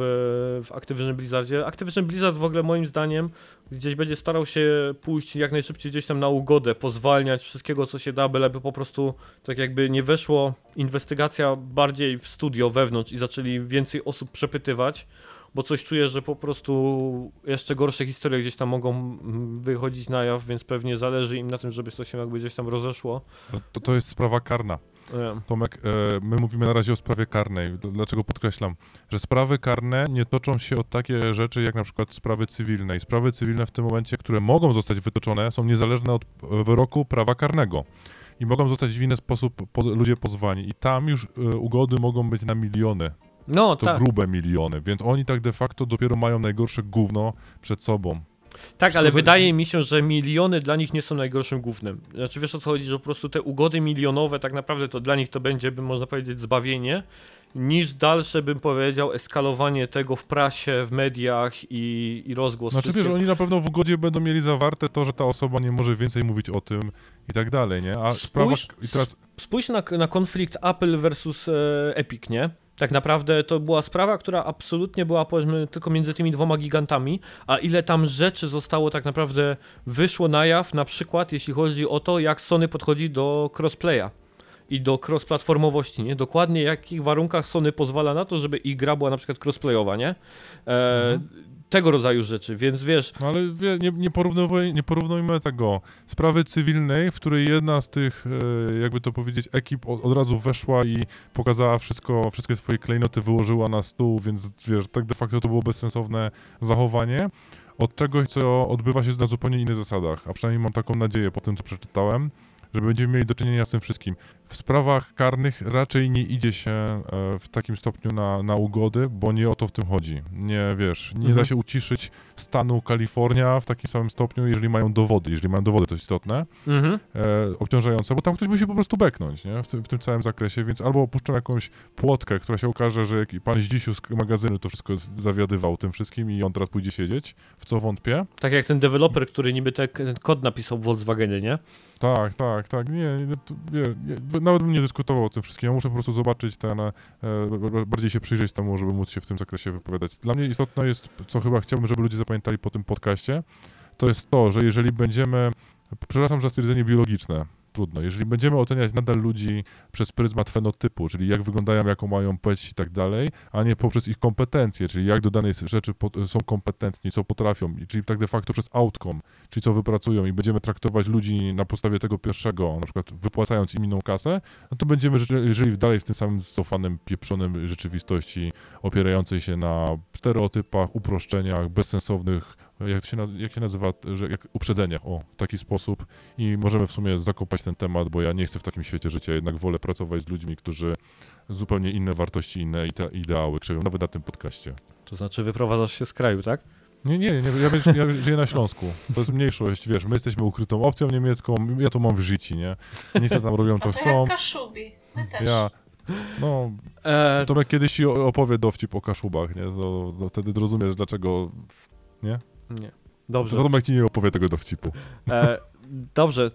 w Activision Blizzardzie. Activision Blizzard w ogóle moim zdaniem gdzieś będzie starał się pójść jak najszybciej gdzieś tam na ugodę, pozwalniać wszystkiego co się da, byleby po prostu tak jakby nie weszło inwestygacja bardziej w studio wewnątrz i zaczęli więcej osób przepytywać, bo coś czuję, że po prostu jeszcze gorsze historie gdzieś tam mogą mm, wychodzić na jaw, więc pewnie zależy im na tym, żeby to się jakby gdzieś tam rozeszło. No To, to jest sprawa karna. Tomek, e, my mówimy na razie o sprawie karnej. Dlaczego podkreślam? Że sprawy karne nie toczą się o takie rzeczy jak na przykład sprawy cywilne. I sprawy cywilne w tym momencie, które mogą zostać wytoczone, są niezależne od e, wyroku prawa karnego. I mogą zostać w inny sposób po, ludzie pozwani. I tam już e, ugody mogą być na miliony. No To tak, grube miliony. Więc oni tak de facto dopiero mają najgorsze gówno przed sobą. Tak, ale wydaje mi się, że miliony dla nich nie są najgorszym głównym. Znaczy wiesz o co chodzi, że po prostu te ugody milionowe tak naprawdę to dla nich to będzie, by można powiedzieć, zbawienie, niż dalsze, bym powiedział, eskalowanie tego w prasie, w mediach i, i rozgłos. Znaczy wiesz, oni na pewno w ugodzie będą mieli zawarte to, że ta osoba nie może więcej mówić o tym i tak dalej, nie? A sprawa... Spójrz- I teraz Spójrz na, na konflikt Apple versus e, Epic, nie? Tak naprawdę to była sprawa, która absolutnie była powiedzmy tylko między tymi dwoma gigantami, a ile tam rzeczy zostało tak naprawdę wyszło na jaw, na przykład jeśli chodzi o to, jak Sony podchodzi do crossplaya i do cross-platformowości, nie? Dokładnie w jakich warunkach Sony pozwala na to, żeby ich gra była na przykład crossplayowa, nie? E, Tego rodzaju rzeczy, więc wiesz, No ale nie, nie, porównuj, nie porównujmy tego. Sprawy cywilnej, w której jedna z tych, e, jakby to powiedzieć, ekip od, od razu weszła i pokazała wszystko, wszystkie swoje klejnoty wyłożyła na stół, więc wiesz, tak de facto to było bezsensowne zachowanie. Od czegoś, co odbywa się na zupełnie innych zasadach, a przynajmniej mam taką nadzieję po tym, co przeczytałem, że będziemy mieli do czynienia z tym wszystkim. W sprawach karnych raczej nie idzie się e, w takim stopniu na, na ugody, bo nie o to w tym chodzi. Nie, wiesz, nie Mhm. da się uciszyć stanu Kalifornia w takim samym stopniu, jeżeli mają dowody. Jeżeli mają dowody, to jest istotne, mhm. e, obciążające, bo tam ktoś musi po prostu beknąć, nie? W, tym- w tym całym zakresie, więc albo opuszczą jakąś płotkę, która się okaże, że pan Zdzisiu z magazynu to wszystko zawiadywał tym wszystkim i on teraz pójdzie siedzieć, w co wątpię. tak jak ten deweloper, który niby te, ten kod napisał w Volkswagenie, nie? Tak, tak, tak. Nie, nie, nie, nie, nawet bym nie dyskutował o tym wszystkim. Ja muszę po prostu zobaczyć ten, e, bardziej się przyjrzeć temu, żeby móc się w tym zakresie wypowiadać. Dla mnie istotne jest, co chyba chciałbym, żeby ludzie zapamiętali po tym podcaście, to jest to, że jeżeli będziemy, przepraszam za stwierdzenie biologiczne, trudno. Jeżeli będziemy oceniać nadal ludzi przez pryzmat fenotypu, czyli jak wyglądają, jaką mają płeć i tak dalej, a nie poprzez ich kompetencje, czyli jak do danej rzeczy są kompetentni, co potrafią, czyli tak de facto przez outcome, czyli co wypracują i będziemy traktować ludzi na podstawie tego pierwszego, na przykład wypłacając im inną kasę, no to będziemy ży- żyli dalej w tym samym cofanym, pieprzonym rzeczywistości opierającej się na stereotypach, uproszczeniach, bezsensownych, jak się, jak się nazywa, że jak uprzedzeniach, o, w taki sposób i możemy w sumie zakopać ten temat, bo ja nie chcę w takim świecie życia, jednak wolę pracować z ludźmi, którzy zupełnie inne wartości, inne ide- ideały krzewią, nawet na tym podcaście. To znaczy wyprowadzasz się z kraju, tak? Nie, nie, nie ja, wiesz, ja żyję na Śląsku. To jest mniejszość, wiesz, my jesteśmy ukrytą opcją niemiecką, ja tu mam w życiu, nie? Niestety tam robią to to chcą. jak Kaszubi. My też. Ja, no, E, Tomek kiedyś ci opowie dowcip o kaszubach, nie? To, to wtedy zrozumiesz, dlaczego... nie. To Dobrze. Tomek ci nie opowie tego dowcipu. E, dobrze.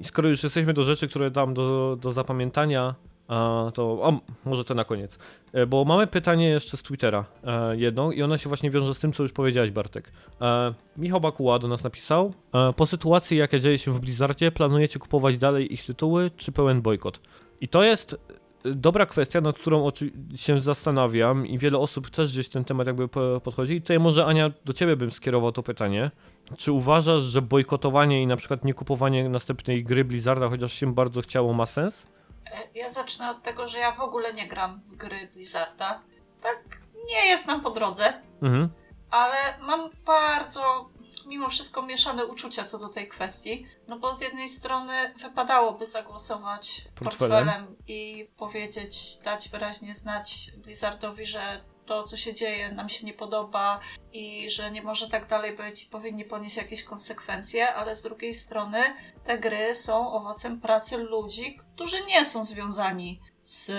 E, skoro już jesteśmy do rzeczy, które dam do, do zapamiętania, a, to o, może to na koniec. E, bo mamy pytanie jeszcze z Twittera e, jedno i ona się właśnie wiąże z tym, co już powiedziałeś, Bartek. E, Michał Bakuła do nas napisał. E, po sytuacji, jaka dzieje się w Blizzardzie, planujecie kupować dalej ich tytuły, czy pełen bojkot? I to jest dobra kwestia, nad którą się zastanawiam i wiele osób też gdzieś ten temat jakby po- podchodzi. I tutaj może Ania, do ciebie bym skierował to pytanie. Czy uważasz, że bojkotowanie i na przykład nie kupowanie następnej gry Blizzarda, chociaż się bardzo chciało, ma sens? E, Ja zacznę od tego, że ja w ogóle nie gram w gry Blizzarda. Tak nie jest nam po drodze, Mhm. ale mam bardzo, mimo wszystko, mieszane uczucia co do tej kwestii. No bo z jednej strony wypadałoby zagłosować Portfelem. portfelem i powiedzieć, dać wyraźnie znać Blizzardowi, że to, co się dzieje, nam się nie podoba i że nie może tak dalej być i powinni ponieść jakieś konsekwencje, ale z drugiej strony te gry są owocem pracy ludzi, którzy nie są związani z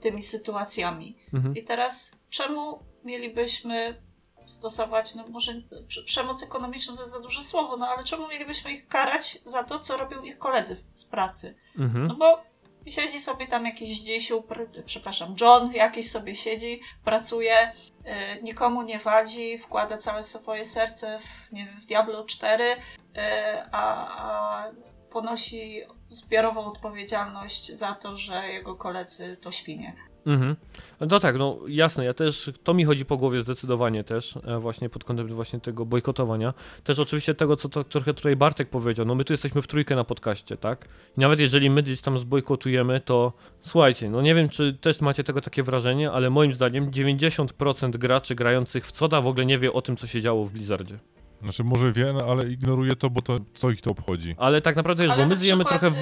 tymi sytuacjami. Mhm. I teraz czemu mielibyśmy stosować, no może prze- przemoc ekonomiczną to jest za duże słowo, no ale czemu mielibyśmy ich karać za to, co robią ich koledzy z pracy? Mhm. No bo siedzi sobie tam jakiś dziesiu, pr- przepraszam, John jakiś sobie siedzi, pracuje, y, nikomu nie wadzi, wkłada całe swoje serce w, nie wiem, w Diablo 4, y, a, a ponosi zbiorową odpowiedzialność za to, że jego koledzy to świnie. Mhm. No tak, no jasne, ja też, to mi chodzi po głowie zdecydowanie też, e, właśnie pod kątem właśnie tego bojkotowania. Też oczywiście tego, co to, trochę tutaj Bartek powiedział, no my tu jesteśmy w trójkę na podcaście, tak? I nawet jeżeli my gdzieś tam zbojkotujemy, to słuchajcie, no nie wiem, czy też macie tego takie wrażenie, ale moim zdaniem 90% graczy grających w CODA w ogóle nie wie o tym, co się działo w Blizzardzie. Znaczy może wie, no, ale ignoruje to, bo to co ich to obchodzi. Ale tak naprawdę, wiesz, Ale bo my żyjemy trochę w...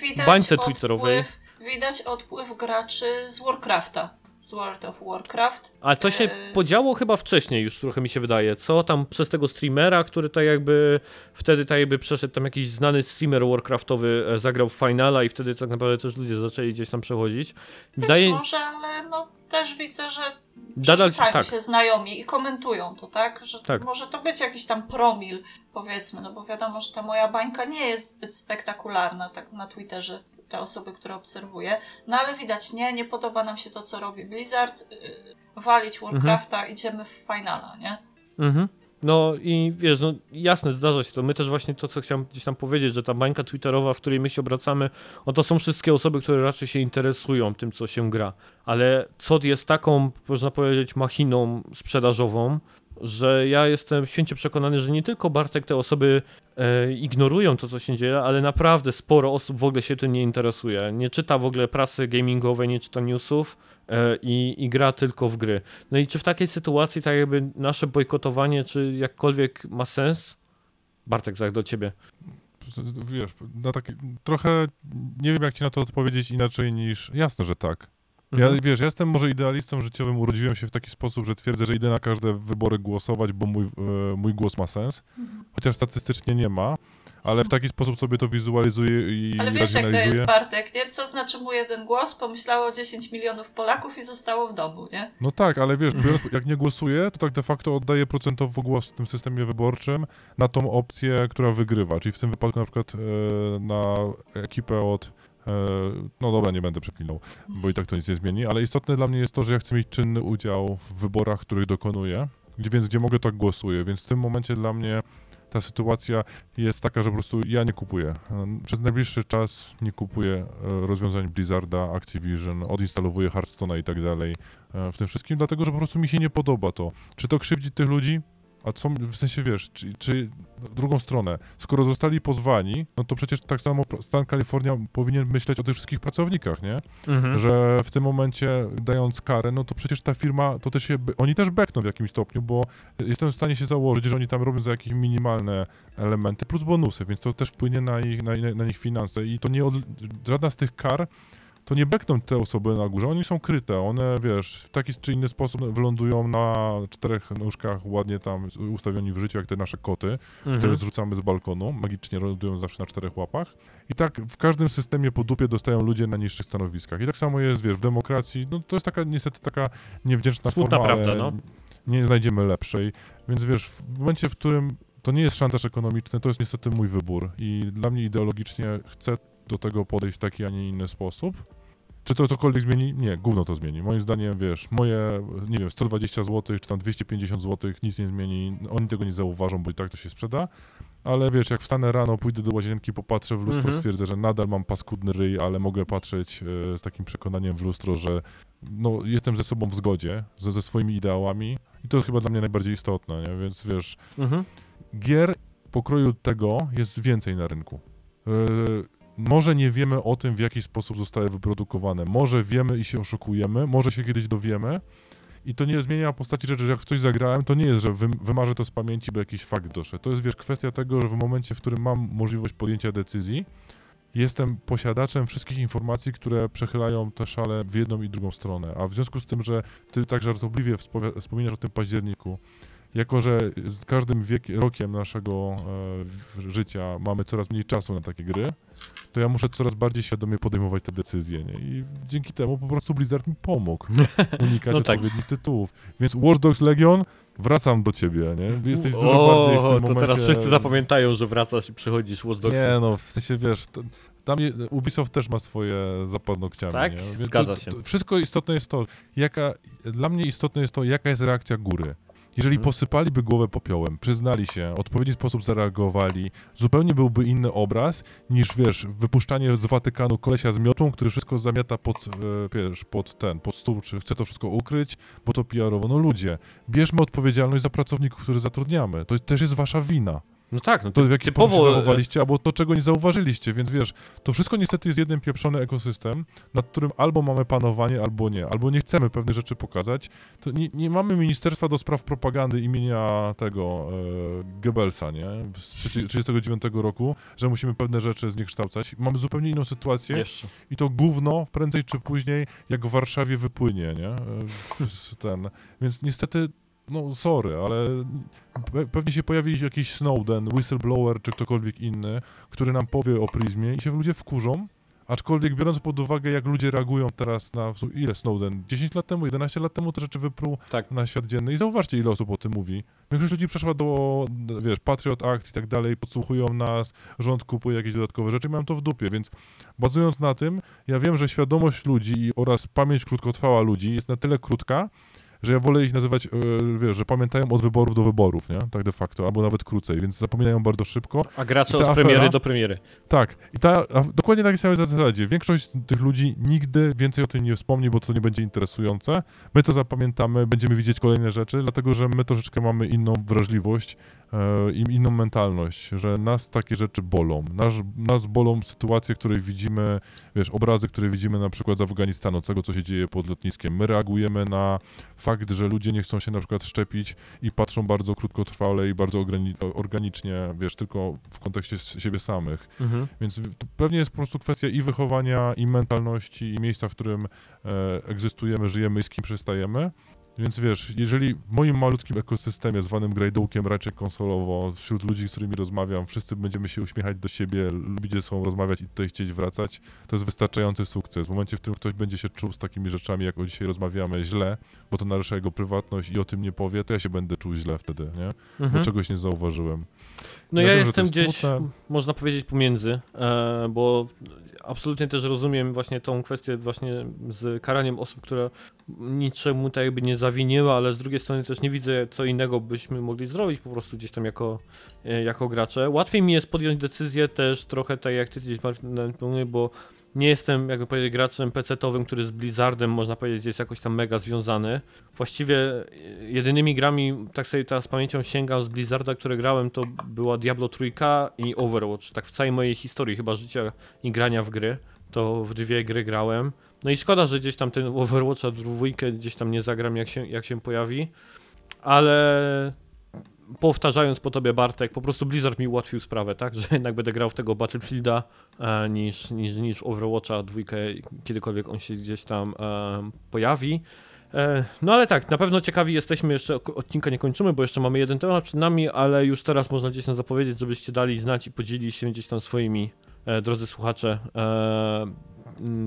widać bańce twitterowej. Odpływ, widać odpływ graczy z Warcrafta, z World of Warcraft. Ale to się Yy. podziało chyba wcześniej już trochę mi się wydaje. Co tam przez tego streamera, który tak jakby wtedy tak jakby przeszedł tam jakiś znany streamer Warcraftowy e, zagrał w finala i wtedy tak naprawdę też ludzie zaczęli gdzieś tam przechodzić. Być Wydaje może, ale no też widzę, że przerzucają tak. się znajomi i komentują to, tak? Że Tak. może to być jakiś tam promil, powiedzmy, no bo wiadomo, że ta moja bańka nie jest zbyt spektakularna tak na Twitterze, te osoby, które obserwuję. No ale widać, nie, nie podoba nam się to, co robi Blizzard, yy, walić Warcrafta, idziemy w finala, nie? Mhm. No i wiesz, no jasne, zdarza się to. My też właśnie to, co chciałem gdzieś tam powiedzieć, że ta bańka twitterowa, w której my się obracamy, o to są wszystkie osoby, które raczej się interesują tym, co się gra. Ale COD jest taką, można powiedzieć, machiną sprzedażową, że ja jestem święcie przekonany, że nie tylko Bartek te osoby e, ignorują to, co się dzieje, ale naprawdę sporo osób w ogóle się tym nie interesuje. Nie czyta w ogóle prasy gamingowej, nie czyta newsów e, i, i gra tylko w gry. No i czy w takiej sytuacji tak jakby nasze bojkotowanie, czy jakkolwiek ma sens? Bartek, tak do ciebie. Wiesz, na takie, trochę nie wiem jak ci na to odpowiedzieć inaczej niż, jasne, że tak. Ja, Mhm. wiesz, ja jestem może idealistą życiowym, urodziłem się w taki sposób, że twierdzę, że idę na każde wybory głosować, bo mój, e, mój głos ma sens, chociaż statystycznie nie ma, ale w taki sposób sobie to wizualizuję i Ale wiesz, jak to jest. Bartek, nie? Co znaczy mu jeden głos? Pomyślało 10 milionów Polaków i zostało w domu, nie? No tak, ale wiesz, jak nie głosuję, to tak de facto oddaję procentowo głos w tym systemie wyborczym na tą opcję, która wygrywa, czyli w tym wypadku na przykład e, na ekipę od no dobra, nie będę przeklinał, bo i tak to nic nie zmieni, ale istotne dla mnie jest to, że ja chcę mieć czynny udział w wyborach, których dokonuję, więc gdzie mogę tak głosuję, więc w tym momencie dla mnie ta sytuacja jest taka, że po prostu ja nie kupuję. Przez najbliższy czas nie kupuję e, rozwiązań Blizzarda, Activision, odinstalowuję Hearthstone'a i tak dalej e, w tym wszystkim, dlatego że po prostu mi się nie podoba to. Czy to krzywdzi tych ludzi? A co, w sensie wiesz, czy, czy drugą stronę, skoro zostali pozwani, no to przecież tak samo stan Kalifornia powinien myśleć o tych wszystkich pracownikach, nie? Mhm. Że w tym momencie dając karę, no to przecież ta firma, to też się, oni też bekną w jakimś stopniu, bo jestem w stanie się założyć, że oni tam robią za jakieś minimalne elementy plus bonusy, więc to też wpłynie na ich, na, na ich finanse i to nie, od, żadna z tych kar to nie bekną te osoby na górze, oni są kryte, one, wiesz, w taki czy inny sposób wylądują na czterech nóżkach, ładnie tam ustawioni w życiu, jak te nasze koty, mhm. które zrzucamy z balkonu, magicznie lądują zawsze na czterech łapach. I tak w każdym systemie po dupie dostają ludzie na niższych stanowiskach. I tak samo jest, wiesz, w demokracji, no to jest taka niestety taka niewdzięczna Smutna forma, prawda, no. nie znajdziemy lepszej. Więc wiesz, w momencie, w którym to nie jest szantaż ekonomiczny, to jest niestety mój wybór. I dla mnie ideologicznie chcę do tego podejść w taki, a nie inny sposób. Czy to cokolwiek zmieni? Nie, gówno to zmieni. Moim zdaniem, wiesz, moje, nie wiem, 120 zł, czy tam 250 zł nic nie zmieni. Oni tego nie zauważą, bo i tak to się sprzeda. Ale wiesz, jak wstanę rano, pójdę do łazienki, popatrzę w lustro, mhm. stwierdzę, że nadal mam paskudny ryj, ale mogę patrzeć e, z takim przekonaniem w lustro, że no, jestem ze sobą w zgodzie, ze, ze swoimi ideałami i to jest chyba dla mnie najbardziej istotne, nie? Więc wiesz, mhm. gier pokroju tego jest więcej na rynku. E, może nie wiemy o tym, w jaki sposób zostały wyprodukowane. Może wiemy i się oszukujemy, może się kiedyś dowiemy. I to nie zmienia postaci rzeczy, że jak w coś zagrałem, to nie jest, że wymarzę to z pamięci, bo jakiś fakt doszedł. To jest, wiesz, kwestia tego, że w momencie, w którym mam możliwość podjęcia decyzji, jestem posiadaczem wszystkich informacji, które przechylają te szale w jedną i drugą stronę. A w związku z tym, że ty tak żartobliwie wspominasz o tym październiku, jako że z każdym wiek, rokiem naszego e, życia mamy coraz mniej czasu na takie gry, to ja muszę coraz bardziej świadomie podejmować te decyzje, nie? I dzięki temu po prostu Blizzard mi pomógł unikać no tak. odpowiednich tytułów. Więc Watch Dogs Legion, wracam do ciebie, nie? Jesteś dużo o, bardziej w tym to momencie... teraz wszyscy zapamiętają, że wracasz i przychodzisz Watch Dogs. Nie, no, w sensie, wiesz, to, tam je, Ubisoft też ma swoje za paznokciami, Tak? Nie? Zgadza się. To, wszystko istotne jest to, jaka... Dla mnie istotne jest to, jaka jest reakcja góry. Jeżeli hmm. posypaliby głowę popiołem, przyznali się, w odpowiedni sposób zareagowali, zupełnie byłby inny obraz niż, wiesz, wypuszczanie z Watykanu kolesia z miotłą, który wszystko zamiata pod, e, wiesz, pod ten, pod stół, czy chce to wszystko ukryć, bo to PR-owo. No ludzie, bierzmy odpowiedzialność za pracowników, których zatrudniamy. To też jest wasza wina. No tak, no to w jaki typowo... sposób się zachowaliście, albo to, czego nie zauważyliście, więc wiesz, to wszystko niestety jest jeden pieprzony ekosystem, nad którym albo mamy panowanie, albo nie, albo nie chcemy pewnych rzeczy pokazać. To nie, nie mamy Ministerstwa do Spraw Propagandy imienia tego e, Goebbelsa, nie, z 1939 roku, że musimy pewne rzeczy zniekształcać. Mamy zupełnie inną sytuację Jeszcze. i to gówno prędzej czy później, jak w Warszawie wypłynie, nie, e, ten, więc niestety no sorry, ale pewnie się pojawi jakiś Snowden, whistleblower czy ktokolwiek inny, który nam powie o pryzmie i się ludzie wkurzą, aczkolwiek biorąc pod uwagę, jak ludzie reagują teraz na, ile Snowden, 10 lat temu, 11 lat temu te rzeczy wypruł tak. na świat dzienny i zauważcie, ile osób o tym mówi. Większość ludzi przeszła do, wiesz, Patriot Act i tak dalej, podsłuchują nas, rząd kupuje jakieś dodatkowe rzeczy i mają to w dupie, więc bazując na tym, ja wiem, że świadomość ludzi oraz pamięć krótkotrwała ludzi jest na tyle krótka, że ja wolę ich nazywać, e, wiesz, że pamiętają od wyborów do wyborów, nie? Tak de facto, albo nawet krócej, więc zapominają bardzo szybko. A gracze od afera, premiery do premiery. Tak. I ta, dokładnie na takiej samej zasadzie. Większość tych ludzi nigdy więcej o tym nie wspomni, bo to nie będzie interesujące. My to zapamiętamy, będziemy widzieć kolejne rzeczy, dlatego że my troszeczkę mamy inną wrażliwość e, i inną mentalność, że nas takie rzeczy bolą. Nas, nas bolą sytuacje, które widzimy, wiesz, obrazy, które widzimy na przykład z Afganistanu, tego, co się dzieje pod lotniskiem. My reagujemy na fakt, że ludzie nie chcą się na przykład szczepić i patrzą bardzo krótkotrwale i bardzo organicznie, wiesz, tylko w kontekście siebie samych. Mhm. Więc pewnie jest po prostu kwestia i wychowania, i mentalności, i miejsca, w którym e, egzystujemy, żyjemy i z kim przystajemy. Więc wiesz, jeżeli w moim malutkim ekosystemie zwanym grajdołkiem raczej konsolowo, wśród ludzi, z którymi rozmawiam, wszyscy będziemy się uśmiechać do siebie, lubić ze sobą rozmawiać i tutaj chcieć wracać, to jest wystarczający sukces. W momencie, w którym ktoś będzie się czuł z takimi rzeczami, jak o dzisiaj rozmawiamy, źle, bo to narusza jego prywatność i o tym nie powie, to ja się będę czuł źle wtedy, nie? Mhm. Bo czegoś nie zauważyłem. No ja, ja wiem, jestem gdzieś, smutne. można powiedzieć, pomiędzy, e, bo absolutnie też rozumiem właśnie tą kwestię właśnie z karaniem osób, które niczemu tak jakby nie, za, zawiniły, ale z drugiej strony też nie widzę, co innego byśmy mogli zrobić po prostu gdzieś tam jako, e, jako gracze. Łatwiej mi jest podjąć decyzję też trochę tak jak ty gdzieś Martin, bo nie jestem, jakby powiedzieć, graczem PC-owym, który z Blizzardem, można powiedzieć, jest jakoś tam mega związany. Właściwie e, jedynymi grami, tak sobie teraz z pamięcią sięgam z Blizzarda, które grałem, to była Diablo 3 i Overwatch. Tak w całej mojej historii chyba życia i grania w gry, to w dwie gry grałem. No i szkoda, że gdzieś tam ten Overwatcha dwójkę gdzieś tam nie zagram, jak się, jak się pojawi. Ale powtarzając po tobie Bartek, po prostu Blizzard mi ułatwił sprawę, tak, że jednak będę grał w tego Battlefielda e, niż, niż, niż Overwatcha dwójkę, kiedykolwiek on się gdzieś tam e, pojawi. E, no ale tak, na pewno ciekawi jesteśmy, jeszcze odcinka nie kończymy, bo jeszcze mamy jeden temat przed nami, ale już teraz można gdzieś tam zapowiedzieć, żebyście dali znać i podzielili się gdzieś tam swoimi, drodzy słuchacze,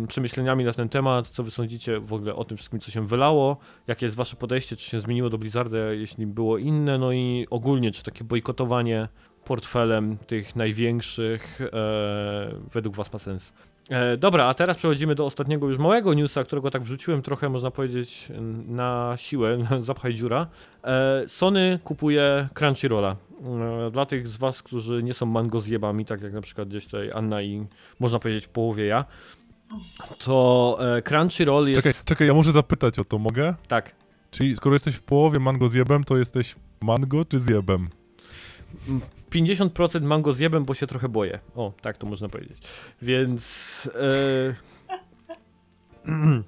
przemyśleniami na ten temat, co wy sądzicie w ogóle o tym wszystkim, co się wylało, jakie jest wasze podejście, czy się zmieniło do Blizzarda, jeśli było inne, no i ogólnie, czy takie bojkotowanie portfelem tych największych e, według was ma sens. E, dobra, a teraz przechodzimy do ostatniego już małego newsa, którego tak wrzuciłem trochę, można powiedzieć, na siłę, zapchaj dziura. E, Sony kupuje Crunchyrolla. E, dla tych z was, którzy nie są mango zjebami, tak jak na przykład gdzieś tutaj Anna i można powiedzieć w połowie ja, to e, Crunchyroll jest... Czekaj, czekaj, ja muszę zapytać o to, mogę? Tak. Czyli skoro jesteś w połowie mango zjebem, to jesteś mango czy zjebem? 50% mango zjebem, bo się trochę boję. O, tak to można powiedzieć. Więc... E...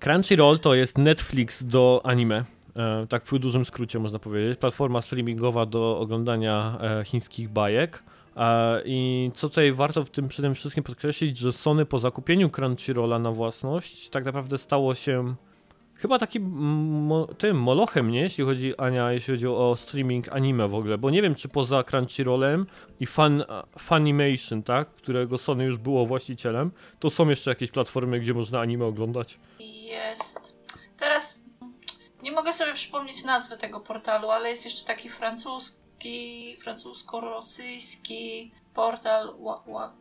Crunchyroll to jest Netflix do anime. E, tak w dużym skrócie można powiedzieć. Platforma streamingowa do oglądania e, chińskich bajek. I co tutaj warto w tym przede wszystkim podkreślić, że Sony po zakupieniu Crunchyrolla na własność tak naprawdę stało się chyba takim mo tym molochem, nie? Jeśli chodzi, Ania, jeśli chodzi o streaming anime w ogóle, bo nie wiem, czy poza Crunchyrollem i Fun, Funimation, tak? Którego Sony już było właścicielem, to są jeszcze jakieś platformy, gdzie można anime oglądać? Jest. Teraz nie mogę sobie przypomnieć nazwy tego portalu, ale jest jeszcze taki francuski taki francusko-rosyjski portal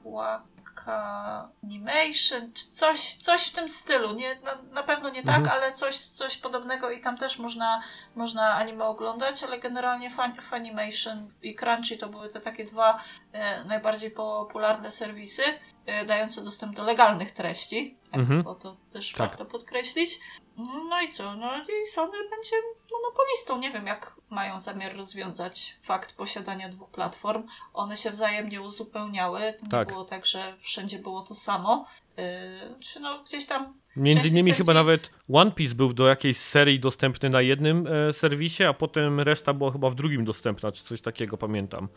Waka Animation, czy coś, coś w tym stylu. Nie, na, na pewno nie tak, mhm. ale coś, coś podobnego i tam też można, można anime oglądać, ale generalnie Fun, Funimation i Crunchy to były te takie dwa e, najbardziej popularne serwisy, e, dające dostęp do legalnych treści, tak, mhm. bo to też tak. warto podkreślić. No i co? No i Sony będzie monopolistą. Nie wiem, jak mają zamiar rozwiązać fakt posiadania dwóch platform. One się wzajemnie uzupełniały. Tak. nie było tak, że wszędzie było to samo. Yy, czy no gdzieś tam. Między innymi licencji... chyba nawet One Piece był do jakiejś serii dostępny na jednym e, serwisie, a potem reszta była chyba w drugim dostępna, czy coś takiego pamiętam.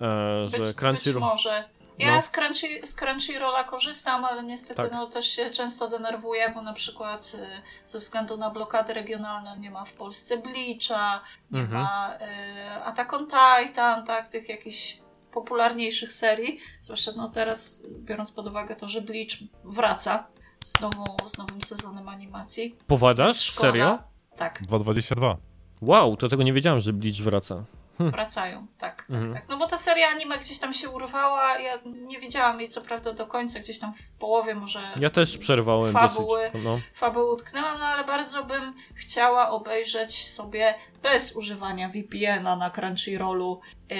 E, że być, Crunchyroll... być może. Ja no. z, Crunchy, z Crunchyrolla korzystam, ale niestety tak. no, też się często denerwuję, bo na przykład y, ze względu na blokady regionalne nie ma w Polsce Bleacha, nie mhm. ma y, Attack on Titan, tak, tych jakichś popularniejszych serii, zwłaszcza no teraz biorąc pod uwagę to, że Bleach wraca z, nową, z nowym sezonem animacji. Powadasz? Serio? Tak. 2.22. Wow, to tego nie wiedziałem, że Bleach wraca. Hm. wracają. Tak, tak, mhm. tak. No bo ta seria anime gdzieś tam się urwała. Ja nie wiedziałam jej co prawda do końca, gdzieś tam w połowie może. Ja też przerwałem fabuły, dosyć. No. Fabuły utknęłam, no ale bardzo bym chciała obejrzeć sobie bez używania VPN-a na Crunchyrollu yy,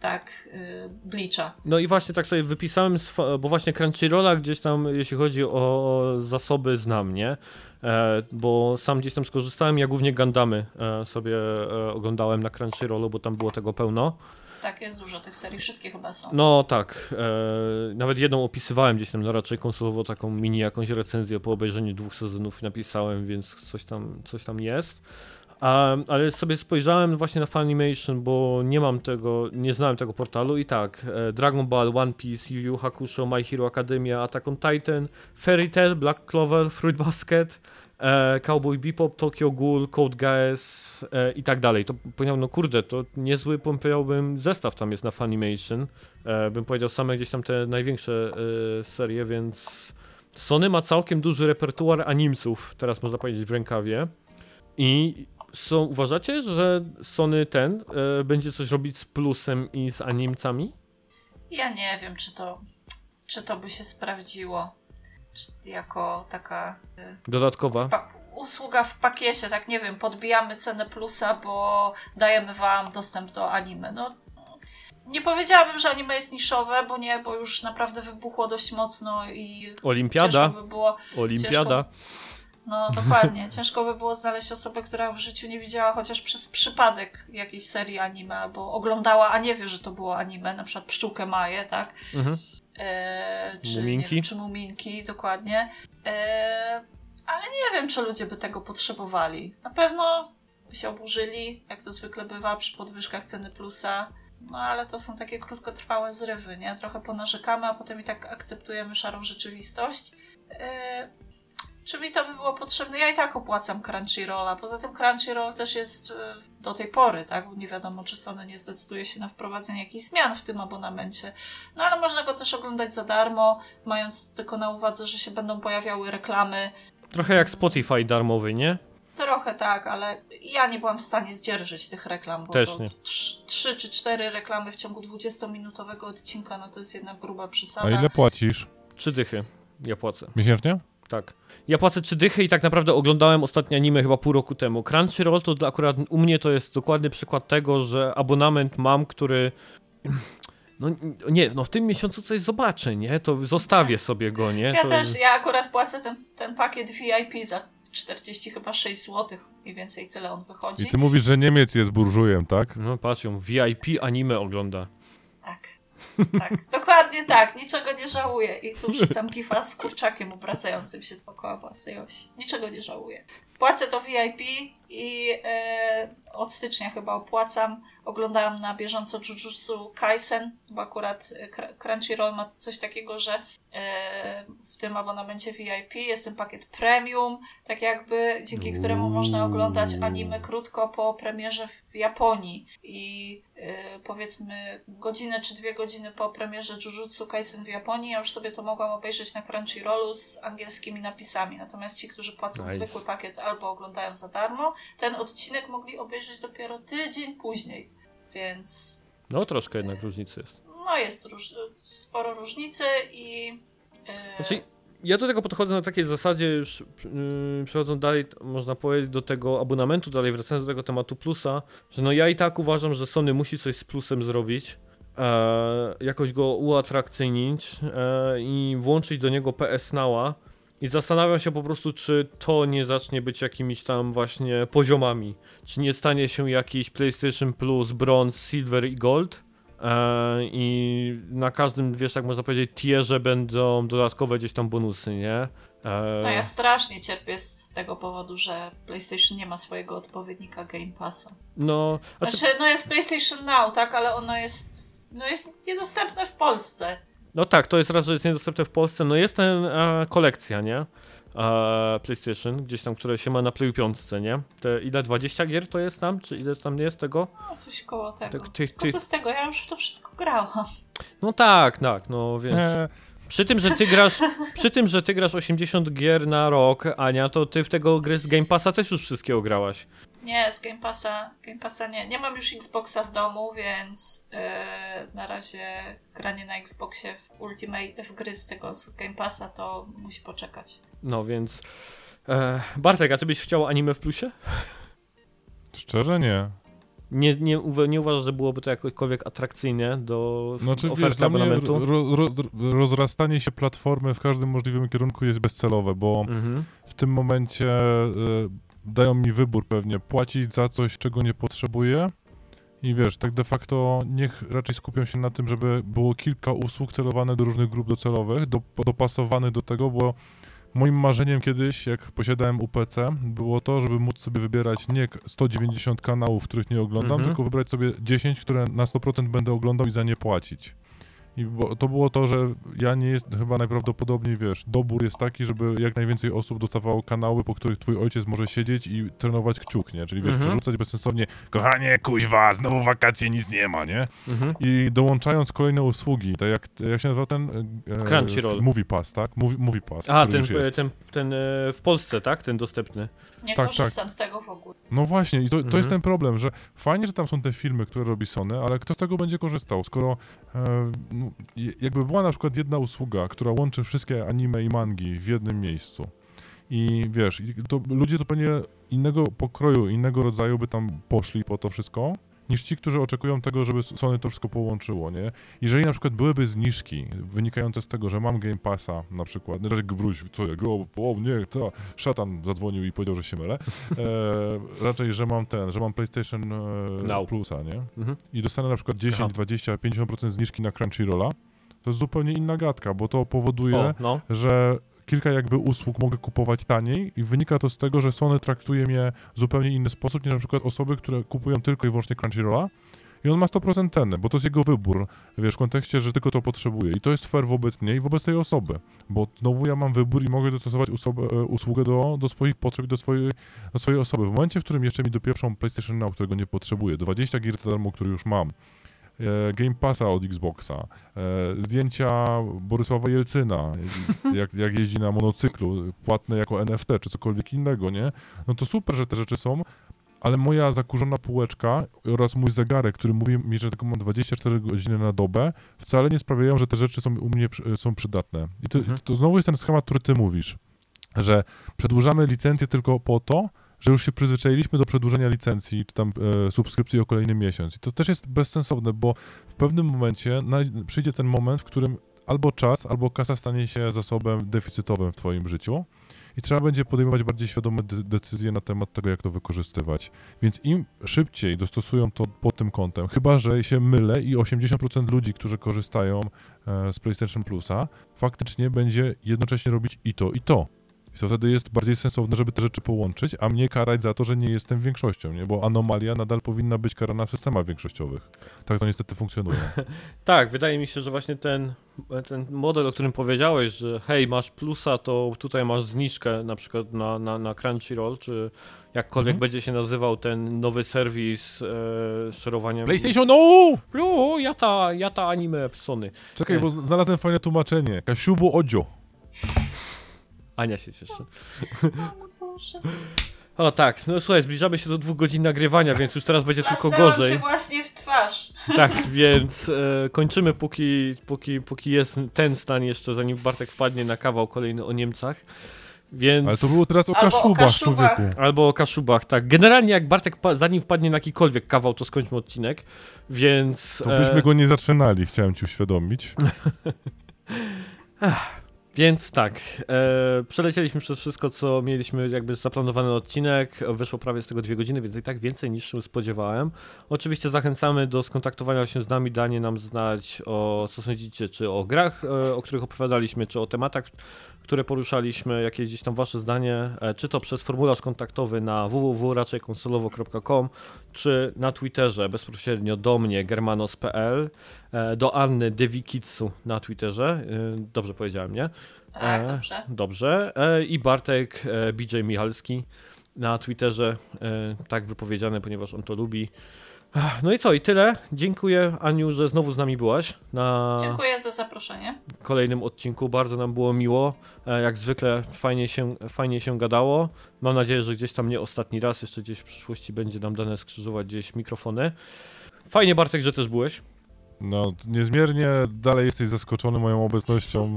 tak yy, Bleacha. No i właśnie tak sobie wypisałem, bo właśnie Crunchyrolla gdzieś tam, jeśli chodzi o zasoby znam, nie? E, bo sam gdzieś tam skorzystałem, ja głównie Gandamy e, sobie e, oglądałem na Crunchyrollu, bo tam było tego pełno. Tak, jest dużo tych serii, wszystkie chyba są. No tak, e, nawet jedną opisywałem gdzieś tam, no raczej konsolowo taką mini jakąś recenzję po obejrzeniu dwóch sezonów napisałem, więc coś tam, coś tam jest. A, ale sobie spojrzałem właśnie na Funimation, bo nie mam tego, nie znałem tego portalu i tak, e, Dragon Ball, One Piece, Yu Yu Hakusho, My Hero Academia, Attack on Titan, Fairy Tail, Black Clover, Fruit Basket, e, Cowboy Bebop, Tokyo Ghoul, Code Geass e, i tak dalej. To powiedział, no kurde, to niezły powiedziałbym zestaw tam jest na Funimation. E, bym powiedział same gdzieś tam te największe e, serie, więc Sony ma całkiem duży repertuar animców, teraz można powiedzieć w rękawie. I są, uważacie, że Sony ten e, będzie coś robić z plusem i z animcami? Ja nie wiem, czy to, czy to by się sprawdziło jako taka. E, Dodatkowa. usługa w pakiecie, tak nie wiem, podbijamy cenę plusa, bo dajemy wam dostęp do anime. No, nie powiedziałabym, że anime jest niszowe, bo nie, bo już naprawdę wybuchło dość mocno i Olimpiada. ciężko by było Olimpiada. No dokładnie. Ciężko by było znaleźć osobę, która w życiu nie widziała chociaż przez przypadek jakiejś serii anime, albo oglądała, a nie wie, że to było anime, na przykład Pszczółkę Maję, tak? Mhm. E, czy, Muminki? Wiem, czy Muminki, dokładnie. E, ale nie wiem, czy ludzie by tego potrzebowali. Na pewno by się oburzyli, jak to zwykle bywa przy podwyżkach ceny plusa. No ale to są takie krótkotrwałe zrywy, nie? Trochę ponarzekamy, a potem i tak akceptujemy szarą rzeczywistość. E, czy mi to by było potrzebne? Ja i tak opłacam Crunchyrolla. Poza tym Crunchyroll też jest e, do tej pory, tak? Bo nie wiadomo, czy Sony nie zdecyduje się na wprowadzenie jakichś zmian w tym abonamencie. No ale można go też oglądać za darmo, mając tylko na uwadze, że się będą pojawiały reklamy. Trochę jak Spotify darmowy, nie? Trochę tak, ale ja nie byłam w stanie zdzierżyć tych reklam, bo Też to nie. trz- trzy czy cztery reklamy w ciągu 20-minutowego odcinka, no to jest jednak gruba A przesada. ile płacisz? Trzy dychy. Ja płacę. Miesięcznie? Tak. Ja płacę trzy dychy i tak naprawdę oglądałem ostatnie anime chyba pół roku temu. Crunchyroll to dla- akurat u mnie to jest dokładny przykład tego, że abonament mam, który... No nie, no w tym miesiącu coś zobaczę, nie? To zostawię sobie go, nie? Ja to... też, ja akurat płacę ten, ten pakiet VIP za 40 chyba 6 zł, mniej więcej tyle on wychodzi. I ty mówisz, że Niemiec jest burżujem, tak? No patrz ją, VIP anime ogląda. Tak. Dokładnie tak, niczego nie żałuję. I tu wrzucam gifa z kurczakiem obracającym się dookoła własnej osi. Niczego nie żałuję. Płacę to VIP i e, od stycznia chyba opłacam. Oglądałam na bieżąco Jujutsu Kaisen, bo akurat e, Cr- Crunchyroll ma coś takiego, że e, w tym abonamencie VIP jest ten pakiet premium, tak jakby, dzięki któremu można oglądać anime krótko po premierze w Japonii i e, powiedzmy godzinę czy dwie godziny po premierze Jujutsu Kaisen w Japonii, ja już sobie to mogłam obejrzeć na Crunchyrollu z angielskimi napisami. Natomiast ci, którzy płacą Nice. zwykły pakiet albo oglądają za darmo, ten odcinek mogli obejrzeć dopiero tydzień później. Więc No troszkę jednak różnicy jest. no jest róż, sporo różnicy i e, Znaczy, ja do tego podchodzę na takiej zasadzie, już yy, przechodząc dalej, można powiedzieć, do tego abonamentu, dalej wracając do tego tematu plusa, że no ja i tak uważam, że Sony musi coś z plusem zrobić, e, jakoś go uatrakcyjnić e, i włączyć do niego PS Now'a i zastanawiam się po prostu, czy to nie zacznie być jakimiś tam właśnie poziomami, czy nie stanie się jakiś PlayStation Plus, Bronze, Silver i Gold, E, I na każdym, wiesz, jak można powiedzieć, tierze będą dodatkowe gdzieś tam bonusy, nie? E, no ja strasznie cierpię z tego powodu, że PlayStation nie ma swojego odpowiednika Game Passa. no, znaczy, Znaczy, no jest PlayStation Now, tak, ale ono jest, no jest niedostępne w Polsce. No tak, to jest raz, że jest niedostępne w Polsce. No jest ten e, kolekcja, nie? E, PlayStation, gdzieś tam, które się ma na Playu 5, nie? Te, ile, 20 gier to jest tam? Czy ile tam jest tego? No, coś koło tego. Tak, tych- Tylko tych- co z tego, ja już w to wszystko grałam. No tak, tak, no wiesz. E, Przy tym, że ty grasz, przy tym, że ty grasz 80 gier na rok, Ania, to ty w tego gry z Game Passa też już wszystkiego grałaś. Nie, z Game Passa, Game Passa nie. Nie mam już Xboxa w domu, więc yy, na razie granie na Xboxie w Ultimate, w gry z tego z Game Passa to musi poczekać. No więc. E, Bartek, a ty byś chciał anime w plusie? szczerze nie. Nie, nie, nie uważasz, że byłoby to jakokolwiek atrakcyjne do Znaczy, wiesz, oferty mnie abonamentu? ro, ro, rozrastanie się platformy w każdym możliwym kierunku jest bezcelowe, bo Mhm. w tym momencie e, dają mi wybór pewnie płacić za coś, czego nie potrzebuję. I wiesz, tak de facto niech raczej skupią się na tym, żeby było kilka usług celowane do różnych grup docelowych, do, dopasowanych do tego, bo moim marzeniem kiedyś, jak posiadałem UPC, było to, żeby móc sobie wybierać nie k- 190 kanałów, których nie oglądam, Mhm. tylko wybrać sobie 10, które na 100% będę oglądał i za nie płacić. I bo, to było to, że ja nie jest chyba najprawdopodobniej, wiesz, dobór jest taki, żeby jak najwięcej osób dostawało kanały, po których twój ojciec może siedzieć i trenować kciuk, nie? Czyli wiesz, Mhm. przerzucać bezsensownie, kochanie, kuźwa, znowu wakacje, nic nie ma, nie? Mhm. I dołączając kolejne usługi, tak jak, jak się nazywa ten? E, Crunchyroll. Movie Pass, tak? Movie, movie Pass, A, ten, ten, ten e, w Polsce, tak? Ten dostępny. Nie Tak, korzystam z tego w ogóle. No właśnie, i to, to Mhm. jest ten problem, że fajnie, że tam są te filmy, które robi Sony, ale kto z tego będzie korzystał, skoro e, no, jakby była na przykład jedna usługa, która łączy wszystkie anime i mangi w jednym miejscu. I wiesz, to ludzie zupełnie innego pokroju, innego rodzaju by tam poszli po to wszystko, niż ci, którzy oczekują tego, żeby Sony to wszystko połączyło, nie? Jeżeli na przykład byłyby zniżki wynikające z tego, że mam Game Passa na przykład, no wróć, co ja, go, o nie, to szatan zadzwonił i powiedział, że się mylę, e, raczej, że mam ten, że mam PlayStation e, Now. Plusa, nie? Mhm. I dostanę na przykład 10, Aha. 20, 50% zniżki na Crunchyrolla, to jest zupełnie inna gadka, bo to powoduje, O, no. że kilka jakby usług mogę kupować taniej i wynika to z tego, że Sony traktuje mnie w zupełnie inny sposób niż na przykład osoby, które kupują tylko i wyłącznie Crunchyrolla i on ma 100% ceny, bo to jest jego wybór, wiesz, w kontekście, że tylko to potrzebuje i to jest fair wobec mnie i wobec tej osoby, bo znowu ja mam wybór i mogę dostosować usobę, e, usługę do, do swoich potrzeb i do swojej, do swojej osoby. W momencie, w którym jeszcze mi dopieprzą PlayStation Now, którego nie potrzebuję, 20 gier za darmo, który już mam, Game Passa od Xboxa, e, zdjęcia Borysława Jelcyna, jak, jak jeździ na monocyklu, płatne jako NFT czy cokolwiek innego, nie? No to super, że te rzeczy są, ale moja zakurzona półeczka oraz mój zegarek, który mówi mi, że tylko mam 24 godziny na dobę, wcale nie sprawiają, że te rzeczy są u mnie są przydatne. I to, Mhm. to znowu jest ten schemat, który ty mówisz, że przedłużamy licencję tylko po to, że już się przyzwyczailiśmy do przedłużenia licencji, czy tam e, subskrypcji o kolejny miesiąc. I to też jest bezsensowne, bo w pewnym momencie naj- przyjdzie ten moment, w którym albo czas, albo kasa stanie się zasobem deficytowym w twoim życiu i trzeba będzie podejmować bardziej świadome de- decyzje na temat tego, jak to wykorzystywać. Więc im szybciej dostosują to pod tym kątem, chyba że się mylę i 80% ludzi, którzy korzystają e, z PlayStation Plusa, faktycznie będzie jednocześnie robić i to, i to. I to wtedy jest bardziej sensowne, żeby te rzeczy połączyć, a mnie karać za to, że nie jestem większością, nie? Bo anomalia nadal powinna być karana w systemach większościowych. Tak to niestety funkcjonuje. Tak, wydaje mi się, że właśnie ten, ten model, o którym powiedziałeś, że hej, masz plusa, to tutaj masz zniżkę na przykład na, na, na Crunchyroll, czy jakkolwiek Mhm. będzie się nazywał ten nowy serwis e, szerowania. PlayStation, no! Lu, ja ta, ja ta anime Sony. Czekaj, bo znalazłem fajne tłumaczenie. Kasiubu Odzio. Ania się cieszy. O Boże. O tak, no słuchaj, zbliżamy się do dwóch godzin nagrywania, więc już teraz będzie tylko gorzej. się właśnie w twarz. Tak, więc e, kończymy póki, póki, póki jest ten stan jeszcze, zanim Bartek wpadnie na kawał kolejny o Niemcach. Więc... Ale to było teraz o Albo o Kaszubach, Kaszubach. człowieku. Albo o Kaszubach, tak. Generalnie jak Bartek, pa- zanim wpadnie na jakikolwiek kawał, to skończmy odcinek, więc... To byśmy e, go nie zaczynali, chciałem ci uświadomić. Więc tak, e, przelecieliśmy przez wszystko, co mieliśmy jakby zaplanowany odcinek. Wyszło prawie z tego dwie godziny, więc i tak więcej niż się spodziewałem. Oczywiście zachęcamy do skontaktowania się z nami, danie nam znać o co sądzicie, czy o grach, e, o których opowiadaliśmy, czy o tematach, które poruszaliśmy, jakieś gdzieś tam wasze zdanie, e, czy to przez formularz kontaktowy na www.raczejkonsolowo.com, czy na Twitterze bezpośrednio do mnie, germanos.pl, e, do Anny Devikitsu na Twitterze, e, dobrze powiedziałem, nie? Tak, dobrze. Dobrze. I Bartek BJ Michalski na Twitterze, tak wypowiedziane, ponieważ on to lubi. No i co, i tyle. Dziękuję Aniu, że znowu z nami byłaś na Dziękuję za zaproszenie. kolejnym odcinku. Bardzo nam było miło. E, Jak zwykle fajnie się, fajnie się gadało. Mam nadzieję, że gdzieś tam nie ostatni raz, jeszcze gdzieś w przyszłości będzie nam dane skrzyżować gdzieś mikrofony. Fajnie Bartek, że też byłeś. No, niezmiernie dalej jesteś zaskoczony moją obecnością.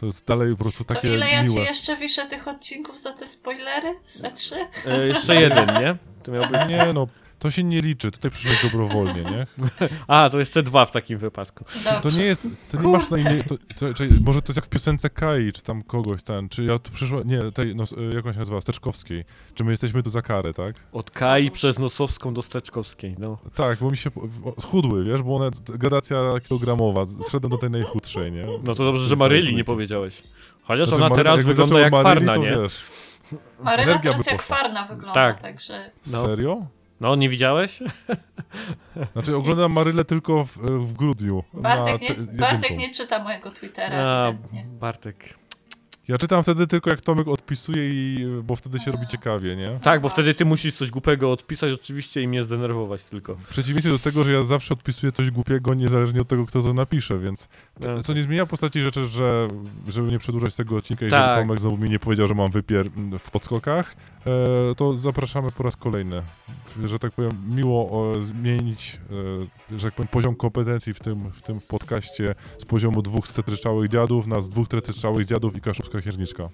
To jest dalej po prostu To takie ile ja ci miłe. jeszcze wiszę tych odcinków za te spoilery z E3? E, Jeszcze jeden, nie? To miał być... Nie no, to się nie liczy. Tutaj przyszedłeś dobrowolnie, nie? A, to jeszcze dwa w takim wypadku. To Dobrze. nie jest, to nie masz na imię, to, to, czy, może to jest jak w piosence Kai, czy tam kogoś ten, czy ja tu przyszła, nie, tej, no, jak on się nazywa, Steczkowskiej, czy my jesteśmy tu za karę, tak? Od Kai przez Nosowską do Steczkowskiej, no. Tak, bo mi się, schudły, wiesz, bo one, gradacja kilogramowa, zszedłem do tej najchudszej, nie? No to dobrze, że Maryli nie powiedziałeś. Chociaż Znaczy, ona teraz jakby wygląda jak Maryli, farna, to nie? Wiesz, Maryla teraz jak farna wygląda, Tak. także... No. Serio? No, nie widziałeś? Znaczy oglądam Marylę tylko w, w grudniu. Bartek na nie, te- Bartek nie czyta mojego Twittera A, ewidentnie. Bartek. Ja czytam wtedy tylko jak Tomek odpisuje i, bo wtedy się robi ciekawie, nie? Tak, bo wtedy ty musisz coś głupego odpisać oczywiście i mnie zdenerwować tylko. W przeciwieństwie do tego, że ja zawsze odpisuję coś głupiego, niezależnie od tego, kto to napisze, więc co nie zmienia postaci rzeczy, że żeby nie przedłużać tego odcinka i Tak. żeby Tomek znowu mi nie powiedział, że mam wypier w podskokach, e, to zapraszamy po raz kolejny. Że tak powiem, miło o, zmienić, e, że tak powiem, poziom kompetencji w tym, w tym podcaście z poziomu dwóch stetryczałych dziadów na z dwóch stetryczałych dziadów i kaszubska księżniczka.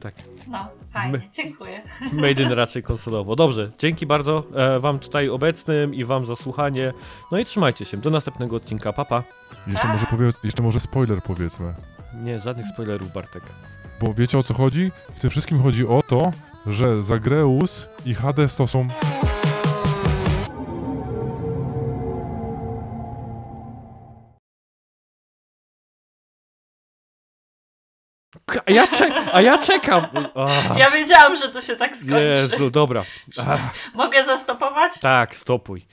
Tak. No, fajnie, My- dziękuję. Made in raczej konsolowo. Dobrze, dzięki bardzo e, wam tutaj obecnym i wam za słuchanie. No i trzymajcie się. Do następnego odcinka. Papa. Jeszcze może, powiedz, jeszcze może spoiler powiedzmy. Nie, żadnych spoilerów, Bartek. Bo wiecie o co chodzi? W tym wszystkim chodzi o to, że Zagreus i Hades to są A ja, czek a ja czekam. Ja wiedziałam, że to się tak skończy. Jezu, dobra. Ach, Mogę zastopować? tak, stopuj.